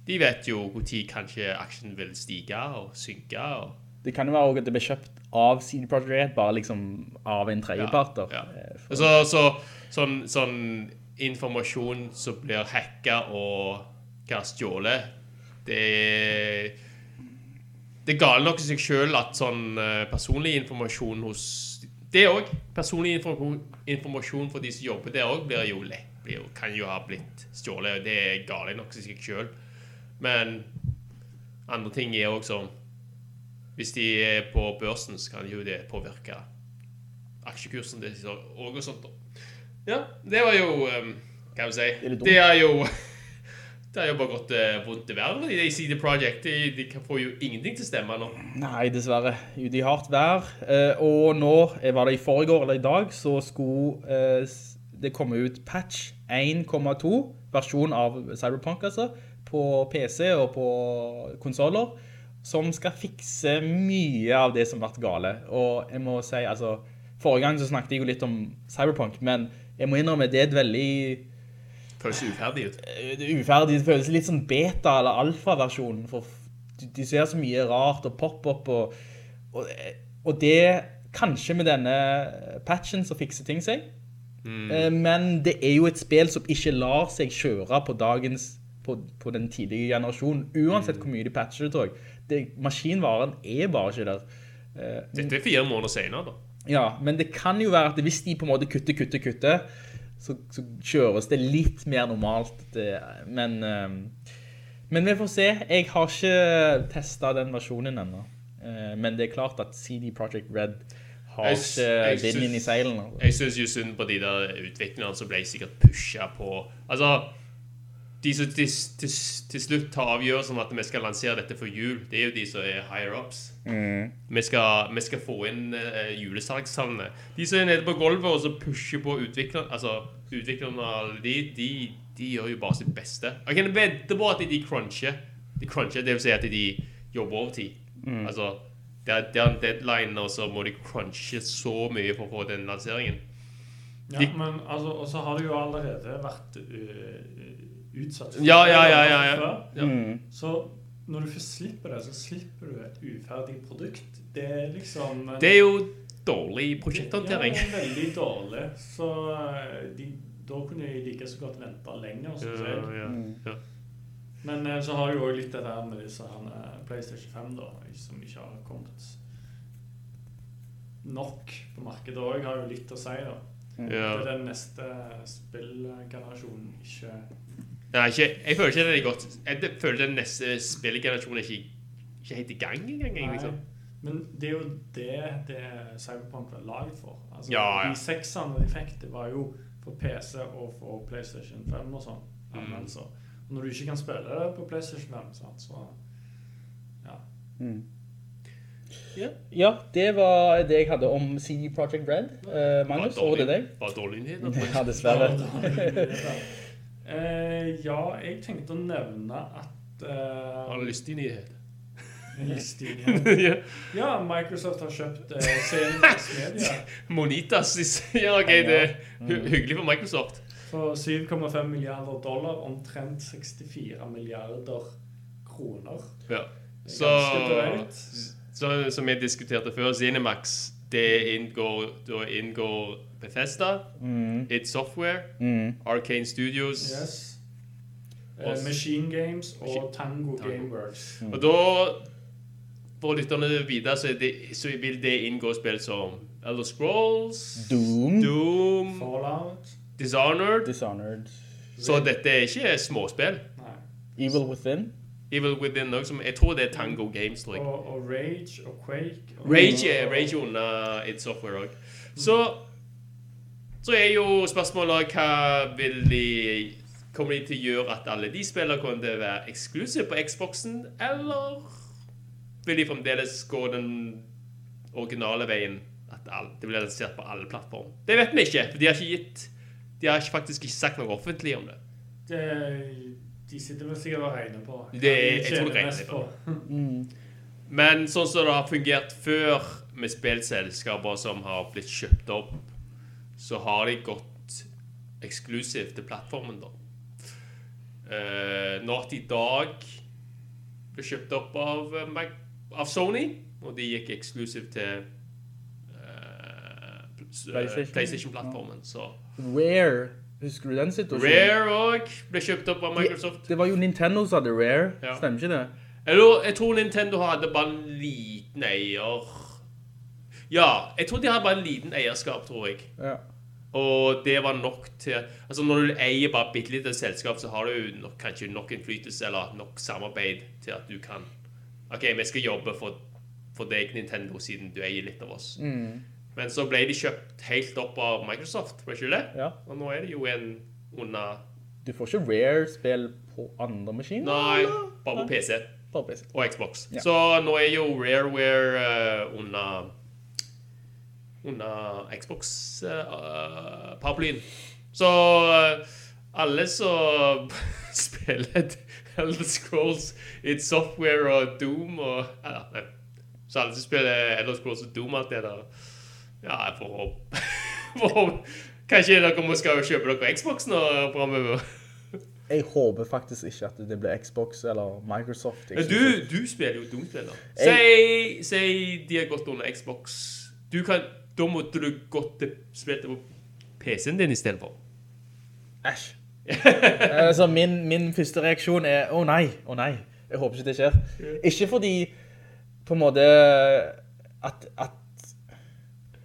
de vet jo når kanskje aksjen vil stige og synke. og Det kan jo være at det blir kjøpt av CD Projekt Red, bare liksom av en tredjepart. Ja, Ja. Eh, for- Så, så sånn, sånn informasjon som blir hacka og hva stjålet, det Det er gale nok i seg sjøl at sånn eh, personlig informasjon hos Det òg. Personlig informasjon, for de som jobber der òg, blir jo lett. Blir jo, kan jo ha blitt stjålet. Det er gale nok i seg sjøl. Men andre ting er òg sånn Hvis de er på børsen, så kan jo det påvirke aksjekursen deres og og sånt. Ja, det var jo um, Hva skal vi si. Det er jo Det har jo bare gått uh, vondt i verden. i CD Projekt de, de får jo ingenting til å stemme nå. Nei, dessverre. Ute i hardt vær. Uh, og nå, eh, var det i forrige år eller i dag, så skulle uh, det komme ut patch 1,2, versjon av Cyberpunk altså, på PC og på konsoler, som skal fikse mye av det som har vært gale. Og jeg må si, altså, forrige gang så snakket jeg jo litt om Cyberpunk, men jeg må innrømme, det er et veldig Føles uferdig ut. eh, det er uferdig. Det føles litt som beta- eller alfa-versjonen. For de, de ser så mye rart og pop-up og, og, og det kanskje med denne patchen så fikser ting seg. Mm. Men det er jo et spill som ikke lar seg kjøre på dagens på, på den tidlige generasjonen, uansett hvor mye de patcher det, tror jeg. Det, maskinvaren er bare ikke der. Eh, Dette er fire måneder senere, da. ja, men det kan jo være at hvis de på en måte kutter, kutter, kutter, så, så kjøres det litt mer normalt. Det, men, ehm, men vi får se. Jeg har ikke testet den versjonen ennå. Eh, men det er klart at CD Projekt Red har Jeg jeg ikke vinden i seilen seilene. altså. Jeg syns jo synd på de der utviklerne som ble sikkert pusha på Altså, de som til, til, til slutt tar avgjørelsen om at vi skal lansere dette for jul, det er jo de som er higher ups. Vi, skal, vi skal få inn uh, julesalgstallene. De som er nede på gulvet og så pusher på utviklerne Altså, utviklerne og alle de, de, de gjør jo bare sitt beste. Jeg kan vedde på at de cruncher. De cruncher, det vil si at de jobber overtid. Altså, det er, det er en deadline, og så må de crunche så mye for å få den lanseringen. Ja, De- men altså, Og så har det jo allerede vært uh, utsatt Ja, ja, ja, ja, ja. før. Ja. Så når du først slipper det, så slipper du et uferdig produkt. Det er liksom Det er jo dårlig prosjekthåndtering. Ja, veldig dårlig. Så eh, de, da kunne jeg like så godt vente lenger, Ja, jeg. ja, ja. Men eh, så har du jo også litt det der med disse her eh, PlayStation 5, da, som ikke har kommet nok på markedet òg, har jo litt å si, da. Ja. Det er den neste spillgenerasjonen ikke Nei, ikke, jeg føler ikke det er godt Jeg føler den neste spillgenerasjonen er ikke, ikke helt i gang engang. Liksom. Men det er jo det, det Cyberpunk var laget for. Altså, Ja, ja. De seksene de fikk, det var jo for PC og for PlayStation 5 og sånn. Mm. Altså. Og når du ikke kan spille det på PlayStation 5, sant, så ja. Ja, det var det jeg hadde om CD Projekt Red. Uh, Magnus, over til deg. Var dårlig nyhet. Ja, dessverre. Eh, ja, jeg tenkte å nevne at uh, Har du lyst til nyheter? ja. ja, Microsoft har kjøpt uh, CNS Media Monitas sier ok, det er hyggelig for Microsoft. for 7,5 milliarder dollar, omtrent 64 milliarder kroner. Ja. Så, så som vi diskuterte før, Cinemax, det inngår, da inngår Bethesda, id Software, Arcane Studios, Yes. Eh, Machine Games og Tango, Tango. Gameworks. Og da, for lytterne videre, så, det, så vil det inngå spill som Elder Scrolls, Doom, Doom, Fallout. Dishonored. Dishonored, Så dette er ikke småspill. Nei. Evil Within. Evil Within også, som jeg tror det er Tango Games, tror jeg. Og, og Rage og Quake. Og, Rage er Rage under id Software òg. Så, så er jo spørsmålet hva vil de Kommer de til å gjøre at alle de spillene kommer til å være eksklusive på Xboxen, eller vil de fremdeles gå den originale veien? At det blir lansert på alle plattformer? Det vet vi ikke, for de har ikke gitt De har faktisk ikke sagt noe offentlig om det. det, de sitter vel sikkert og regner på. Det- de jeg tror de regner på. mm. Men sånn som det har fungert før med spillselskaper som har blitt kjøpt opp, så har de gått eksklusivt til plattformen, da. Uh, Naughty Dog ble kjøpt opp av, eh, Mac- av Sony, og de gikk eksklusivt til eh, eh, PlayStation. PlayStation-plattformen. Så Rare. Husker du den situasjonen? Rare òg ble kjøpt opp av Microsoft. Det var jo Nintendo som hadde Rare, Ja. stemmer ikke det? Eller, jeg tror Nintendo hadde bare en liten eier Ja, jeg tror de hadde bare en liten eierskap, tror jeg. Ja. Og det var nok til Altså Når du eier bare bitte lite selskap, så har du nok, kanskje nok innflytelse eller nok samarbeid til at du kan OK, vi skal jobbe for, for deg, Nintendo, siden du eier litt av oss. Men så ble de kjøpt helt opp av Microsoft, var ikke det? Ja. Og nå er det jo en under Du får ikke Rare-spill på andre maskiner? Nei, bare på PC. Bare PC. og Xbox. Ja. Så nå er jo Rareware uh, under under Xbox-paraplyen. så uh, alle som spiller Elder Scrolls It's Software og Doom og ja, nei. Så alle som spiller Elder Scrolls og Doom alt det der Ja, jeg får håpe håpe- Kanskje dere må skal kjøpe dere Xbox nå framover? Jeg håper faktisk ikke at det blir Xbox eller Microsoft. Men du, du spiller jo Doom-spiller. Si, si de har gått under Xbox. Du kan, da måtte du gått til spilte på PC-en din istedenfor. Æsj. Altså, min, min første reaksjon er, å nei, å nei. Jeg håper ikke det skjer. Ikke fordi, på en måte, at, at,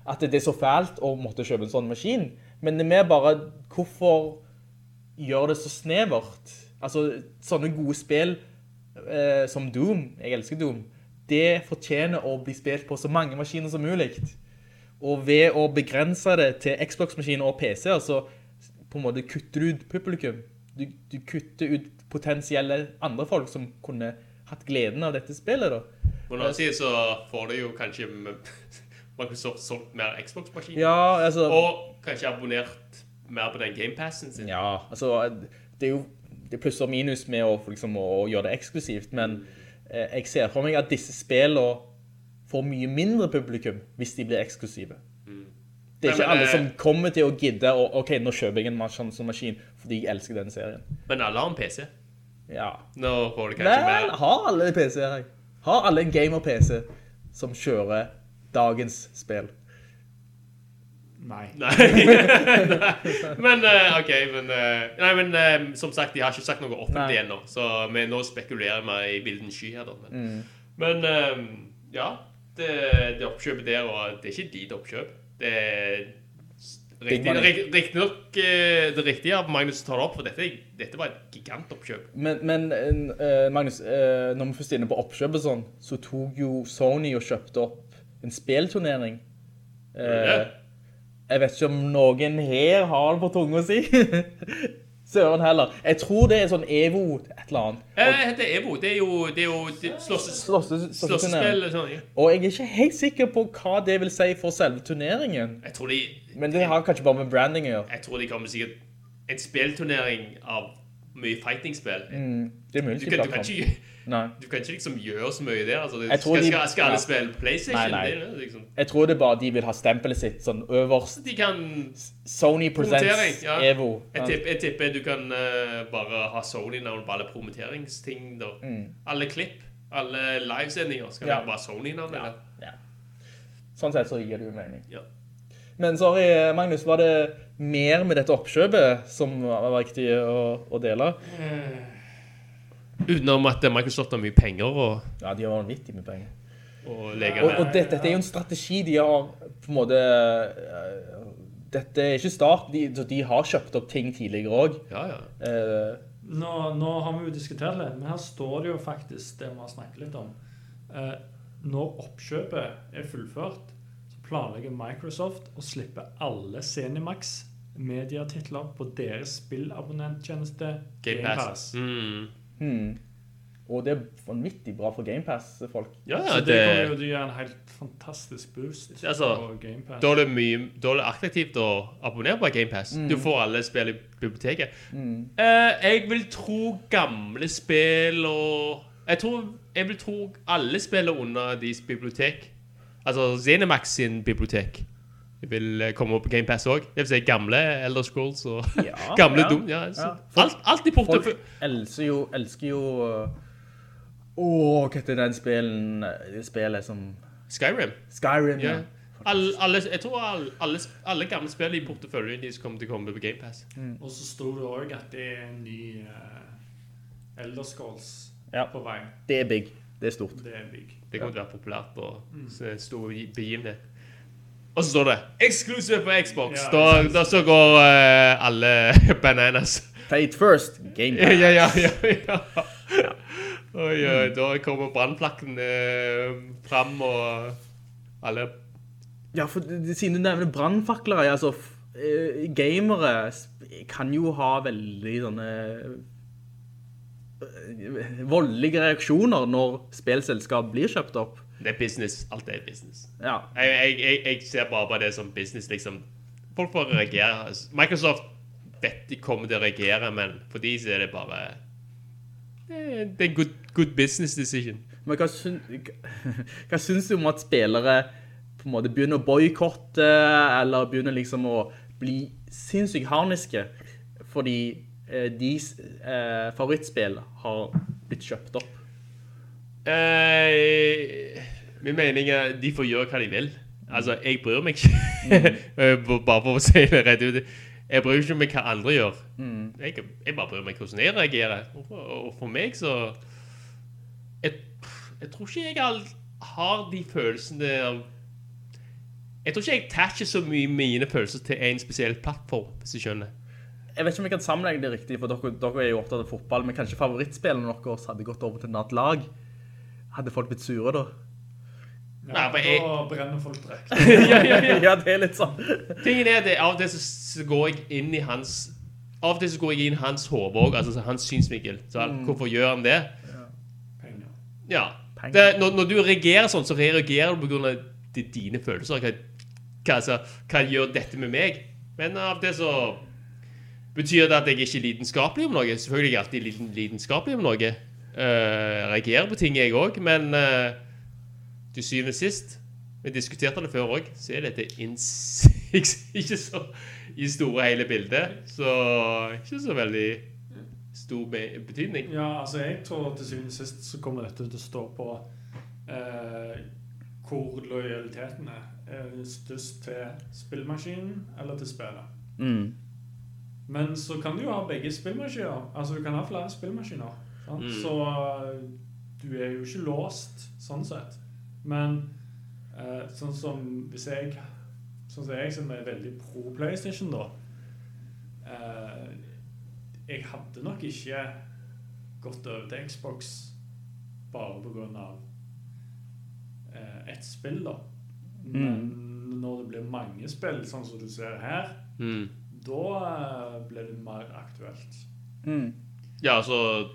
at det er så fælt å måtte kjøpe en sånn maskin, men det er mer bare, hvorfor gjør det så snevert? Altså, sånne gode spill eh, som Doom, jeg elsker Doom, det fortjener å bli spilt på så mange maskiner som mulig. Og ved å begrense det til Xbox-maskiner og PC-er, så på en måte kutter ut publikum. Du, du kutter ut potensielle andre folk som kunne hatt gleden av dette spillet da. På den siden side så får du jo kanskje Microsoft solgt mer Xbox-maskiner. Ja, altså... Og kanskje abonnert mer på den gamepassen sin. Ja, altså, det er jo det er pluss og minus med å, liksom, å gjøre det eksklusivt, men eh, jeg ser for meg at disse spillene får mye mindre publikum hvis de blir eksklusive. Det er ikke men, alle eh, som kommer til å gidde, å, ok, nå kjøper jeg en maskin, sånn maskin fordi jeg elsker den serien. Men alle har en PC. Ja. Nå får du kanskje Vel, mer har alle en PC-er her? Har alle en gamer-PC som kjører dagens spill? Nei. Nei. men eh, OK, men eh, Nei, men eh, som sagt, de har ikke sagt noe offentlig ennå, så vi nå spekulerer vi i bildens sky her, da. Men, Mm. men eh, ja. Det, det oppkjøpet der, og det er ikke ditt oppkjøp. Det er Big riktig- Riktignok eh, det riktige av Magnus tar det opp, for dette, dette var et gigantoppkjøp. Men, men uh, Magnus, uh, når vi først er inne på oppkjøp og sånn, så tok jo Sony og kjøpte opp en spillturnering. Uh, jeg vet ikke om noen her har det på tunga si. Søren heller. Jeg tror det er sånn Evo et eller annet. Eh, det heter Evo. Det er jo, det er jo det, slåsses, Slåsse- slåssespill. og Sånn, ja. Og jeg er ikke helt sikker på hva det vil si for selve turneringen. Jeg tror de Men det har kanskje bare med branding å gjøre. Jeg tror de kommer sikkert en spillturnering av mye fighting-spill. Det er mulig. Du, du, Nei. du kan ikke liksom gjøre så mye der. Altså, det, Jeg skal, de- skal, skal alle spille PlayStation? Nei, nei. Det, liksom, Jeg tror det er bare de vil ha stempelet sitt sånn øverst. de kan Sony presents ja. Evo. Jeg tipper, jeg tipper du kan uh, bare ha Sony-navn på alle promoteringsting. Mm. Alle klipp, alle livesendinger skal Mm. Ja. bare Sony-navn. Ja. ja. Sånn sett så gir det jo mening. Ja. Men sorry, Magnus, var det mer med dette oppkjøpet som var viktig å, å dele? Utenom at Microsoft har mye penger og Ja, de har vanvittig mye penger. Og, Og, og dette, dette er jo en strategi de har på en måte uh, Dette er ikke start, de, de har kjøpt opp ting tidligere òg. Ja, ja. Nå, nå har vi jo diskutert litt, men her står det jo faktisk det vi har snakket litt om. Uh, når oppkjøpet er fullført, så planlegger Microsoft å slippe alle Zenimax mediatitler på deres spillabonnenttjeneste Game Pass. GamePass. Mm. Og det er vanvittig bra for GamePass-folk. Ja, Så ja, det kommer jo det, til å gjøre en helt fantastisk boost Altså, på GamePass. da er det mye Da er det attraktivt å abonnere på GamePass. Du får alle spill i biblioteket. Eh, jeg vil tro gamle spill og Jeg tror Jeg vil tro alle spiller under deres bibliotek. Altså Zenemax sin bibliotek. Vil eh, komme opp på GamePass òg. Det vil si gamle Elder Scrolls og Ja, gamle ja, Doom. Ja, ja. alt, alt i portefølje. Folk elsker jo, elsker jo Å, Åh, hva heter den spillen, det spillet som Skyrim. Skyrim, ja. Ja. Alle, alle, jeg tror alle, alle, alle gamle spill i porteføljen deres kommer til å komme på GamePass. Og så sto det òg at det er en ny uh, Elder Scrolls Ja. på vei. Det er big. Det er stort. Det er big. Det kommer til å være populært og mm. stor begivenhet. Og så står det 'Exclusive på Xbox'. Ja, da, da så går uh, alle bananas. Play it first, Game ja, ja, ja, ja. ja. Oi, oi, da kommer brannplakken uh, fram, og alle Ja, for siden du nevner brannfakler, ja, altså, f- eh, gamere kan jo ha veldig sånne eh, voldelige reaksjoner når spillselskap blir kjøpt opp. Det er business. Alt er business. Ja, Jeg, jeg, jeg, ser bare på det som business, liksom. Folk får reagere. Microsoft vet de kommer til å reagere, men for de så er det bare Det er det er en good, good business decision. men hva, syn, hva syns du om at spillere på en måte begynner å boykotte, eller begynner liksom å bli sinnssykt harniske, fordi eh, deres eh, favorittspill har blitt kjøpt opp? Eh, min mening er de får gjøre hva de vil. Altså, jeg bryr meg ikke. Mm. bare for å si det rett ut. Jeg bryr meg ikke med hva andre gjør. Jeg, jeg bare bryr meg hvordan jeg reagerer. Og, og for meg så jeg, jeg tror ikke jeg har de følelsene av Jeg tror ikke jeg attacher så mye mine følelser til en spesiell plattform, hvis du skjønner. Jeg vet ikke om jeg kan sammenlegge det riktig, for dere, dere er jo opptatt av fotball, men kanskje favorittspillene deres hadde gått over til et annet lag. Hadde folk blitt sure da? Ja, Nei, jeg- Da brenner folk direkte. ja, ja, ja. ja, det er litt sånn. Tingen er det- av til så, går jeg inn i hans Av til så går jeg inn i hans hode òg, altså hans synsvinkel. Så han, hvorfor gjør han det? Penger. Ja. Penger. Det, når, når du reagerer sånn, så reagerer du pga. dine følelser. Hva, hva, altså, hva gjør dette med meg? Men av til så betyr det at jeg ikke er lidenskapelig om noe. Selvfølgelig er jeg alltid liten, lidenskapelig om noe. Eh, jeg reagerer på ting, jeg òg, men uh, til syvende og sist Vi diskuterte det før òg, så er dette ikke så i store hele bildet. Så ikke så veldig stor be- betydning. Ja, altså jeg tror til syvende og sist så kommer dette til å stå på uh, hvor lojaliteten er. Er det størst til spillmaskinen eller til spillet? Mm. Men så kan du jo ha begge spillmaskiner. Altså du kan ha flere spillmaskiner. Mm. Så eh, du er jo ikke låst sånn sett. Men eh, sånn som hvis jeg Sånn som jeg som er veldig pro PlayStation, da eh, Jeg hadde nok ikke gått over til Xbox bare på grunn av eh, ett spill, da. Men når det blir mange spill, sånn som du ser her, Mm. da eh, ble det mer aktuelt. Ja, altså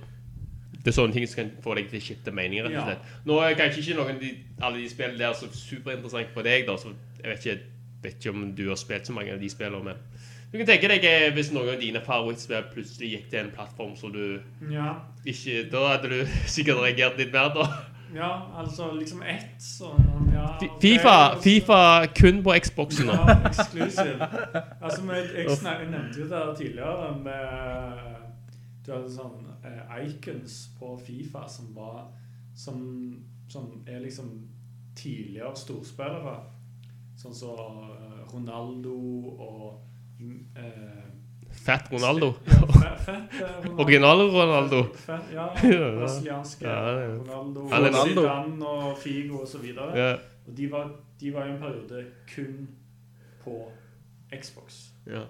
Det er sånne ting som kan få deg til å skifte meninger. rett og Ja. Nå er kanskje ikke noen av de, alle de spillene der så superinteressant for deg, da, så jeg vet ikke, vet ikke om du har spilt så mange av de spillene. Men du kan tenke deg eh, hvis noen av dine favorittspill plutselig gikk til en plattform så du Ja, ikke Da hadde du sikkert reagert litt mer, da. ja altså liksom ett sånn ja, Fi- Fifa, FIFA kun på Xboxen nå. Ja, eksklusiv. Altså, jeg, jeg, jeg nevnte jo det tidligere med Du hadde sånn icons på Fifa som var Som, som er liksom tidligere storspillere. Sånn som eh, Ronaldo og mm, eh, Fett Ronaldo. Ja, fe- fett eh, Ronaldo. Original Ronaldo. Fett, ja, Ja. brasilianske Ja, er- Ronaldo, er- Zidane og Figo og så videre. Ja. Og de var, de var i en periode kun på Xbox. Ja.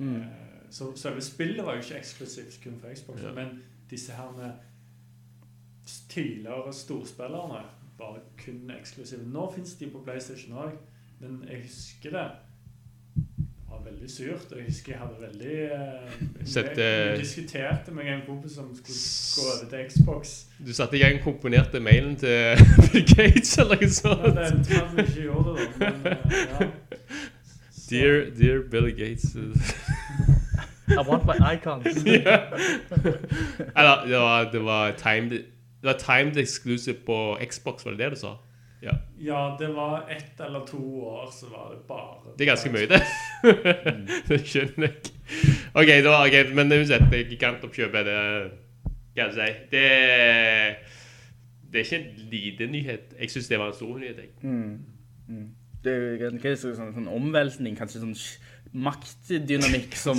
Eh, Så selve spillet var jo ikke eksklusivt kun for Xbox, Ja. men disse her med tidligere storspillerne var kun eksklusive. Nå fins de på PlayStation òg, men jeg husker det var veldig surt. Jeg husker jeg hadde veldig uh, Sette, jeg, eh, diskuterte med en kompis som skulle gå over til Xbox. Du satte i gang komponerte mailen til Bill Gates eller noe Ja, sånt. det endte med at vi ikke gjorde det. Men, uh, ja. Dear, dear Bill Gates. I want my icons. Eller, det var, det var timed Det var timed exclusive på Xbox, var det det du sa? Ja. Ja, det var ett eller to år, så var det bare Det er ganske mye, det. det skjønner jeg. OK, da, ok, men uansett, det er det kan jeg si Det Det er ikke en liten nyhet. Jeg syns det var en stor nyhet. Jeg. Det er jo hva er det, sånn, sånn omveltning, kanskje sånn maktdynamikk som,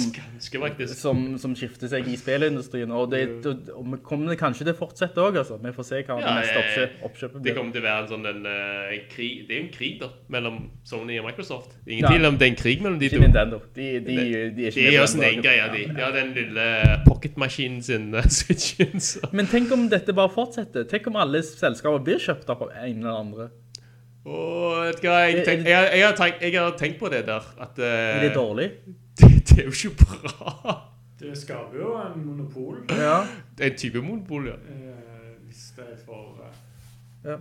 som, som skifter seg i spillindustrien. Og, det, og, og vi kommer kanskje til å fortsette òg, altså. Vi får se hva det Ja, neste oppkjøpet oppkjøp, blir. Det kommer til å være en sånn en, eh, krig Det er jo en krig da mellom Sony og Microsoft. Ingen Ja. tvil om det er en krig mellom de to. Nintendo. De, de, de, er gjør sin egen greie, de. De har den lille pocketmaskinen sin, uh, switchen. Så. Men tenk om dette bare fortsetter. Tenk om alle selskaper blir kjøpt av en eller andre. Åh, vet du hva, jeg, tenk, jeg, jeg, har tenkt, jeg har tenkt på det der, at uh, Er det dårlig? det, det er jo ikke bra. Det skaper jo en monopol. Ja. Det er en type monopol, ja. Eh, hvis det er for uh, ja.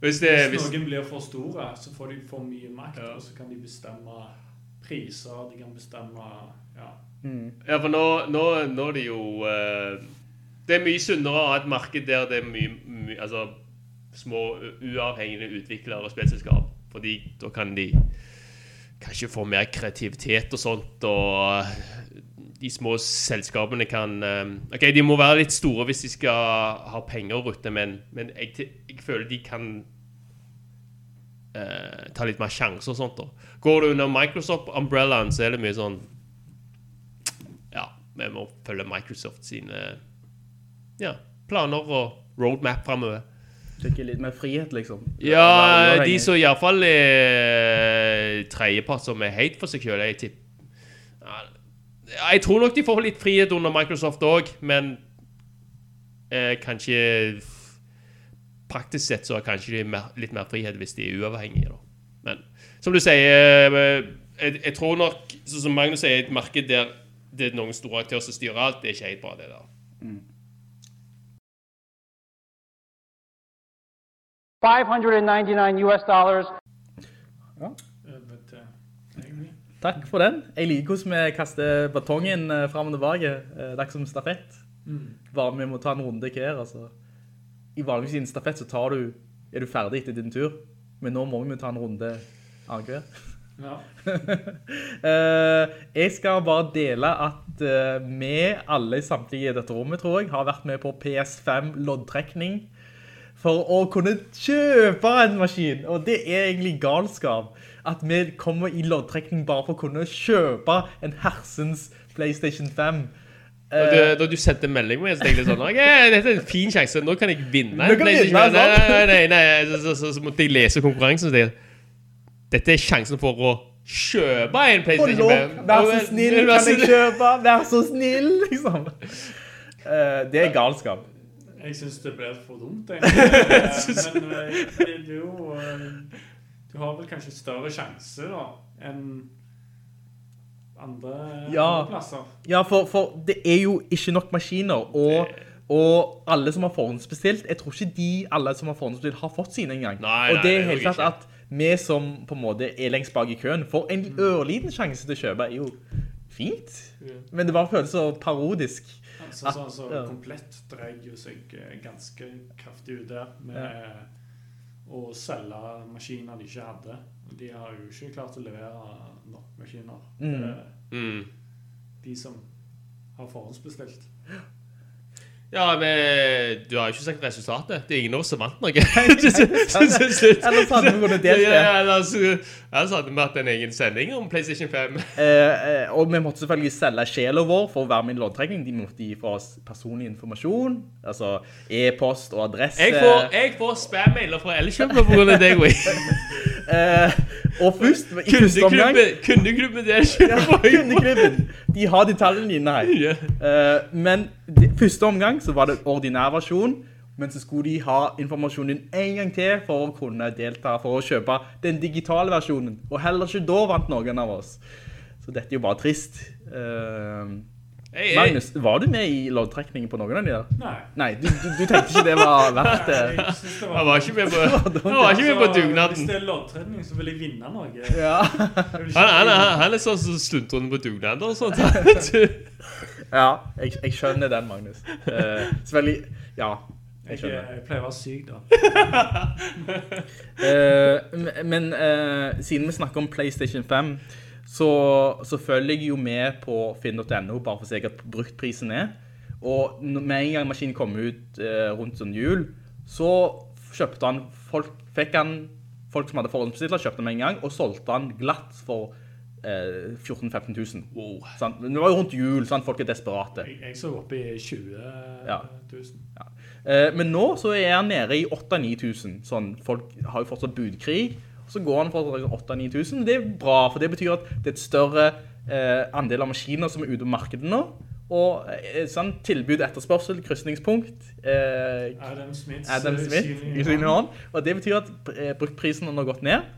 Hvis, det, Hvis hvis, noen blir for store, så får de for mye makt, og så kan de bestemme priser, de kan bestemme Ja. ja, for nå, nå, nå er det jo uh, Det er mye sunnere å ha et marked der det er mye, mye altså, små uavhengige utviklere og spillselskap. Fordi da kan de kanskje få mer kreativitet og sånt, og de små selskapene kan eh, OK, de må være litt store hvis de skal ha penger å rutte, men, men jeg, jeg føler de kan uh, ta litt mer sjanser og sånt. da. Går du under Microsoft-umbrellaen, så er det mye sånn Ja, vi må følge Microsoft sine ja, planer og roadmap framover. Tenker litt mer frihet, liksom. Ja, de som iallfall er tredjepart som er helt for seg sjøl, jeg tipper Jeg tror nok de får litt frihet under Microsoft òg, men eh, kanskje Praktisk sett så er kanskje de mer, litt mer frihet hvis de er uavhengige, da. Men som du sier, eh, jeg, jeg tror nok, som Magnus sier, et marked der det er noen store aktører som styrer alt, det er ikke helt bra, det der. 599 US dollars. Ja. Takk for den. Jeg liker hvordan vi kaster batongen eh, frem og tilbake. Eh, Det er ikke som stafett. Bare vi må ta en runde hver, altså. I vanligvis i en stafett så tar du, er du ferdig etter din tur. Men nå må vi ta en runde annet Ja. Eh, jeg skal bare dele at vi alle samtidig samtlige i dette rommet, tror jeg, har vært med på PS5 loddtrekning for å kunne kjøpe en maskin. Og det er egentlig galskap at vi kommer i loddtrekning bare for å kunne kjøpe en hersens PlayStation 5. Når du, da du sendte melding med, så tenkte jeg sånn Ok, dette er en fin sjanse. Nå kan jeg vinne. Nå kan jeg vinne, nei, nei, nei, nei. Så, så, så, så måtte jeg lese konkurransen. Så tenkte dette er sjansen for å kjøpe en PlayStation 5. vær så snill, kan jeg kjøpe? Vær så snill, liksom. Eh, det er galskap. Jeg syns det blir for dumt, egentlig. Eh, Men eh, det er jo eh, Du har vel kanskje større sjanse da enn andre, Ja. andre plasser. Ja, for, for det er jo ikke nok maskiner, og, og alle som har forhåndsbestilt, jeg tror ikke de alle som har forhåndsbestilt har fått sine engang. Og det er helt klart at vi som på en måte er lengst bak i køen, får en ørliten sjanse til å kjøpe, er jo fint. Men det bare føles så parodisk. Så, så, så Ja. komplett dreier jo seg eh, ganske kraftig ut der med å selge maskiner de ikke hadde. De har jo ikke klart å levere nok maskiner. Mm. Eh, Mm. De som har forhåndsbestilt. Ja, men du har jo ikke sagt resultatet. Det er ingen av oss som vant noe. Eller Ellers hadde vi kunnet delt det. Ellers, hadde vi hatt en egen sending om PlayStation 5. Eh, eh, og vi måtte selvfølgelig selge sjela vår for å være med i låntrekning. De måtte gi for oss personlig informasjon, altså e-post og adresse. Jeg får, jeg får spam-mailer fra Elkjøp på grunn av deg, Wii. Eh, og først, i første omgang... Kundeklubben, til Elkjøp. Kundeklubben. De har detaljene dine her. Eh, men de, første omgang så var det ordinær versjon, men så skulle de ha informasjonen en gang til for å kunne delta, for å kjøpe den digitale versjonen. Og heller ikke da vant noen av oss. Så dette er jo bare trist. Eh, Jeg, hey. Magnus, var du med i loddtrekningen på noen av de der? Nei. Nei, du, du, du tenkte ikke det var verdt det. Jeg synes det var ikke med på, han var ikke med på Altså, Hvis det er loddtrekning, så vil jeg vinne noe. Ja. Jeg ikke Han, han, han, han er sånn som sluntrende på dugnader og sånt. Ja, jeg, jeg skjønner den, Magnus. Uh, selvfølgelig, ja, jeg Jeg, jeg pleier å være syk, da. uh, men uh, siden vi snakker om PlayStation 5, så, så følger jeg jo med på finn.no, bare for å se hva bruktprisen er. Og med en gang maskinen kom ut eh, rundt sånn jul, så kjøpte han, folk, fikk han, folk som hadde forhåndsbestilt, kjøpte han med en gang, og solgte han glatt for eh, 14 000-15 000. Wow. Sant? Det var jo rundt jul, sant? folk er desperate. Jeg, jeg så opp i 20 Ja. 000. Eh, men nå så er han nede i 8-9000. Sånn, folk har jo fortsatt budkrig. Så går han for 8-9000. Det er bra, for det betyr at det er et større eh, andel av maskiner som er ute på markedet nå. Og eh, sånn, tilbud etterspørsel, krysningspunkt. Eh, Adam Smith. Adam eh, Smith hånd. Og det betyr at eh, bruktprisen har nå gått ned.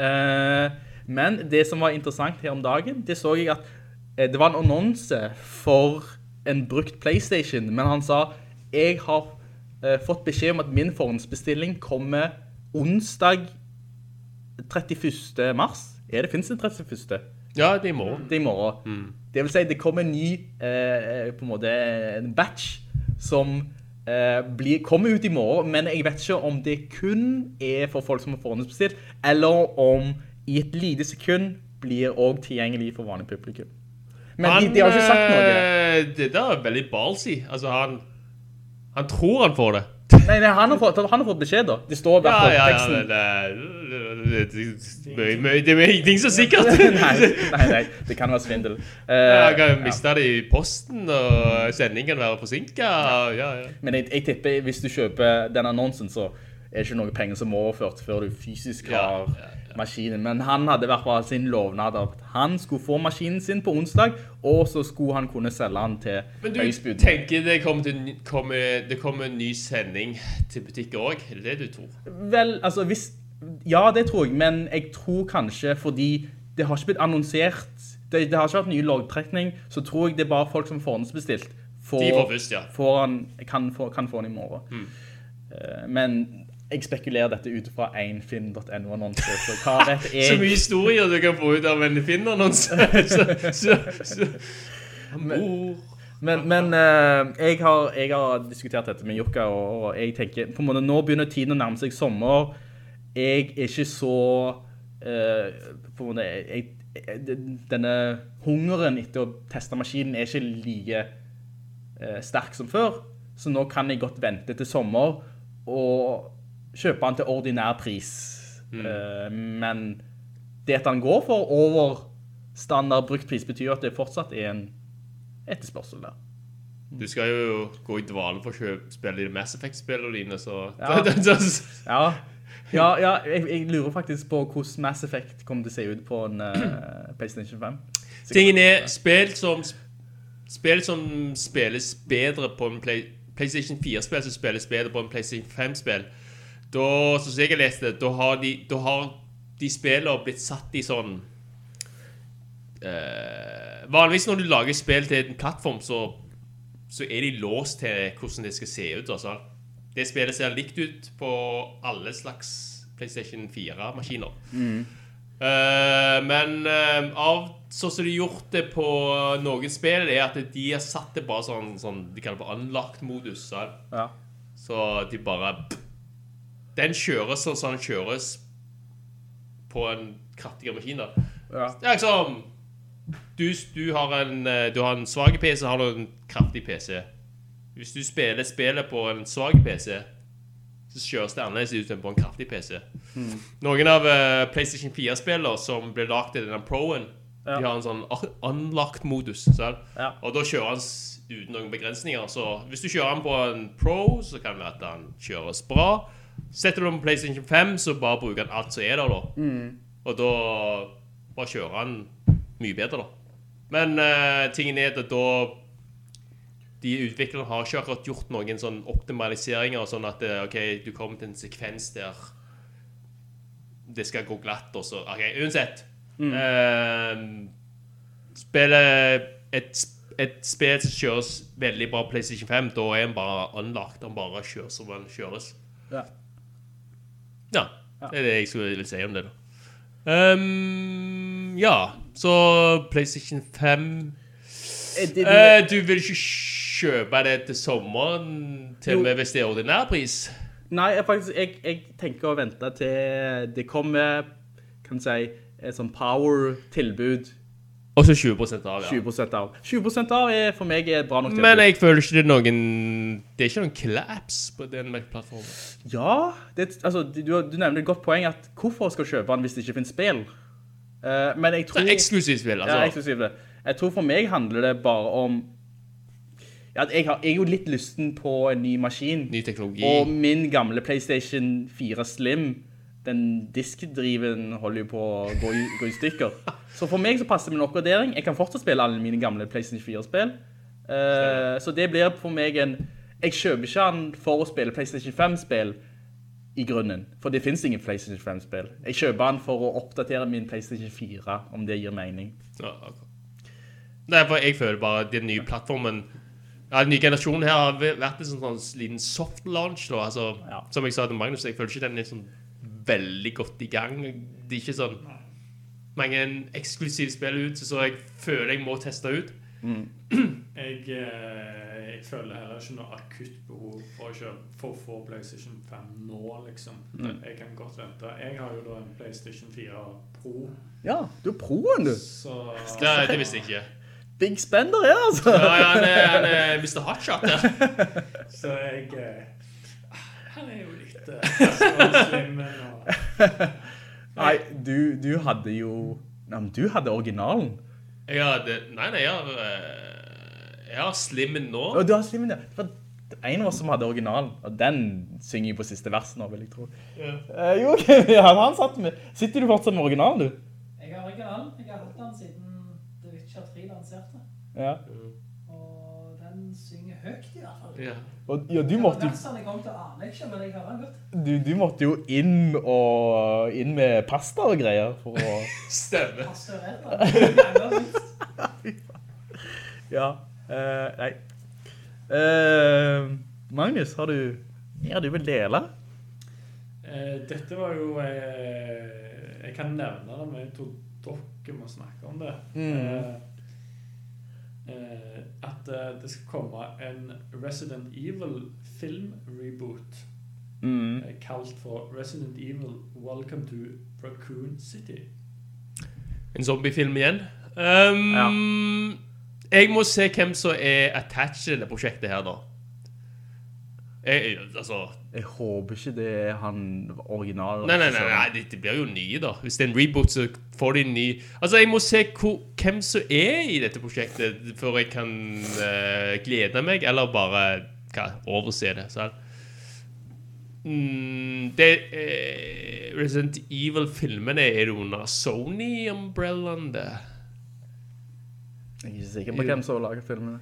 Eh, men det som var interessant her om dagen, det så jeg at eh, det var en annonse for en brukt PlayStation, men han sa jeg har eh, fått beskjed om at min forhåndsbestilling kommer onsdag 31. mars. Er det, fins en 31.? Ja, det er i morgen. Det er i morgen. Det vil si, det kommer en ny, eh, på en måte, en batch som eh, blir, kommer ut i morgen, men jeg vet ikke om det kun er for folk som har forhåndsbestilt, eller om i et lite sekund blir også tilgjengelig for vanlig publikum. Men de, de har ikke sagt noe. eh, Det der er veldig ballsy. Altså, han, han tror han får det. Nei, nei han, har fått, han har fått beskjed da. Det står i hvert fall ja, ja. teksten. Det, er ingenting så sikkert. nei, nei, nei, det kan være svindel. Eh, Jeg kan miste det i posten, og sendingen kan være forsinket. Ja, ja. Men jeg, jeg tipper hvis du kjøper den annonsen, så er det ikke noe penger som er overført før du fysisk Ja, har ja, maskinen. Men han hadde i hvert fall sin lovnad at han skulle få maskinen sin på onsdag, og så skulle han kunne selge den til Men du tenker det kommer, til, kommer, det kommer en ny sending til butikker òg? Er det det du tror? Vel, altså hvis Ja, det tror jeg, men jeg tror kanskje fordi det har ikke blitt annonsert Det, det har ikke vært ny loggtrekning, så tror jeg det er bare folk som forhåndsbestilt. Får, De får først, ja. får han, kan, få, kan få den i morgen. Mm. men jeg spekulerer dette ut fra en finn.no-annonse, så hva vet jeg? Så mye historier du kan få ut av en Finn-annonse. Mor. Men, men uh, jeg, har, jeg har diskutert dette med Jukka, og, og jeg tenker på en måte, nå begynner tiden å nærme seg sommer. Jeg er ikke så uh, på en måte, jeg, jeg, Denne hungeren etter å teste maskinen er ikke like uh, sterk som før. Så nå kan jeg godt vente til sommer og kjøpe den til ordinær pris. Eh, men det at den går for over standard brukt pris, betyr at det fortsatt er en etterspørsel der. Du skal jo gå i dvale for å spille de Mass Effect-spillene dine, så Ja. Ja, ja, ja jeg, jeg lurer faktisk på hvordan Mass Effect kommer til å se ut på en uh, PlayStation 5. Tingen er, spill som Spill som spilles bedre på en Play, PlayStation 4-spill som spilles bedre på en PlayStation 5-spill, da, som jeg har lest det, da har de, da har de spillene blitt satt i sånn eh, Vanligvis når du lager spill til en plattform, så, så er de låst til hvordan det skal se ut. Altså. Det spillet ser likt ut på alle slags PlayStation 4-maskiner. Eh, men uh, av sånn som de har gjort det på noen spill, er at de har satt det bare sånn, sånn De kaller det for unlocked-modus. Ja. Så de bare Den kjøres sånn som den kjøres på en kraftigere maskin. da. Ja. Det er liksom du, du har en, eh, du har en svag PC, har du en kraftig PC. Hvis du spiller spillet på en svak PC, så kjøres det annerledes ut enn på en kraftig PC. Noen av uh, PlayStation 4-spillere som ble lagd i denne Pro-en, Ja. de har en sånn unlocked-modus. Ja. Og da kjører han uten noen begrensninger. Så hvis du kjører han på en Pro, så kan det være at han kjøres bra. Setter du den på PlayStation 5, så bare bruker den alt som er der, da. Og da bare kjører han mye bedre, da. Men uh, tingen er at da De utviklerne har ikke akkurat gjort noen sånn optimaliseringer, sånn at eh, OK, du kommer til en sekvens der det skal gå glatt, og så OK, uansett. Eh, spillet et, et spill som kjøres veldig bra på PlayStation 5, da er den bare anlagt. Den bare kjører som den kjøres. Ja. Ja. Det er det jeg skulle vil si om det, da. Um, ja, så PlayStation 5 Eh, det- Eh, Du vil ikke kjøpe det til sommeren, til og med hvis det er ordinær pris? Nei, jeg, faktisk, jeg, jeg tenker å vente til det kommer, kan si, et sånn power-tilbud Og så 20% av, ja. 20% av. 20% av er for meg er bra nok Til Men jeg føler ikke det er noen Det er ikke noen collapse på den Mac-plattformen. Ja, det, altså, du, du nevner et godt poeng at hvorfor skal kjøpe den hvis det ikke finnes spill? Uh, men jeg tror... Eksklusivt spill, altså. Ja, eksklusivt. Jeg tror for meg handler det bare om ja, jeg, har, jeg er jo litt lysten på en ny maskin. Ny teknologi. Og min gamle PlayStation 4 Slim, den diskdriven holder jo på å gå i, gå i stykker. Så for meg så passer det med en oppgradering. Jeg kan fortsatt spille alle mine gamle PlayStation 4-spill. Uh, så det blir for meg en... Jeg kjøper ikke den for å spille PlayStation 5-spill i grunnen. For det finnes ingen PlayStation 5-spill. Jeg kjøper den for å oppdatere min PlayStation 4, om det gir mening. Ja, ok. Nei, for jeg føler bare den nye plattformen ja, Den nye generasjonen her har vært en sånn, sånn liten soft launch. Da. Altså, Ja. Som jeg sa til Magnus, jeg føler ikke den er sånn veldig godt i gang. Det er ikke sånn mange eksklusive spill ut, så jeg føler jeg må teste ut. Jeg, eh, jeg føler heller ikke noe akutt behov for å, kjøpe, for få PlayStation 5 nå, liksom. Jeg kan godt vente. Jeg har jo da en PlayStation 4 Pro, Ja, du er proen, du. så Det, det visste jeg ikke. Big spender her, altså. Ja, ja, han, er, han er Mr. Hotshot der. Så jeg eh, Han er jo litt eh, slim Nei, du, du hadde jo... Nei, men du hadde originalen. Jeg hadde nei, nei, jeg har, eh, jeg har Slimmen nå. Og du har slimmen, ja. Det var en av oss som hadde originalen, og den synger jo på siste versen nå, vil jeg tro. Ja. Eh, jo, ja, han satt med... Sitter du fortsatt med originalen, du? Jeg har originalen. Jeg har hatt den siden The Witcher 3 lanserte. Ja. Og den synger høyt i hvert fall. Ja. Og ja, du måtte, godt. du, du måtte jo inn og inn med pasta og greier for å... Stemme. Ja, uh, nei. Uh, Magnus, har du... mer du vil dele? Uh, dette var jo eh, Jeg kan nevne det, men jeg tror dere må snakke om det. Mm. eh, at eh, det skal komme en Resident Evil-film-reboot Mm. eh, kalt for Resident Evil Welcome to Raccoon City. En zombiefilm igjen. Um, Jeg må se hvem som er attached til dette prosjektet her, da. Jeg, altså Jeg håper ikke det er han original. Nei, nei, nei, nei det, det blir jo nye, da. Hvis det er en reboot, så får de en ny Altså, jeg må se hvor, hvem som er i dette prosjektet, før jeg kan uh, glede meg, eller bare hva, overse det. Mm, det eh, Resident Evil-filmene er det under Sony-umbrellaen, det. Jeg er ikke sikker på hvem som lager filmene.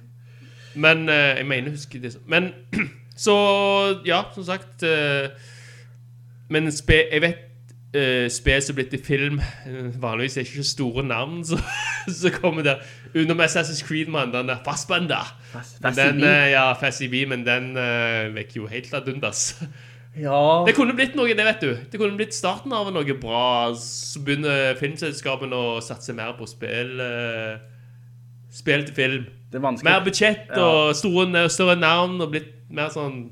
Men eh, jeg mener, husker det Men så Ja, som sagt eh, Men spe, jeg vet eh, som er blitt til film. Eh, Vanligvis er det ikke store navn så, så kommer der. Utenom Assassin's Creed-mann, den der Fassbanda. Fassi den, ja, Fast B, men den uh, vekker jo helt ad undas. Ja. Det kunne blitt noe, det vet du. Det kunne blitt starten av noe bra. Så begynner filmselskapene å satse mer på spill. Uh, spill til film. Det er. Mer budsjett Ja. og store, større navn og blitt mer sånn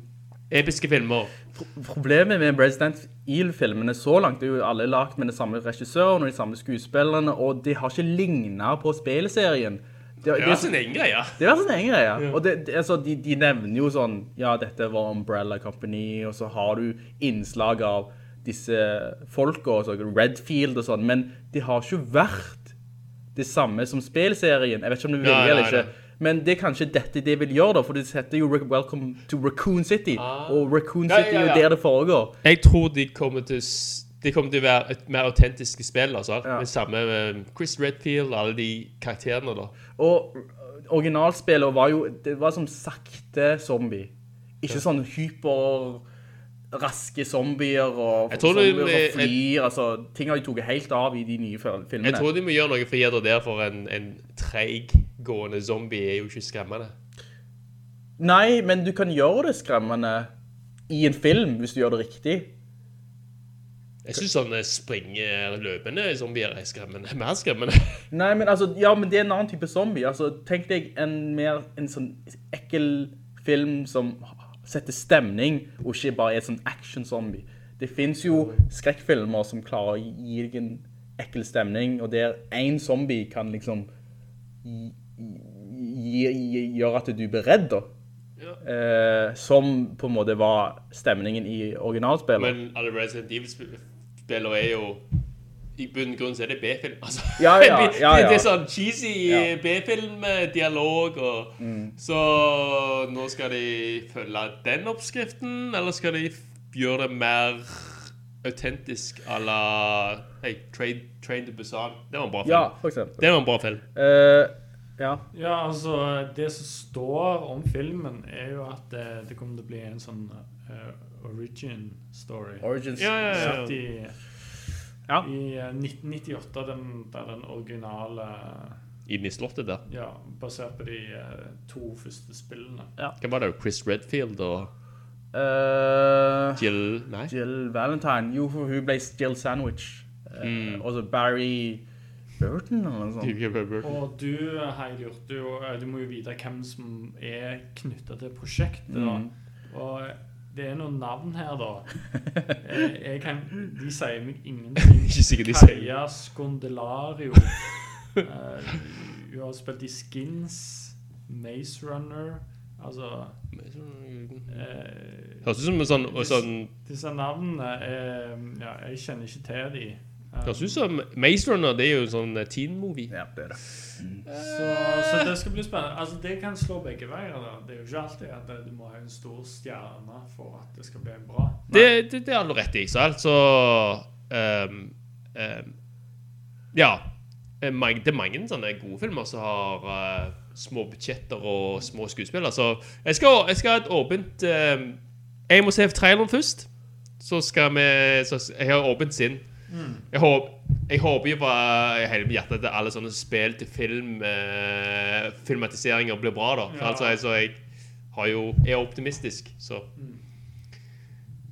episke filmer. Problemet med Resident Evil-filmene så langt er jo alle lagt med den samme regissøren og de samme skuespillerne, og de har ikke lignet på spilserien. Det, Det er sin egen greie. Det er sin egen greie. Og det, det, altså, de, de nevner jo sånn, ja, dette var Umbrella Company, og så har du innslag av disse folka, så, Redfield og sånn, men de har ikke vært det samme som spilserien. Jeg vet ikke om du vil Nei, eller ikke. Men det er kanskje dette det vil gjøre da, for det heter jo Welcome to Raccoon City, og Raccoon Ah. Ja, City ja, er jo der det foregår. Jeg tror de kommer til s- de kommer til å være et mer autentiske spill. Altså. Ja. Med samme med Chris Redfield og alle de karakterene. da Og originalspillet var jo, det var som sakte zombie. Ikke sånn hyper raske zombier og zombier som flyr, altså ting har de tatt helt av i de nye filmene. Jeg tror de må gjøre noe friere der, for en, en treiggående zombie er jo ikke skremmende. Nei, men du kan gjøre det skremmende i en film hvis du gjør det riktig. Jeg synes sånne springer løpende zombier er skremmende. Mer skremmende. Nei, men altså, ja, men det er en annen type zombie. Altså, tenk deg en mer, en sånn ekkel film som setter stemning, og ikke bare er sånn action-zombie. Det finnes jo skrekkfilmer som klarer å gi deg en ekkel stemning, og der en zombie kan liksom gjøre at du blir redd, da. Eh, som på en måte var stemningen i originalspillet. Men alle Resident Evil-spillere er jo I bunn og grunn så er det B-film. Altså. Ja, ja, det, ja, det, ja. det er sånn cheesy Ja. B-film-dialog. Mm. Så nå skal de følge den oppskriften, eller skal de gjøre det mer autentisk à la hey, Train, Train to Busan? Det var en bra film. Ja, for eksempel. Det var en bra film. Uh, ja. Ja, altså Det som står om filmen, er jo at det, det kommer til å bli en sånn uh, origin story. Origin Ja, ja, ja. Ja. i eh, 1998, den, der den originale i slottet der. Ja, basert på de eh, to første spillene. Hvem var det? Chris Redfield og uh, Jill Nei? Jill Valentine. Jo, for hun ble Jill Sandwich. Eh, Mm. Og så Barry Burton eller noe sånt. Og du, Heidi, du, du må jo vite hvem som er knytta til prosjektet. da. Mm. Og det er noen navn her, da. Jeg, jeg kan, de sier meg ingenting. Ikke sikkert de sier Kaja Skondelario. Hun har spilt i Skins, Maze Runner Altså eh, Høres ut som en sånn, sånn Disse navnene er, Ja, jeg kjenner ikke til de. Um, Høres ut som Maze Runner, det er jo en sånn teen-movie. Ja, det er det. Så, så det skal bli spennende. Altså, det kan slå begge veier. da. Det er jo ikke alltid at eh, du må ha en stor stjerne for at det skal bli bra. Det, det, det har du rett i. Så altså um, um, Ja. eh, Det er mange sånne gode filmer som har uh, små budsjetter og små skuespillere. Så jeg skal, jeg skal ha et åpent um, Jeg må se traileren først. Så skal vi så Jeg har åpent sinn. Jeg, håper, jeg håper jo fra hele mitt hjerte at alle sånne spill til film eh, filmatiseringer blir bra, da. For Ja. altså, altså, jeg har jo, er optimistisk, så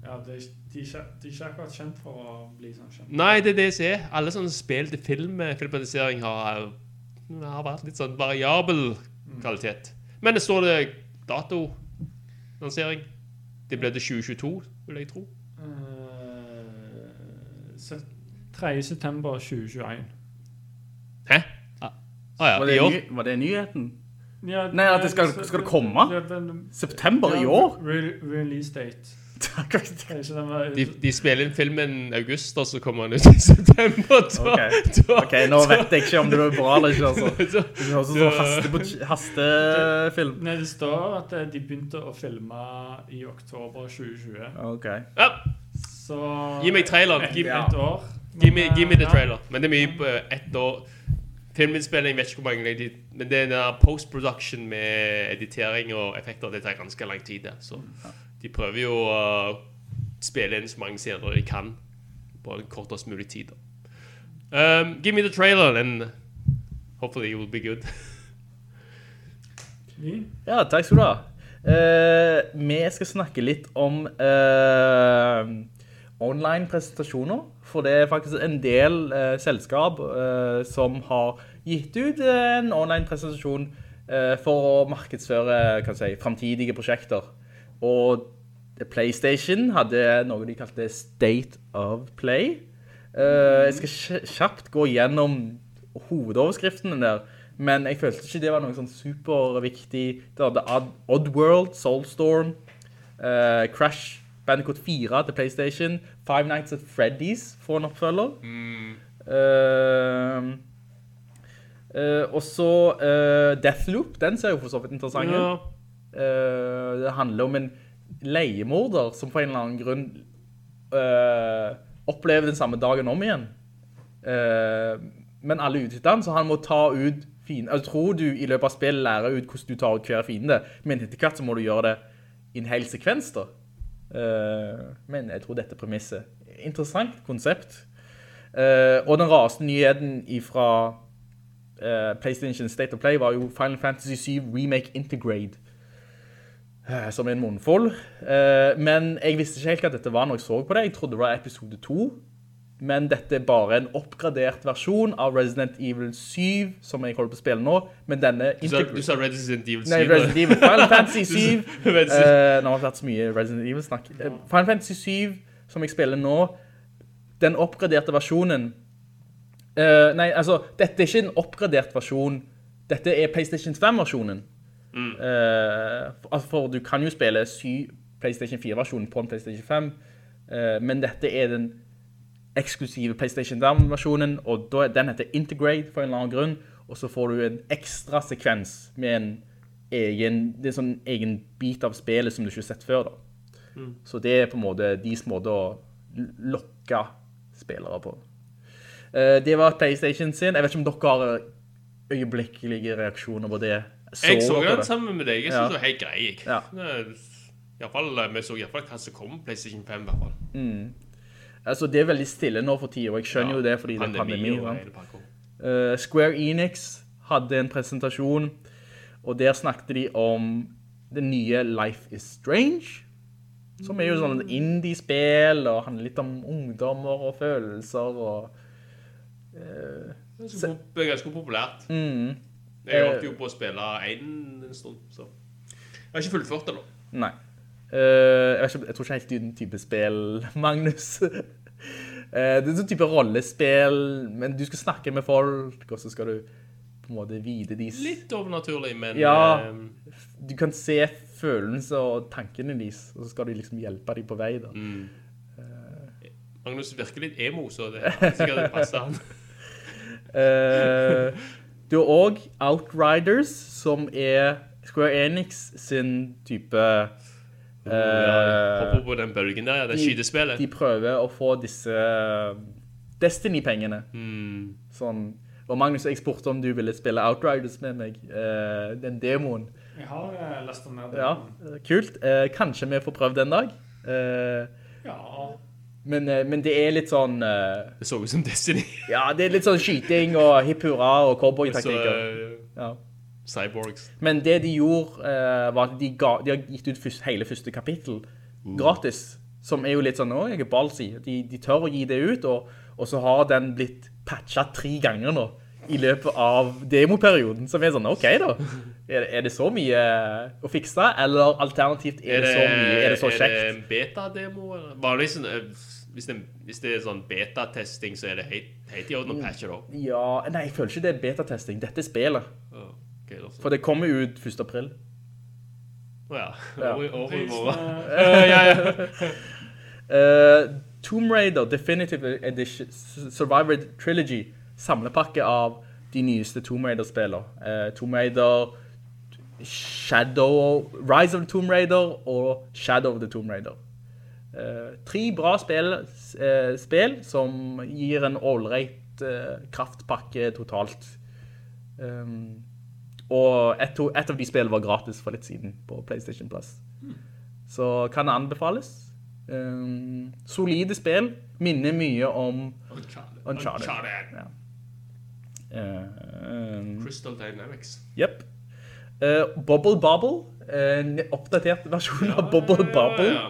Ja, det, de, ikke, de er ikke akkurat kjent for å bli sånn kjent. Nei, det er det jeg ser. Alle sånne spill til film, eh, filmatisering har, har vært litt sånn variabel kvalitet. Men det står det dato-lansering. Det ble det 2022, vil jeg tro. Eh, se- 3. september 2021. Hæ? Ah, ja, Var i det, år. ny, var det nyheten? Ja, Nei, at det skal- skal det komme? Ja, den- September i år? Re release date. 3. september. De, de spiller inn filmen august, og så kommer den ut i september. Da, Ok. da, Ok, nå vet jeg ikke om det er bra eller ikke, altså. da- Det er også som haste- hastefilm. Nei, det står at eh, de begynte å filme i oktober 2020. Ok. ja, Så Gi meg traileren. Gi- et år. Give me, give me the eh, trailer. Men det er mye på ett år. Filminnspilling vet ikke hvor mange de, Men det er den post-production med editering og effekter. Det tar ganske lang tid. Der. Så de prøver jo å spille inn så mange scener de kan på en kortest mulig tid. da. Um, give me the trailer, and hopefully it will be good. Ja, takk skal du ha. Uh, vi skal snakke litt om uh, online-presentasjoner, for det er faktisk en del eh, selskap eh, som har gitt ut en online-presentasjon eh, for å markedsføre kan si, fremtidige prosjekter. Og PlayStation hadde noe de kalte State of Play. Eh, jeg skal kjapt gå gjennom hovedoverskriftene der, men jeg følte ikke det var noe sånn superviktig. Det hadde Oddworld, Soulstorm, eh, Crash Bandicoot 4 til PlayStation, Five Nights at Freddy's får en oppfølger. Eh, uh, og så eh, Deathloop, den ser jo for så vidt interessant Ja. ut. Eh, det handler om en leiemorder som på en eller annen grunn opplever den samme dagen om igjen. Men alle utnytter han, så han må ta ut fienden. Jeg tror du i løpet av spillet lærer ut hvordan du tar ut hver fiende, men etter hvert så må du gjøre det i en hel sekvens da. Eh, men jeg tror dette premisset er interessant konsept. Eh, og den raste nyheten ifra eh, PlayStation State of Play var jo Final Fantasy 7 Remake Integrate. Som er en munnfull. Men jeg visste ikke helt at dette var når jeg så på det. Jeg trodde det var episode 2. Men dette er bare en oppgradert versjon av Resident Evil 7, som jeg holder på å spille nå. Men denne Du sa, du sa Resident Evil 7. Nei, Resident Evil. Final Fantasy 7. uh, Eh, nå har det vært så mye Resident Evil-snakk. Eh, Final Fantasy 7, som jeg spiller nå, den oppgraderte versjonen Uh, Nei, altså, dette er ikke en oppgradert versjon. Dette er PlayStation 5-versjonen. Eh, for, altså, for du kan jo spille 7 PlayStation 4-versjonen på en PlayStation 5, eh, men dette er den eksklusive PlayStation Down-versjonen, og den heter Integrate for en eller annen grunn, og så får du en ekstra sekvens med en egen, det er en sånn egen bit av spillet som du ikke har sett før da. Mm. Så det er på en måte deres måte å lokke spillere på. Eh, det var PlayStation sin. Jeg vet ikke om dere har øyeblikkelige reaksjoner på det. Jeg så den sammen med deg. Jeg Ja. synes det var helt grei. Ja. I hvert fall, eh, Vi så iallfall hva som kom på PlayStation 5. i hvert fall. Mm. Altså, det er veldig stille nå for tida, og jeg skjønner jo det fordi det er Pandemi. Eh, Square Enix hadde en presentasjon, og der snakket de om det nye Life is Strange, som er jo sånn indie-spill, og handler litt om ungdommer og følelser, og... Uh, er det er ganske populært. Mm. Jeg holdt Eh, jo på å spille en, en stund, så Jeg har ikke fullført det nå. Nei. Eh, jeg, ikke, jeg tror ikke helt det er den type spill, Magnus. Eh, det er en sånn type rollespill, men du skal snakke med folk, og så skal du på en måte vite de... Litt overnaturlig, men Ja, eh, du kan se følelser og tankene deres, og så skal du liksom hjelpe dem på vei da. Mm. Magnus virker litt emo, så det er sikkert det passer han. uh, du har også Outriders, som er Square Enix sin type... Oh, Ja, eh, Hopper på den bølgen der, ja, det de- skytespillet. De prøver å få disse eh, Destiny-pengene. Mm. Sånn, og Magnus, jeg spurte om du ville spille Outriders med meg, uh, den demoen. Jeg har uh, lastet ned Ja, den. eh, kult. Uh, kanskje vi får prøvd en dag. Eh, Ja. men, men det er litt sånn... Det så ut som Destiny. ja, det er litt sånn skyting og hipp hurra og cowboy-taktikker. Ja. Cyborgs. Men det de gjorde, uh, var at de, ga, de har gitt ut først, hele første kapittel gratis. Som er jo litt sånn, å, jeg er ballsy. De, de tør å gi det ut, og, og så har den blitt patchet tre ganger nå i løpet av demoperioden. Som er sånn, ok da. Er, er det så mye å fikse? Eller alternativt, er, det, så mye, er det så Er det en beta-demo? eller? Vanligvis sånn, eh, hvis, det, hvis det er sånn beta-testing, så er det helt, helt i orden å patche det opp. Ja, nei, jeg føler ikke det er betatesting. Dette er spillet. Ja, det. For det kommer ut 1. april. Å ja. Over i morgen. eh, Eh. Eh, Tomb Raider Definitive Edition Survivor Trilogy samlepakke av de nyeste Tomb Raider-spillene. Uh, Tomb Raider Shadow Rise of the Tomb Raider og Shadow of the Tomb Raider. Uh, tre bra spill, uh, spill som gir en ålreit eh, kraftpakke totalt. Um, og et, et av de spillene var gratis for litt siden på PlayStation Plus. Så kan det anbefales. Um, solide spill. Minner mye om Uncharted. Uncharted. Uncharted. Ja. Uh, um, Crystal Dynamics. Jepp. Uh, Bubble Bobble. En oppdatert versjon av Bubble Bobble. Ja,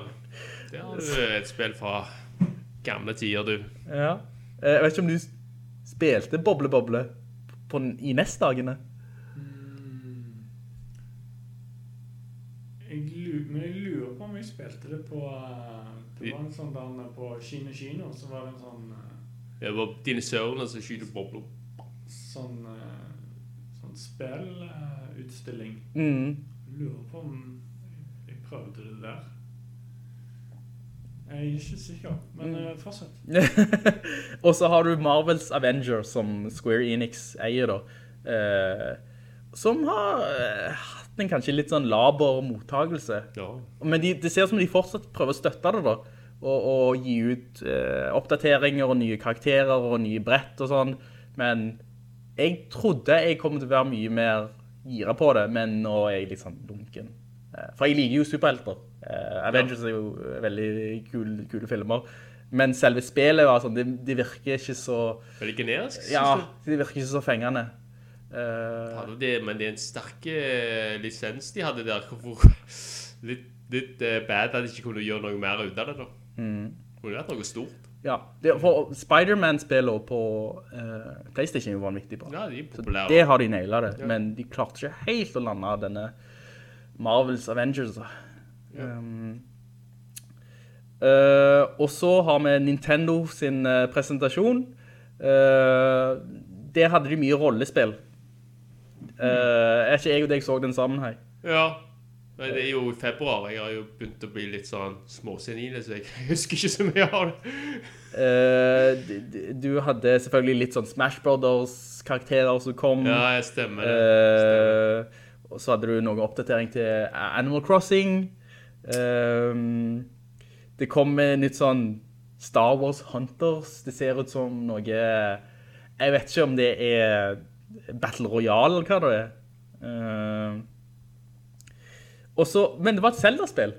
ja. Det er et spill fra gamle tider, du. Ja. Eh, Jeg vet ikke om du spilte Boble Boble på, i NES-dagene? Jeg lurer, men jeg lurer på om jeg spilte det på eh, Det var en sånn der på Kino Kino, så var det en sånn eh, Det var dinosaurene som skyter bobler. sånn, eh, sånn spillutstilling. Mm. Lurer på om jeg, prøvde det der. Jeg er ikke sikker, men Mm. fortsett. Og så har du Marvels Avenger, som Square Enix eier da. Eh, som har eh, hatt en kanskje litt sånn laber mottagelse. Ja. Men de, det ser ut som de fortsatt prøver å støtte det da. Og, og gi ut eh, oppdateringer og nye karakterer og nye brett og sånn. Men jeg trodde jeg kom til å være mye mer gira på det, men nå er jeg litt sånn lunken. Eh, for jeg liker jo superhelter. Uh, Avengers er jo veldig kule, kule filmer. Men selve spillet, var sånn, det, det virker ikke så... Veldig generisk, synes Ja, du? det virker ikke så fengende. Hadde det, men det er en sterk eh, lisens de hadde der. Hvorfor litt, litt eh, bad at de ikke kunne gjøre noe mer ut av det da. Mm. Det kunne vært noe stort. Ja, det, for Spider-Man-spiller på uh, Playstation var viktig bra. Ja, de er Så populære. det har de nailet det, Ja. men de klarte ikke helt å lande denne Marvels Avengers. Ja. Um, uh, og så har vi Nintendo sin presentasjon. Uh, der hadde de mye rollespill. Eh, er ikke jeg og deg så den sammen her? Ja. Nei, det er jo i februar. Jeg har jo begynt å bli litt sånn småsenile, så jeg husker ikke så mye av det. D- du hadde selvfølgelig litt sånn Smash Brothers-karakterer som kom. Ja, jeg stemmer det. Uh, og så hadde du noen oppdatering til Animal Crossing. Ehm, det kom med nytt sånn Star Wars Hunters. Det ser ut som noe Jeg vet ikke om det er Battle Royale eller hva det er. Uh, også, men det var et Zelda-spill.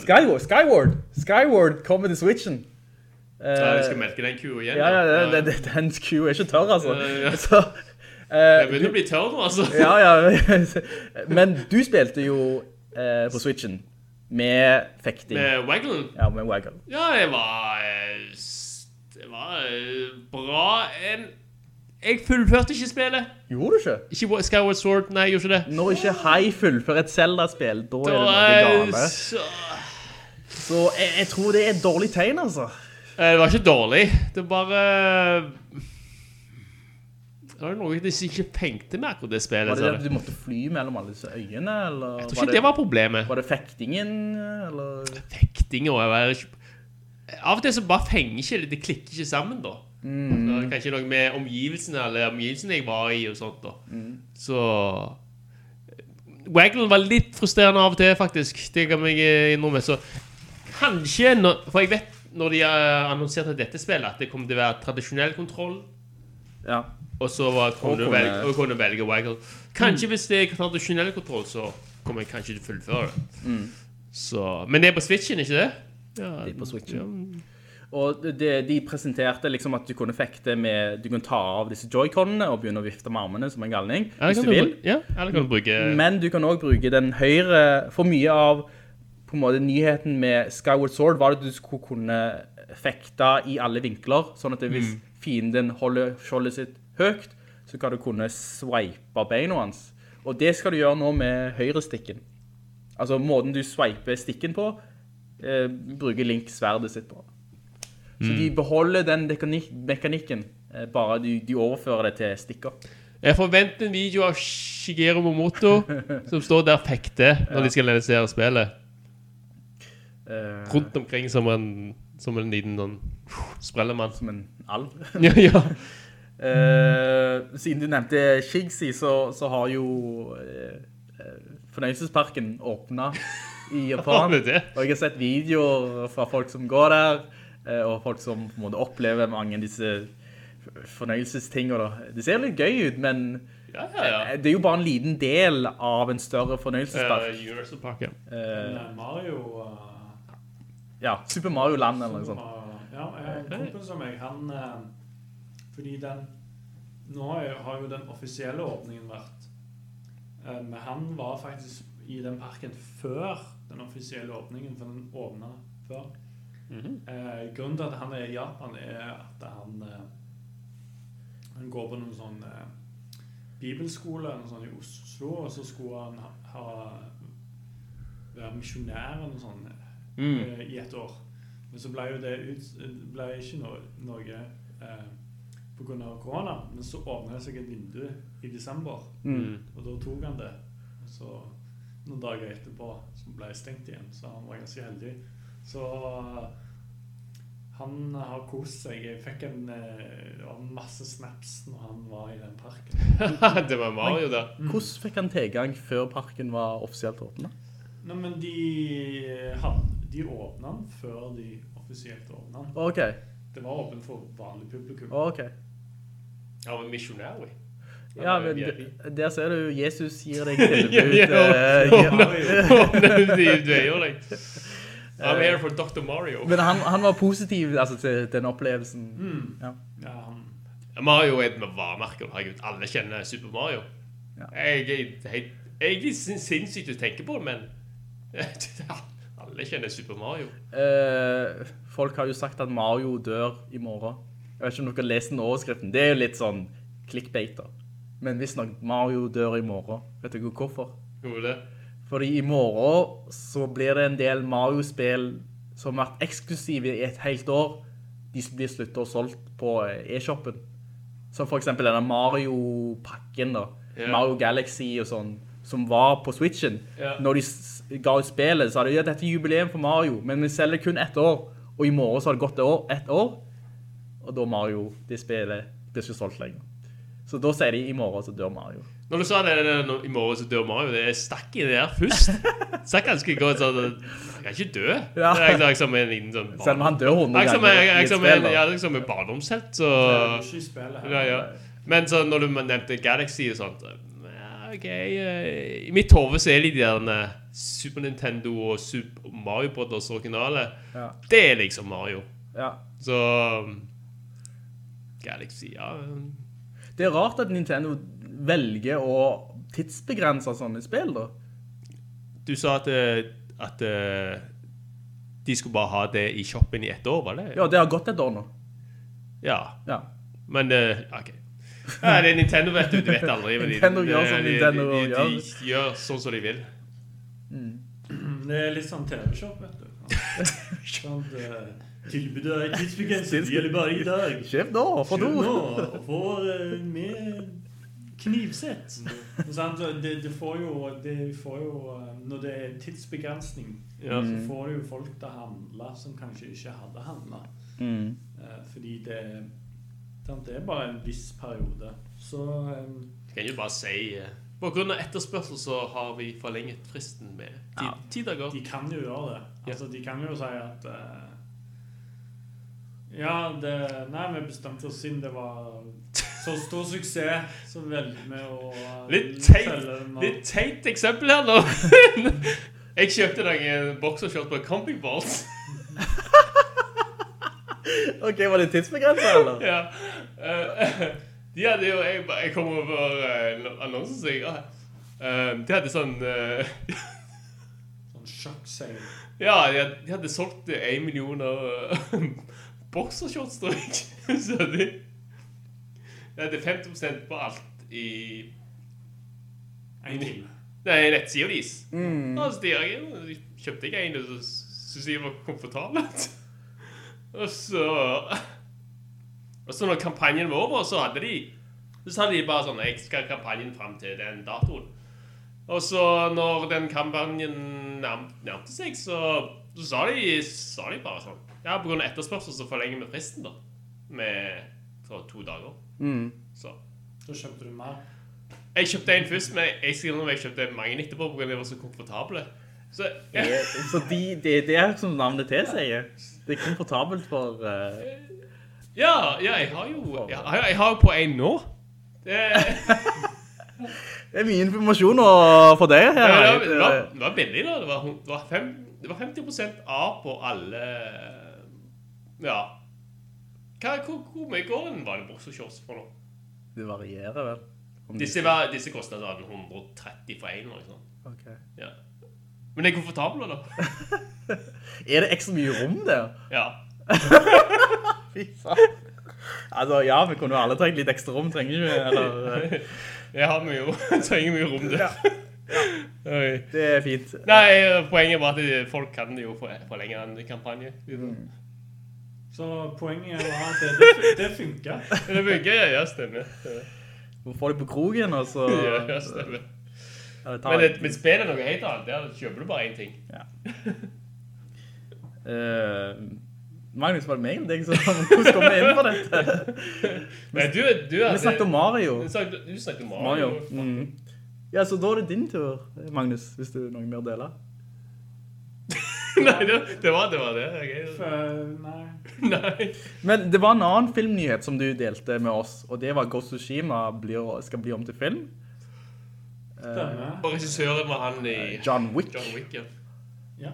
Skyward, Skyward, Skyward kommer til Switchen. Ja, jeg skal melke den kua igjen. Ja, ja, ja. det, den kua er ikke tørr, altså. Ja, ja. Så, uh, Jeg begynner å bli tørr nå, altså. ja, ja. Men du spilte jo uh, på Switchen med fekting. Med Waggle? Ja, med Waggle. Ja, jeg var eh, s- Det var eh, bra en Jeg fullførte ikke spillet. Gjorde du ikke? Ikke Skyward Sword, nei, jeg gjorde ikke det. Når ikke High fullfører et Zelda-spill, da er det noe gale. så- Så jeg, jeg tror det er et dårlig tegn, altså. Eh, Det var ikke dårlig. Det var bare Det var noe jeg ikke tenkte med akkurat det spillet. Var det det at du måtte fly mellom alle disse øyene, eller? Jeg tror ikke det var problemet. Var det fektingen, eller? Fektingen, og jeg var ikke Av og til så bare fenger ikke det, det klikker ikke sammen da. Mm. Så kanskje noe med omgivelsene eller omgivelsene jeg var i og sånt da. Mm. Så Waggle var litt frustrerende av og til faktisk. Det kan jeg eh, innrømme. Så kanskje, når, for jeg vet når de annonserte dette spillet, at det kommer til å være tradisjonell kontroll. Ja. Og så var, kunne, du velge, og kunne velge Waggle. Kanskje hvis det er tradisjonell kontroll, så kommer jeg kanskje til å fullføre det. Mm. Så, men det er på Switchen, ikke det? Er på Switchen. Og det, de presenterte liksom at du kunne fekte med Du kunne ta av disse joyconene og begynne å vifte med armene som en galning. Hvis du vil. ja, eller kan du bruke- Men du kan også bruke den høyre For mye av på en måte nyheten med Skyward Sword var at du skulle kunne fekte i alle vinkler. Sånn at hvis Mm. fienden holder skjoldet sitt høyt, så kan du kunne swipe beina hans. Og det skal du gjøre nå med høyrestikken. Altså måten du swiper stikken på, eh, bruker Link sverdet sitt på. Så Mm. de beholder den mekanik mekanikken, eh, bare de, de overfører det til stikker. Jeg forventer en video av Shigeru Momoto som står der fekte når Ja. de skal lansere spillet. Uh, Rundt omkring som en, som en liten sånn sprellemann. Som en alv. ja, ja. Uh, siden du nevnte Shigsy, så, så har jo eh, fornøyelsesparken åpnet i Japan. Og jeg har sett videoer fra folk som går der, eh, og folk som på en måte opplever mange av disse fornøyelsestingene. da. Det ser litt gøy ut, men Ja, ja, ja. Det er jo bare en liten del av en større fornøyelsespark. Uh, Universal Park, ja. Uh, eh, Mario uh, ja, Super Mario Land eller noe sånt. Ja, jeg en kompis av meg, han eh, Fordi den Nå har jo den offisielle åpningen vært eh, Men han var faktisk i den parken før den offisielle åpningen, for den åpna før. eh, grunnen til at han er i Japan, er at han eh, Han går på noen sånn eh, bibelskole noe sånt i Oslo, og så skulle han ha, ha være misjonær eller noe sånt Mm. eh, i et år. Men så ble jo det ut, ble ikke noe, noe eh, pga. korona. Men så åpna det seg et vindu i desember, Mm. og da tok han det. Så noen dager etterpå som ble stengt igjen, så han var ganske heldig. Så eh, han har kost seg. Jeg fikk en eh, det var masse snaps når han var i den parken. det var Mario, da. Hvordan fikk han tilgang før parken var offisielt åpnet? Nei, men de, de åpna den før de offisielt åpna den. Okay. Det var åpent for vanlig publikum. Okay. Han var misjonær. Ja, men der ser du Jesus gir deg tilbud. Ja, eh. I'm here for Dr. Mario. Men han, han var positiv altså, til den opplevelsen. Mm. Ja. Ja, han, Mario er et med varemerker. Herregud, alle kjenner Super Mario. Ja. Jeg er er sinnssykt å tenke på det, men alle kjenner Super Mario. Eh, folk har jo sagt at Mario dør i morgen. Jeg vet ikke om dere har lest den overskriften. Det er jo litt sånn clickbait da. Men visstnok nok Mario dør i morgen, vet dere hvorfor? Hvor er det? Fordi i morgen så blir det en del Mario-spill som har vært eksklusive i et helt år. De blir sluttet og solgt på eh, e-shoppen. Som for eksempel denne Mario-pakken da. Yeah. Mario Galaxy og sånn, som var på Switchen. Yeah. Når de ga ut spillet, så hadde de, ja, dette er jubileum for Mario, men vi selger kun ett år. Og i morgen så har det gått et år, ett år. Og da Mario, det spillet, er ikke solgt lenger. Så da sier de i morgen så dør Mario. Når du sa det, i morgen så dør Mario, det stakk i det der først. Stakk ganske godt, sånn, han kan ikke dø. Ja. Det er liksom en liten sånn... Selv om han dør 100 Jeg som ganger er, i jeg som er, ja, liksom en barndomshelt, så... det er ikke i spillet her. Ja, ja. Men så når du nevnte Galaxy og sånt, ja, ok, eh, i mitt hode så er de der eh, Super Nintendo og Super Mario Brothers originale, Ja. det er liksom Mario. Ja. Så um, Galaxy, ja. Det er rart at Nintendo velger å tidsbegrense sånne spill, da. Du sa at, eh, at eh, de skulle bare ha det i shoppen i ett år, var det? Ja, det har gått et år nå. Ja. Ja. Men, eh, ok. Ja, det er Nintendo, vet du. Du vet aldri. de- Nintendo gjør som de- Nintendo de, de, gjør. de gjør sånn som de vil. Det er litt sånn TV-shop, vet du. sånn, eh, tilbudet er tidsbegrenset. Det gjelder bare i dag. Kjøp nå, for Kjøp nå og få eh, med knivsett. Sant, det, det får jo, det får jo eh, Når det er tidsbegrensning, Ja. så får det jo folk til å handle som kanskje ikke hadde handla. Mm. fordi det, sant, det er bare en viss periode. Så eh, Jeg kan jo bare si eh, På grunn av etterspørsel så har vi forlenget fristen med ti, Ja. ti dager. De kan jo gjøre det. Altså, De kan jo si at eh, Ja, det Nei, vi bestemte oss siden det var så stor suksess, så velger vi å Litt teit, selge den nå. litt teit eksempel her nå. Jeg kjøpte noen boksershorts på Camping Balls. Ok, var det tidsbegrenset, eller? ja. Eh, de hadde jo Jeg, jeg kom over uh, en annonse jeg de hadde sånn eh, Sånn sjokkseil. Ja, de hadde, de hadde solgt én million boksershorts, tror jeg. Så de, de hadde 50 på alt i En time. Nei, nettsida deres. Mm. Og så de jeg inn, kjøpte jeg en, og så syntes jeg var komfortabelt. Og så Og så når kampanjen var over, så hadde de Så hadde de bare sånn Jeg skal ha kampanjen fram til den datoen. Og så når den kampanjen nærm, nærmte seg, så, så sa, de, sa de bare sånn Ja, på grunn av etterspørsel så forlenger vi fristen, da. Med for to dager. Mm. Så Så kjøpte du mer. jeg kjøpte en først, men jeg skal innrømme jeg kjøpte mange etterpå fordi de var så komfortable. Så, ja. Det- Så de, det, det er som navnet tilsier. Det er komfortabelt for... uh... ja, ja, jeg har jo jeg jeg har jo på en nå. Det, Det er mye informasjon å få deg her. Ja, det, var, det, var, det var billig, da. Det var, det var, fem, det var 50% av på alle Ja. Hva, hvor, hvor mye går en vanlig boksershorts for nå? Det varierer vel. Disse, var- disse kostet sånn 130 for en. Liksom. Ok. Ja. Men det er komfortabel da. Er det ekstra mye rom der? Ja. Fy faen. Altså, ja, vi kunne jo alle trengt litt ekstra rom, trenger vi, eller... eh, Jeg har mye rom. Trenger mye rom, du. Oi. Det er fint. Nei, poenget er bare at folk kan jo for- lenger en kampanje. Så poenget var at det, det, det funka. Det funker, ja, stemmer. Du får det på krogen, og så... Ja, ja, stemmer. Ja, det Men, det, men spillet er noe helt annet. Der kjøper du bare én ting. Eh, Magnus, var det meg eller deg som hvordan kom vi inn på dette? Men du, du Vi snakket om Mario. Du snakket, du snakket om Mario. Mario. Mm. Ja, så da er det din tur, Magnus, hvis du har noe mer å dele. Nei, det, det var det. Var det. ok. Nei. Nei. Men det var en annen filmnyhet som du delte med oss, og det var Ghost of Tsushima blir, skal bli om til film. Stemmer. Og regissøren var han i John Wick. John Wick ja. Ja.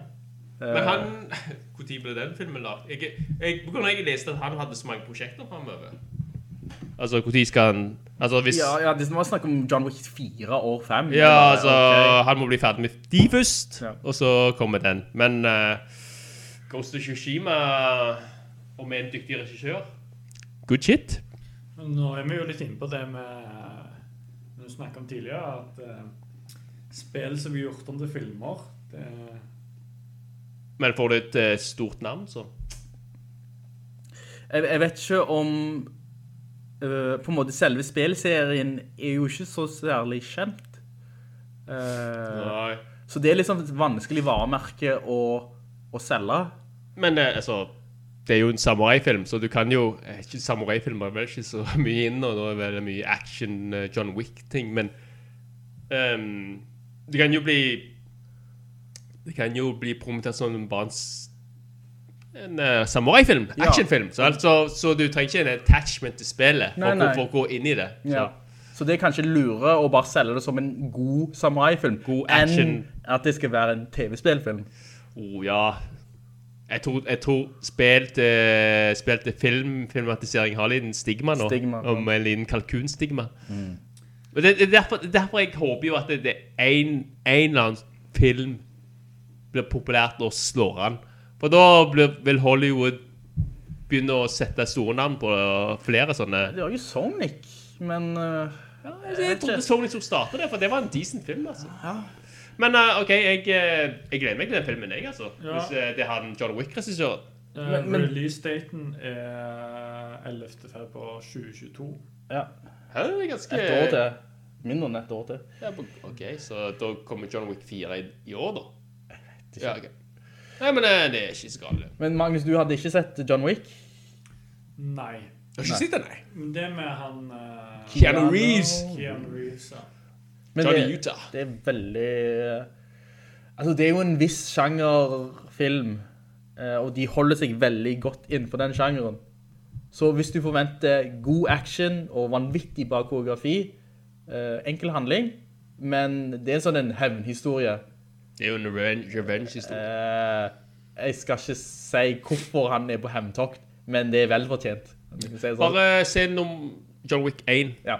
Men han Hvor tid ble den filmen lagd? Jeg, jeg, jeg leste at han hadde så mange prosjekter framover. Altså, når skal han Altså, hvis Ja, ja, det var snakk om John Wick 4 og 5. Ja, altså, han må bli ferdig med de først, Ja. og så kommer den. Men uh, Ghost of Tsushima, og med en dyktig regissør Good shit. Men nå er vi jo litt inne på det med Når du snakket om tidligere, at uh, spill som blir gjort om til filmer det, Men får du et uh, stort navn, så Jeg, jeg vet ikke om øh, På en måte selve spillserien er jo ikke så særlig kjent. Uh, så det er liksom et vanskelig varemerke å, å selge. Men eh, altså Det er jo en samuraifilm, så du kan jo eh, ikke Samuraifilmer er vel ikke så mye inn, og nå er det mye action, eh, John Wick-ting, men um, Det kan jo bli Det kan jo bli promotert som en, s- en uh, samuraifilm, Ja. actionfilm. Så, altså, så du trenger ikke en attachment til spillet for, Nei, å- nei. for å gå inn i det. Så. Ja. Så det er kanskje lure å bare selge det som en god samuraifilm, enn at det skal være en TV-spillfilm. Oh, ja. Jeg tror, jeg tror spill til, spill til film, filmatisering har en stigma nå. Stigma, ja. Om en liten kalkunstigma. Og det, det, er derfor, er derfor jeg håper jo at det, det er en, en eller annen film blir populært og slår an. For da blir, vil Hollywood begynne å sette store navn på flere sånne Det var jo Sonic, men... Ja, Jeg trodde Sonic som startet det, for det var en decent film, altså. Men uh, OK, jeg, eh, jeg gleder meg til den filmen, jeg, altså. Ja. Hvis uh, det har en John Wick-regissør. Men- men- Release-daten er 11. februar 2022. ja, Her er det ganske et år til. Mindre enn et år til. Ja, OK, så da kommer John Wick 4 i, i år, da? Ja, ok. Nei, men eh, det er ikke så galt. Men Magnus, du hadde ikke sett John Wick? Nei. Du har ikke sett det, nei? Men det med han Uh, Keanu Reeves. Keanu Reeves, ja. Men Johnny det, Utah. det er veldig Altså, det er jo en viss sjangerfilm, eh, og de holder seg veldig godt innenfor den sjangeren. Så hvis du forventer god action og vanvittig bra koreografi, eh, enkel handling, men det er sånn en hevnhistorie. Det er jo en revenge- revenge-historie. Uh, jeg skal ikke si hvorfor han er på hemtokt, men det er velfortjent. si sånn. Bare se om John Wick 1. Ja.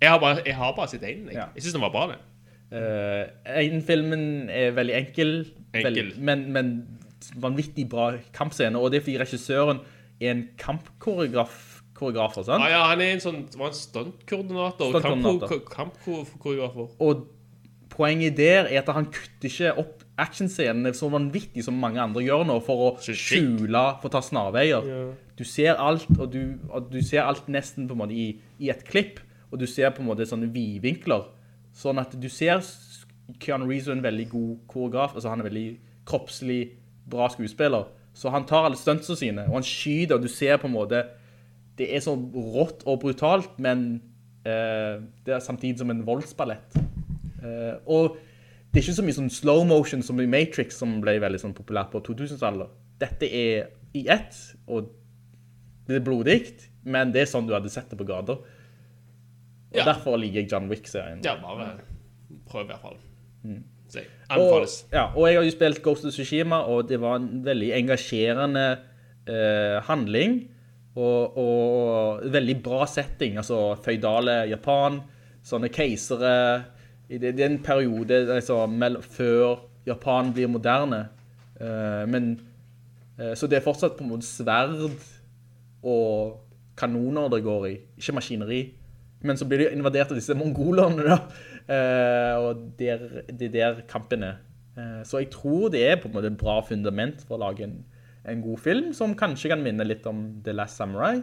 Jeg har bare, jeg har bare sett 1. Jeg, Ja. jeg synes den var bra, den. Uh, filmen er veldig enkel, Enkel. Veldig, men, men vanvittig bra kampscene, og det er fordi regissøren er en kampkoreograf, koreografer, sant? Ah, ja, han er en sånn var en stuntkoordinator. stunt Kampkoreografer. Og poenget der er at han kutter ikke opp actionscenene så vanvittig som mange andre gjør nå, for å skjule, for å ta snarveier. Du ser alt, og du, og du ser alt nesten på en måte i, i et klipp, og du ser på en måte sånne vidvinkler, sånn at du ser Keanu Reeves er en veldig god koreograf, altså han er veldig kroppslig bra skuespiller, så han tar alle stuntsene sine, og han skyder, og du ser på en måte, det er så rått og brutalt, men eh, det er samtidig som en voldsballett. Eh, og det er ikke så mye sånn slow motion som i Matrix, som ble veldig sånn populært på 2000-tallet. Dette er i ett, og det er blodigt, men det er sånn du hadde sett det på gader. Og Ja. derfor liker jeg John Wick-serien. Ja, bare prøv i hvert fall. Så, Og, ja, og jeg har jo spilt Ghost of Tsushima, og det var en veldig engasjerende eh, handling. Og, og veldig bra setting. Altså føydale Japan, sånne keisere det, det er en periode altså, før Japan blir moderne. Uh, men uh, Så det er fortsatt på en måte sverd og kanoner det går i, ikke maskineri. Men så blir de invadert av disse mongolerne, da. Uh, og det er der kampen er. Så jeg tror det er på en måte et bra fundament for å lage en, en god film, som kanskje kan minne litt om The Last Samurai.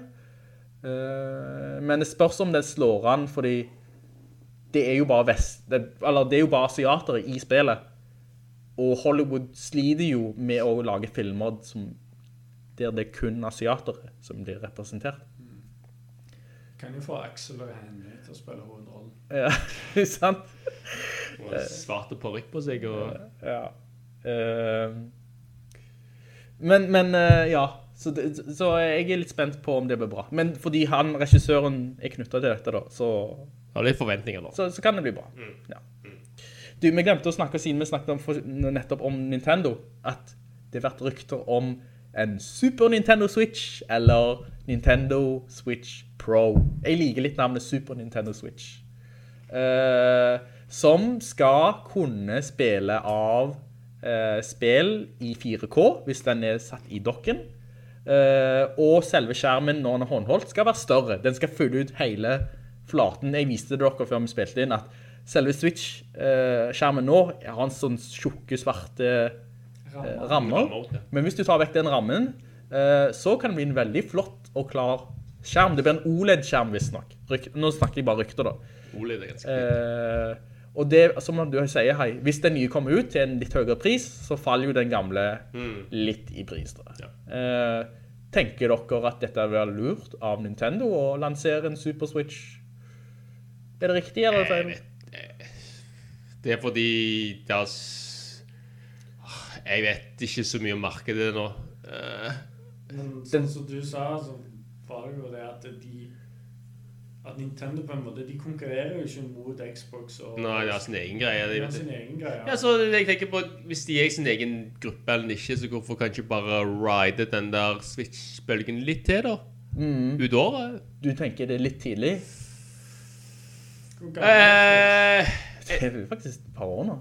Men det spørs om det slår an, fordi det er jo bare vest, det, eller det er jo bare asiatere i spillet. Og Hollywood sliter jo med å lage filmer som, der det er kun asiatere som blir representert. Kan jo få Axel og Henny til å spille hovedrollen. Ja, sant? Og svarte parykk på seg og Ja. Eh, men, men eh, ja, så, det, så jeg er litt spent på om det blir bra. Men fordi han, regissøren, er knyttet til dette da, så, har litt forventninger nå. så, så kan det bli bra. Ja. Du, vi glemte å snakke siden vi snakket om, nettopp om Nintendo, at det har vært rykter om en Super Nintendo Switch eller Nintendo Switch Pro. Jeg liker litt navnet Super Nintendo Switch. Uh, som skal kunne spille av uh, spill i 4K, hvis den er satt i dokken. Uh, og selve skjermen når den er håndholdt skal være større. Den skal fylle ut hele flaten. Jeg viste det dere før vi spilte inn at selve Switch-skjermen nå har en sånn tjukke, svarte eh, rammer. Rammer. Men hvis du tar vekk den rammen, eh, så kan det bli en veldig flott og klar skjerm. Det blir en OLED-skjerm, visstnok. Nå snakker jeg bare rykter, da. OLED er ganske Eh, og det, som du sier, hei, hvis den nye kommer ut til en litt høyere pris, så faller jo den gamle litt i pris. Da. Ja. Eh, tenker dere at dette vil være lurt av Nintendo å lansere en Super Switch? Er det riktig, eller feil? Det er fordi det er Jeg vet ikke så mye om markedet nå. Eh, Men den som du sa, så var det jo det at de At Nintendo på en måte De konkurrerer jo ikke mot Xbox og Nei, de har sin egen greie. De De, har sin egen greie. Ja, så jeg tenker på Hvis de er i sin egen gruppe eller ikke, så hvorfor kan ikke bare ride den der Switch-bølgen litt til, da? Ut året? Du tenker det er litt tidlig? Eh, Det er jo faktisk et par år nå.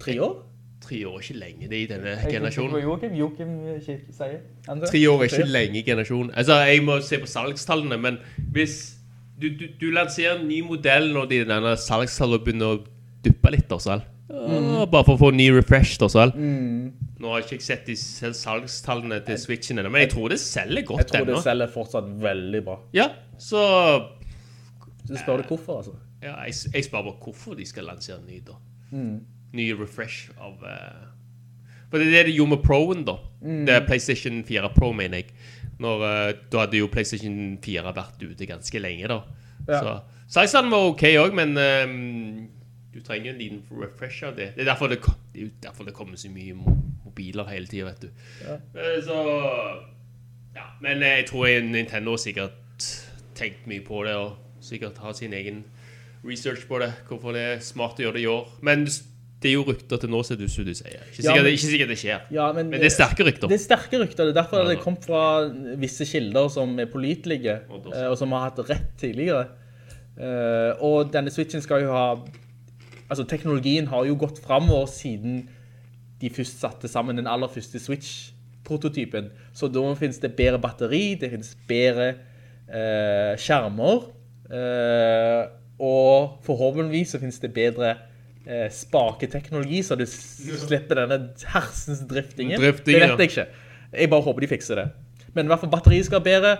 Tre år? tre år er ikke lenge det i denne generasjonen. Joachim, Joachim sier. Tre år er ikke lenge i generasjonen. Altså, jeg må se på salgstallene, men hvis du, du, du lanserer en ny modell når de denne salgstallene begynner å duppe litt, da, sal. Ja, Bare for å få en ny refresh, da, sal. Nå har jeg ikke sett de salgstallene til Switchen ennå, men jeg tror det selger Jeg godt tror det ennå. selger fortsatt veldig bra. Ja, så Så spør du hvorfor, altså. ja, jeg, jeg spør bare hvorfor de skal lansere ny, da. Ny refresh av uh... For det er det de gjorde med Proen, da. Det er PlayStation 4 Pro, mener jeg. Når, uh, da hadde jo PlayStation 4 vært ute ganske lenge, da. Ja. Så Sizen var OK òg, men um, du trenger en liten refresh av det. Det er derfor det, det, er derfor det kommer så mye mobiler hele tida, vet du. Eh, Så Ja. Men jeg tror Nintendo sikkert tenkt mye på det, og sikkert har sin egen research på det. Hvorfor det er smart å gjøre det i år. Men det er jo rykter til nå, som du, som du sier. Ikke Ja, sikkert, men- ikke sikkert det skjer. Ja, men, Men det er sterke rykter. Det er sterke rykter. Det er derfor Ja, det ja. kom fra visse kilder som er pålitelige, Og eh, som har hatt rett tidligere. Eh, Og denne switchen skal jo ha Altså, teknologien har jo gått framover siden de først satte sammen den aller første Switch-prototypen. Så da finnes det bedre batteri, det finnes bedre eh, skjermer, og forhåpentligvis så finnes det bedre eh, spaketeknologi, så du slipper denne hersens driftingen. Drifting, det vet jeg ikke. Jeg bare håper de fikser det. Men i hvert fall batteriet skal være bedre,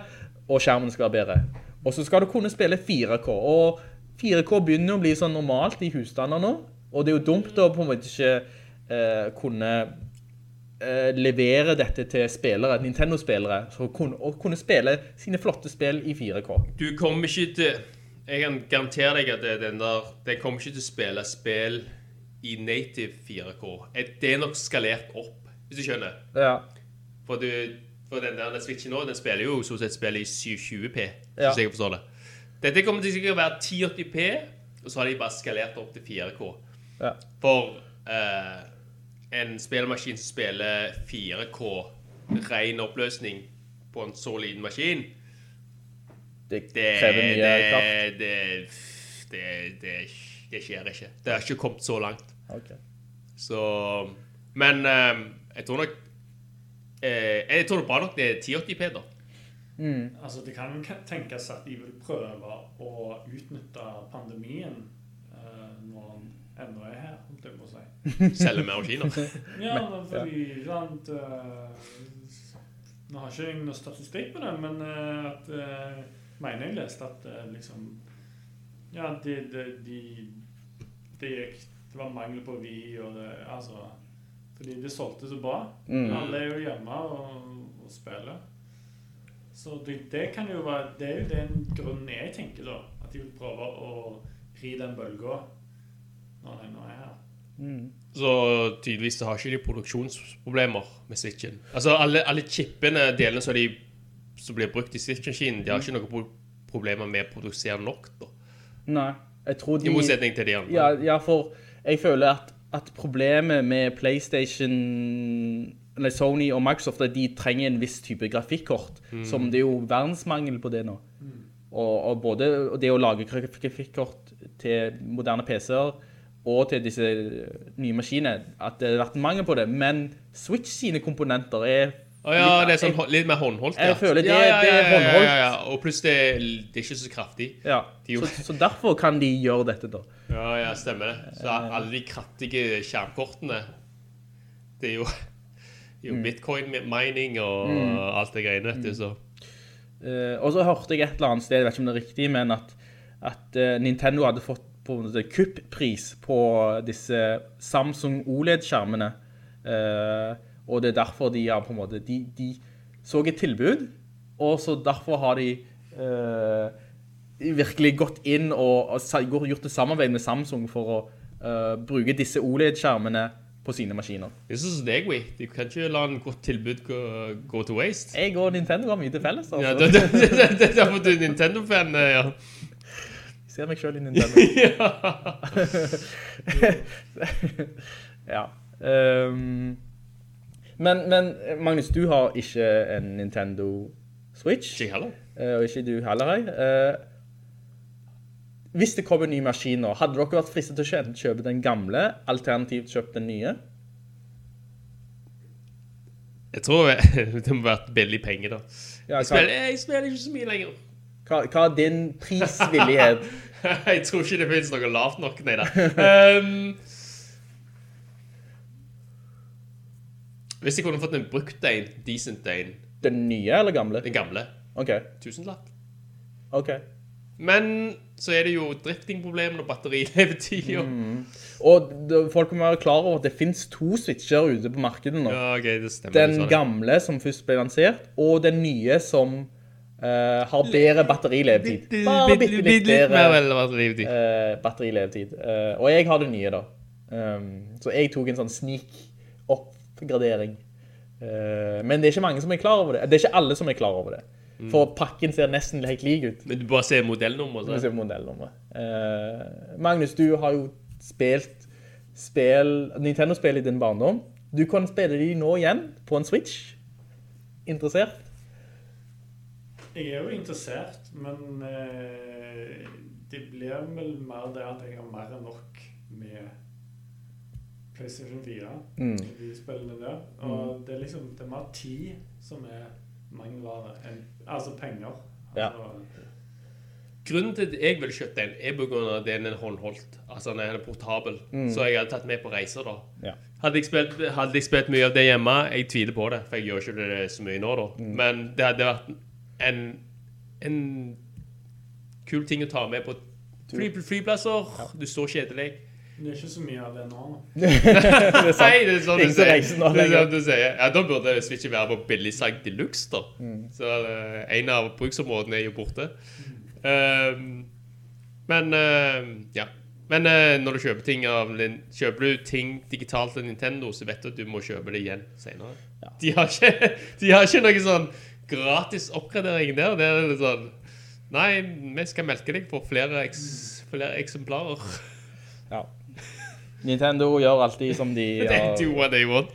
og skjermen skal være bedre. Og så skal du kunne spille 4K, og 4K begynner å bli sånn normalt i husstander nå, og det er jo dumt å på en måte ikke eh, kunne eh, levere dette til spillere, Nintendo-spillere, som kunne, og kunne spille sine flotte spill i 4K. Du kommer ikke til Jeg kan garantere deg at det, den der Den kommer ikke til å spille spill i native 4K. Eh, Det er nok skalert opp, hvis du skjønner. Ja. For, du, for den der den switchen nå, den spiller jo stort sett spill i 720p, Ja. hvis jeg forstår det. Dette kommer til sikkert å være 1080p, og så har de bare skalert opp til 4K. Ja. For eh, en spillemaskin som spiller 4K ren oppløsning på en så liten maskin Det det, krever mye det, kraft. det, det, det, det skjer ikke. Det har ikke kommet så langt. Okay. Så Men eh, jeg tror nok eh, Jeg tror det bra nok det er 1080p, da. Altså, Det kan kan tenkes at de vil prøve å utnytte pandemien eh, når den ennå er her, holdt jeg på å si. Selge mer maskiner. Ja, fordi sant, eh, Nå har ikke jeg noe statistikk på det, men eh, at eh, mener jeg leste at liksom Ja, de, de, de, det gikk Det var mangel på vi og det Altså Fordi det solgte så bra. Mm. Alle er jo hjemme og, og spiller. Så det, det kan jo være Det er jo den grunnen jeg tenker, da. At de vil prøve å ri den bølga når den nå er her. Så tydeligvis så har ikke de produksjonsproblemer med Switchen. Altså alle, alle chipene, delene som, de, som blir brukt i Switch-maskinen, de har ikke noen pro problemer med å produsere nok, da. Nei, jeg tror de... I motsetning til de andre. Ja, ja, for jeg føler at, at problemet med PlayStation, eller Sony og Microsoft, de trenger en viss type grafikkort, som det er jo verdensmangel på det nå. Og, og både det å lage grafikkort til moderne PC-er, og til disse nye maskinene, at det har vært mangel på det. Men Switch sine komponenter er... Å ja, litt- det er sånn jeg, litt mer håndholdt, Jeg føler det- ja, ja, det er ja, ja, håndholdt. Ja, ja, Og pluss det, det er ikke så kraftig. Ja, så, så derfor kan de gjøre dette da. Ja, ja, stemmer det. Så alle de krattige skjermkortene, det er jo, jo bitcoin-mining og alt det greiene, vet du, så... Eh, og så hørte jeg et eller annet sted, jeg vet ikke om det er riktig, men at, at eh, Nintendo hadde fått på en måte kupppris på disse Samsung OLED-skjermene. Eh, og det er derfor de har på en måte, de, de så et tilbud, og så derfor har de eh, virkelig gått inn og, og gjort et samarbeid med Samsung for å eh, bruke disse OLED-skjermene på sine maskiner. Det er sånn som deg. Du kan ikke la en godt tilbud gå, gå til waste. Jeg og Nintendo har mye til felles, altså. Ja, det, det, det, det, det er derfor du er Nintendo-fan, eh, ja. Jeg ser meg selv i Nintendo. ja. Um, men, men Magnus, du har ikke en Nintendo Switch. Ikke heller. eh, og ikke du heller, hei. Eh, hvis det kommer en ny maskin nå, hadde dere vært fristet til å kjøpe, den gamle, alternativt kjøpe den nye? Jeg tror det må være billig penger, da. Ja, Jeg spiller, jeg spiller ikke så mye lenger. Hva, hva er din prisvillighet? Jeg tror ikke det finnes noe lavt nok, nei da. Um, hvis jeg kunne fått en brukt en, decent en, Den nye eller gamle? den gamle, Ok, tusenlapp. ok. Men så er det jo driftingproblemer og batterilevetid. Og... Og folk må være klar over at det finnes to switcher ute på markedet nå. Ja, ok, det stemmer. Den gamle som først ble lansert, og den nye som eh, har bedre batterilevetid. Bare bitte litt bedre batterilevetid. Uh, batterilevetid. Eh, og jeg har det nye da. Um, så jeg tok en sånn sneak-oppgradering. Eh, men det er ikke mange som er klar over det. Det er ikke alle som er klar over det. For pakken ser nesten helt lik ut. Men du bare ser modellnummer. Modellnummeret. Eh, Magnus, du har jo spilt Nintendo-spill i din barndom. Du kan spille de nå igjen på en Switch. Interessert? Jeg er jo interessert, men eh, det blir vel mer det at jeg har mer enn nok med PlayStation 4. Mm. De spillene der. Og det er liksom det er mer tid som er mangelvare enn Altså penger. Ja. Altså, Grunnen til at jeg vil kjøpe den, er på grunn av at den er håndholdt. Altså, den er portabel. Så jeg hadde tatt med på reiser, da. Ja. Hadde jeg, spilt, hadde jeg spilt mye av det hjemme, jeg tviler på det, for jeg gjør ikke det så mye nå, da. Men det hadde vært en, en kul ting å ta med på fly, flyplasser. Du står kjedelig. det er ikke så mye av det nå. Det er sant. Nei, det er sånn du sier. reiser nå Det er sånn du sier. Ja, da burde Switch være på billigsalg de luxe, da. Så uh, en av bruksområdene er jo borte. Um, men uh, ja. Men uh, når du kjøper ting av Kjøper du ting digitalt til Nintendo, så vet du at du må kjøpe det igjen senere. De, har ikke, de har ikke noe sånn gratis oppgradering der. Det er litt sånn Nei, vi skal melke deg for flere, eks, flere eksemplarer. Ja. Nintendo gjør alltid som de They har. do what they want.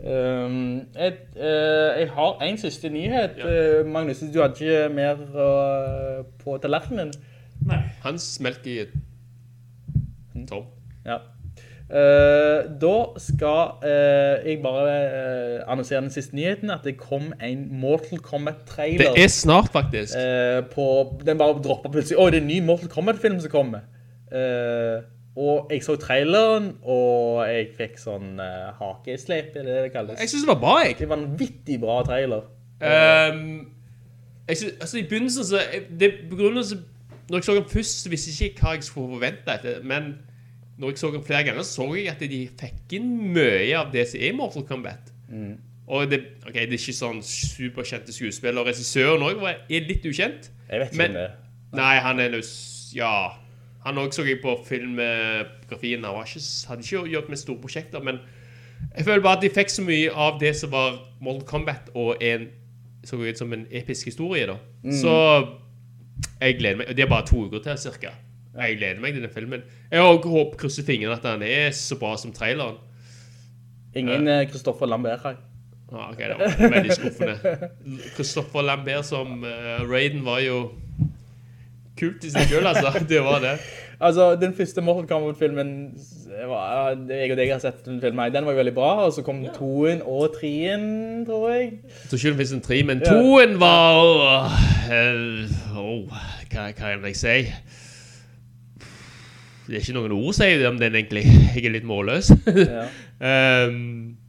Um, et, uh, jeg har en siste nyhet. Ja. Magnus, du hadde ikke mer uh, på tallerkenen? Nei. Hans melk i tom. Ja. Eh, da skal eh, jeg bare eh, annonsere den siste nyheten, at det kom en Mortal Kombat-trailer. Det er snart, faktisk. På, den bare droppet plutselig. Åh, det er en ny Mortal Kombat-film som kommer. Og jeg så traileren, og jeg fikk sånn uh, hakesleip, er det det kalles? Jeg synes det var bra, jeg. Det var en vittig bra trailer. Um, jeg synes, altså i begynnelsen så det, på grunn av så, Når jeg så den først, visste jeg ikke hva jeg skulle forvente etter, men når jeg så den flere ganger, så jeg at de fikk inn mye av det som er Mortal Kombat. Og det, okay, det er ikke sånn superkjente skuespillere, regissøren òg er litt ukjent. Jeg vet ikke Men- om det. Nei, han er løs, ja. Han også så jeg på filmografien, han var ikke, hadde ikke gjort med store prosjekter, men jeg føler bare at de fikk så mye av det som var Mortal Kombat, og en, så ut som en episk historie da. Så jeg gleder meg, og det er bare to uker til cirka. Jeg gleder meg til den filmen. Jeg håper, krysser fingrene at den er så bra som traileren. Ingen Kristoffer Christopher Lambert her. Ah, ok, det var veldig skuffende. Christopher Lambert som uh, Raiden var jo kult i seg selv, altså. Det var det. Altså, den første Mortal Kombat-filmen, jeg og deg har sett den filmen, den var veldig bra, og så kom toen og treen, tror jeg. Jeg tror ikke det finnes en tre, men Ja. toen var åh, eh, åh, hva, hva kan jeg si? Det er ikke noen ord å si om den egentlig. Jeg er litt målløs. Ja. um,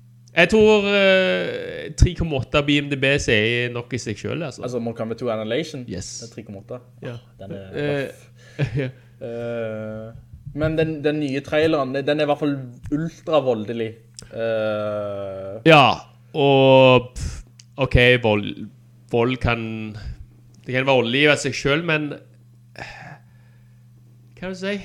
jeg tror uh, 3,8 BMDB sier nok i seg selv, altså. Altså, Mortal Kombat 2 Annihilation. Yes. Det er 3,8. Ja. Den er Eh, røff. uh, men den, den nye traileren, den er i hvert fall ultra voldelig. Eh, ja, og OK, vold, vold kan Det kan være voldelig i seg selv, men Hva kan du si?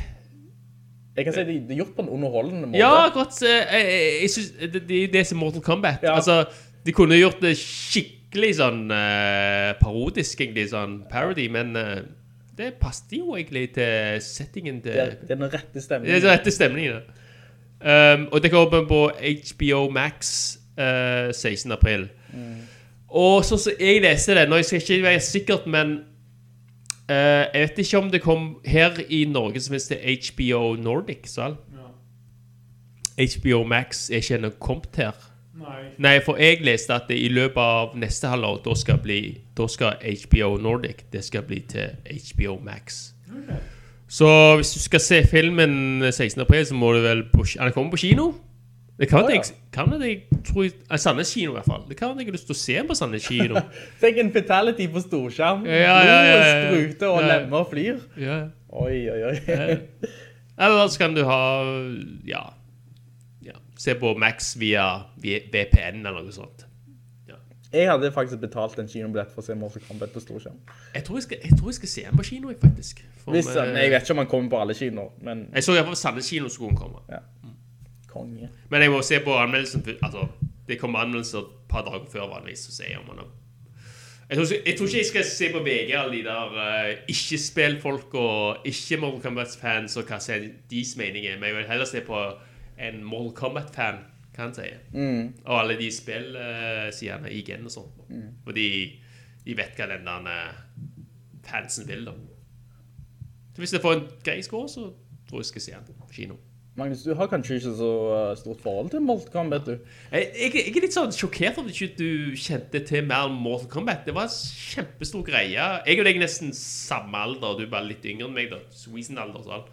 Jeg kan si det, det er gjort på en underholdende måte. Ja, godt. eh, Jeg, jeg, jeg synes det, det er som Mortal Kombat. Ja. Altså, de kunne gjort det skikkelig sånn uh, parodisk, egentlig, sånn parody, men uh, det passet jo egentlig til settingen til Det det er den rette Det er stemningen. den rette stemningen. ja. Um, og det kommer på HBO Max uh, 16. april. Og sånn som jeg leser det, nå jeg skal ikke være sikkert, men eh, jeg vet ikke om det kom her i Norge som det HBO Nordic, ja. HBO Max er ikke ennå kommet her. Nei. Nei, for jeg leste at det i løpet av neste halvår, da skal, bli, da skal HBO Nordic, det skal bli til HBO Max. Så hvis du skal se filmen 16. april, så må du vel på, Han kommer på kino? Det kan Å, at ja. jeg, jeg tror jeg, Sandnes kino i hvert fall. Det kan at jeg har lyst til å se på Sandnes kino. Tenk en fatality på storskjerm. Ja, ja, ja, ja, ja. Spruter og Ja. lemmer flyr. ja. Oi, oi, oi. Eller så kan du ha Ja. ja se på Max via, VPN eller noe sånt. Jeg hadde faktisk betalt en kinobillett for å se Morse Combat på storskjerm. Jeg tror jeg tror jeg skal se den på kino, jeg, faktisk. For, Hvis, jeg vet ikke om han kommer på alle kinoer, men Jeg så iallfall Sandnes kino skulle den komme. Konge. Men jeg må se på anmeldelsen Altså, det kommer anmeldelser et par dager før vanligvis, så sier man har... Jeg tror, jeg tror ikke jeg skal se på VG alle de der uh, ikke-spillfolk og ikke Mortal Kombat-fans og hva sier deres mening er, men jeg vil heller se på en Mortal Kombat-fan, hva han sier. Og alle de spillsidene i gen og sånt. Fordi de vet hva den der eh, fansen vil, da. Så hvis jeg får en grei score, så tror jeg jeg skal se den på kino. Magnus, du har kanskje ikke så uh, stort forhold til Mortal Kombat, du? Jeg, jeg, jeg er litt sånn sjokkert over at ikke du kjente til mer om Mortal Kombat. Det var en kjempestor greie. Jeg og deg er nesten samme alder, og du er bare litt yngre enn meg, da. Sweden-alder og sånn.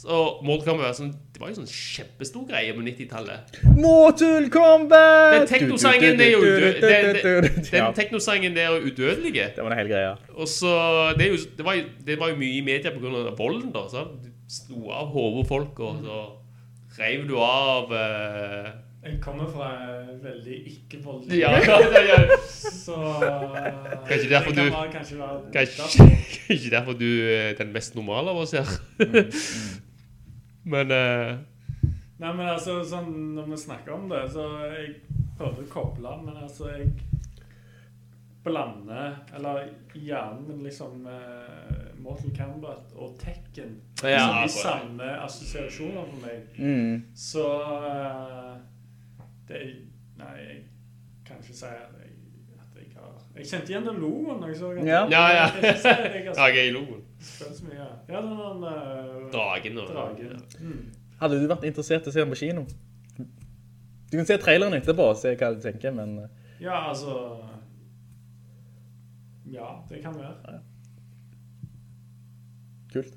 Så Mortal Kombat var sånn, det var jo sånn kjempestor greie på 90-tallet. Mortal Kombat! Den teknosangen er jo den, teknosangen der er udødelig. det var en hel greie. Og så, det, var jo, det var jo mye i media på grunn av volden da, sant? Du av hodet folk, og så reiv du av... uh... Jeg kommer fra veldig ikke-voldelig ja, ja, ja, ja. Så Kanskje derfor det kan du- være- kanskje være Kanskje kanskje derfor du er den mest normale av oss her. Men uh... Nei, men altså, sånn, når vi snakker om det, så jeg prøver å koble, men altså, jeg blander Eller hjernen min liksom eh, Mortal Kombat og Tekken Ja, som i samme assosiasjoner for meg. Mm. Så uh, det er Nei, jeg kan ikke si at jeg, at jeg har Jeg kjente igjen den logoen. når Jeg så den. Ja. Ja, ja. Jeg si jeg har Ja, jeg er i logoen. mye. Ja, den den uh, Dragen og dragen. Mm. Hadde du vært interessert i å se den på kino? Du kan se traileren etterpå og se hva du tenker, men eh, Ja, altså Ja, det kan være. Kult.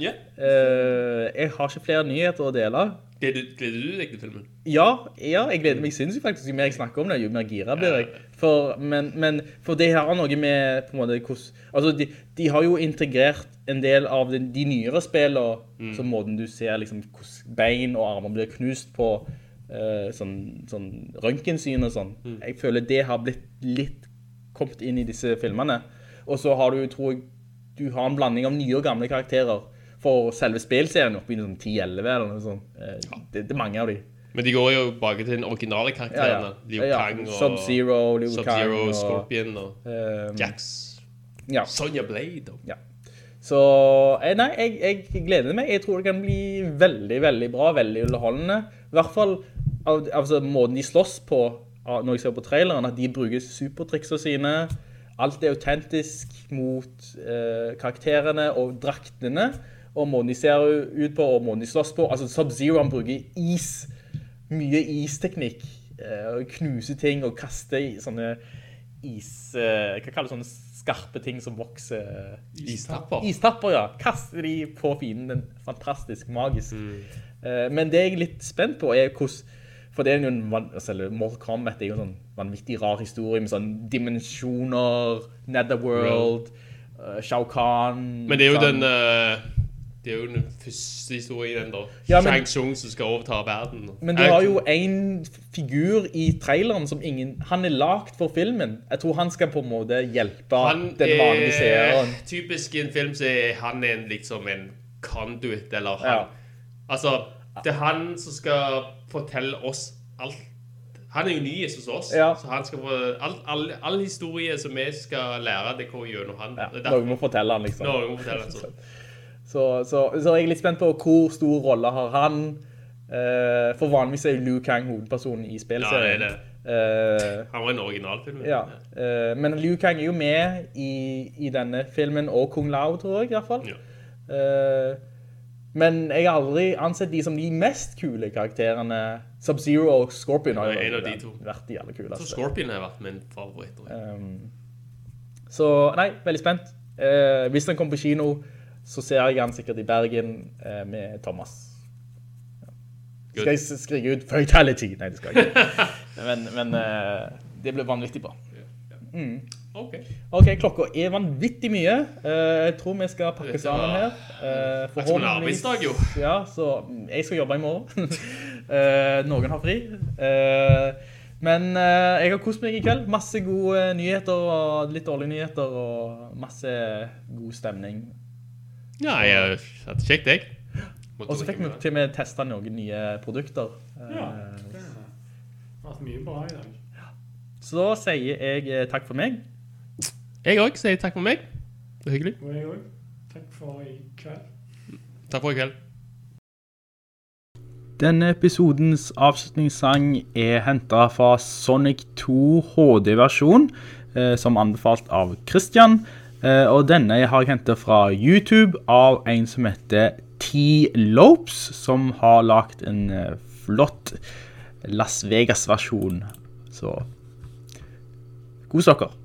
Ja. Eh, jeg har ikke flere nyheter å dele. Gleder du, gleder du deg til filmen? Ja, ja, jeg gleder meg sinnssykt faktisk. Jo mer jeg snakker om det, jo mer gira blir jeg. For, men, men, for det her har noe med, på en måte, hvordan... Altså, de, de har jo integrert en del av de, de nyere spillene, som måten du ser liksom, hvordan bein og armer blir knust på, uh, sånn, sånn røntgensyn og sånn. Jeg føler det har blitt litt kommet inn i disse filmene. Og så har du, tror jeg, du har en blanding av nye og gamle karakterer. For selve spilserien oppe i sånn 10-11 eller noe sånt. Eh, Det, det er mange av de. Men de går jo tilbake til den originale karakterene. ja. Liu Ja, Kang og Sub-Zero, Liu Kang Sub-Zero, og- Scorpion og um, Jax. Ja. Sonja Blade. Og. Ja. Så eh, nei, jeg, jeg gleder meg. Jeg tror det kan bli veldig, veldig bra, veldig underholdende. I hvert fall altså, måten de slåss på når jeg ser på traileren, at de bruker supertriksene sine. Alt er autentisk mot eh, karakterene og draktene, og måten de ser ut på, og måten de slåss på. Altså Sub-Zero han bruker is, mye isteknikk, eh, knuse ting og kaste i sånne is... Eh, hva kalles sånne skarpe ting som vokser? Istapper. Istapper, ja. Kaster de på fienden. Fantastisk, magisk. Eh, men det jeg er litt spent på er hvordan for det er jo en, van- altså, Mortal Kombat er jo en sånn vanvittig rar historie med sånn dimensjoner, Netherworld, uh, Shao Kahn. Men det er jo sånn- den Uh Det er jo den første historien, da. Ja, men- Shang Tsung som skal overta verden. Men du har jo en figur i traileren som ingen... Han er lagt for filmen. Jeg tror han skal på en måte hjelpe Han den vanlige er seeren. typisk i en film så er han en, liksom en conduit, eller han Ja. Altså, det er han som skal fortelle oss alt. Han er jo ny hos oss, Ja. så han skal få all, all, all historie som vi skal lære, det går gjennom han. Ja, noen må fortelle han, liksom. Noen må fortelle han sånn. Så, så, så jeg er litt spent på hvor stor rolle har han. Uh, for vanligvis er jo Liu Kang hovedpersonen i spilserien. Ja, det er det. Uh, Han var en originalfilm. ja. Uh, men Liu Kang er jo med i, i denne filmen, og Kung Lao, tror jeg i hvert fall. Ja. Eh, men jeg har aldri ansett de som de mest kule karakterene. Sub-Zero og Scorpion har jo vært- de aller Så. Scorpion har vært min favoritt. Um, så nei, veldig spent. Uh, hvis den kommer på kino, så ser jeg han sikkert i Bergen uh, med Thomas. Ja. Skal jeg skrike ut fatality? Nei, det skal jeg ikke. men men uh, det blir vanvittig bra. Ok. Ok, klokka er vanvittig mye. Eh, jeg tror vi skal pakke sammen her. Uh, som en arbeidsdag, jo. Ja, så jeg skal jobbe i morgen. Eh, noen har fri. Men jeg har kost meg i kveld. Masse gode nyheter og litt dårlige nyheter og masse god stemning. Ja, jeg har hatt det kjekt, jeg. Og så fikk vi til med testet noen nye produkter. Ja, det har vært mye bra i dag. Så da sier jeg takk for meg. Jeg òg sier takk for meg. Det er hyggelig. Og jeg òg. Takk for i kveld. Takk for i kveld. Denne episodens avslutningssang er hentet fra Sonic 2 HD-versjon, eh, som anbefalt av Christian. Eh, og denne har jeg hentet fra YouTube av en som heter T-Lopes, som har lagt en eh, flott Las Vegas-versjon. Så, kos dere.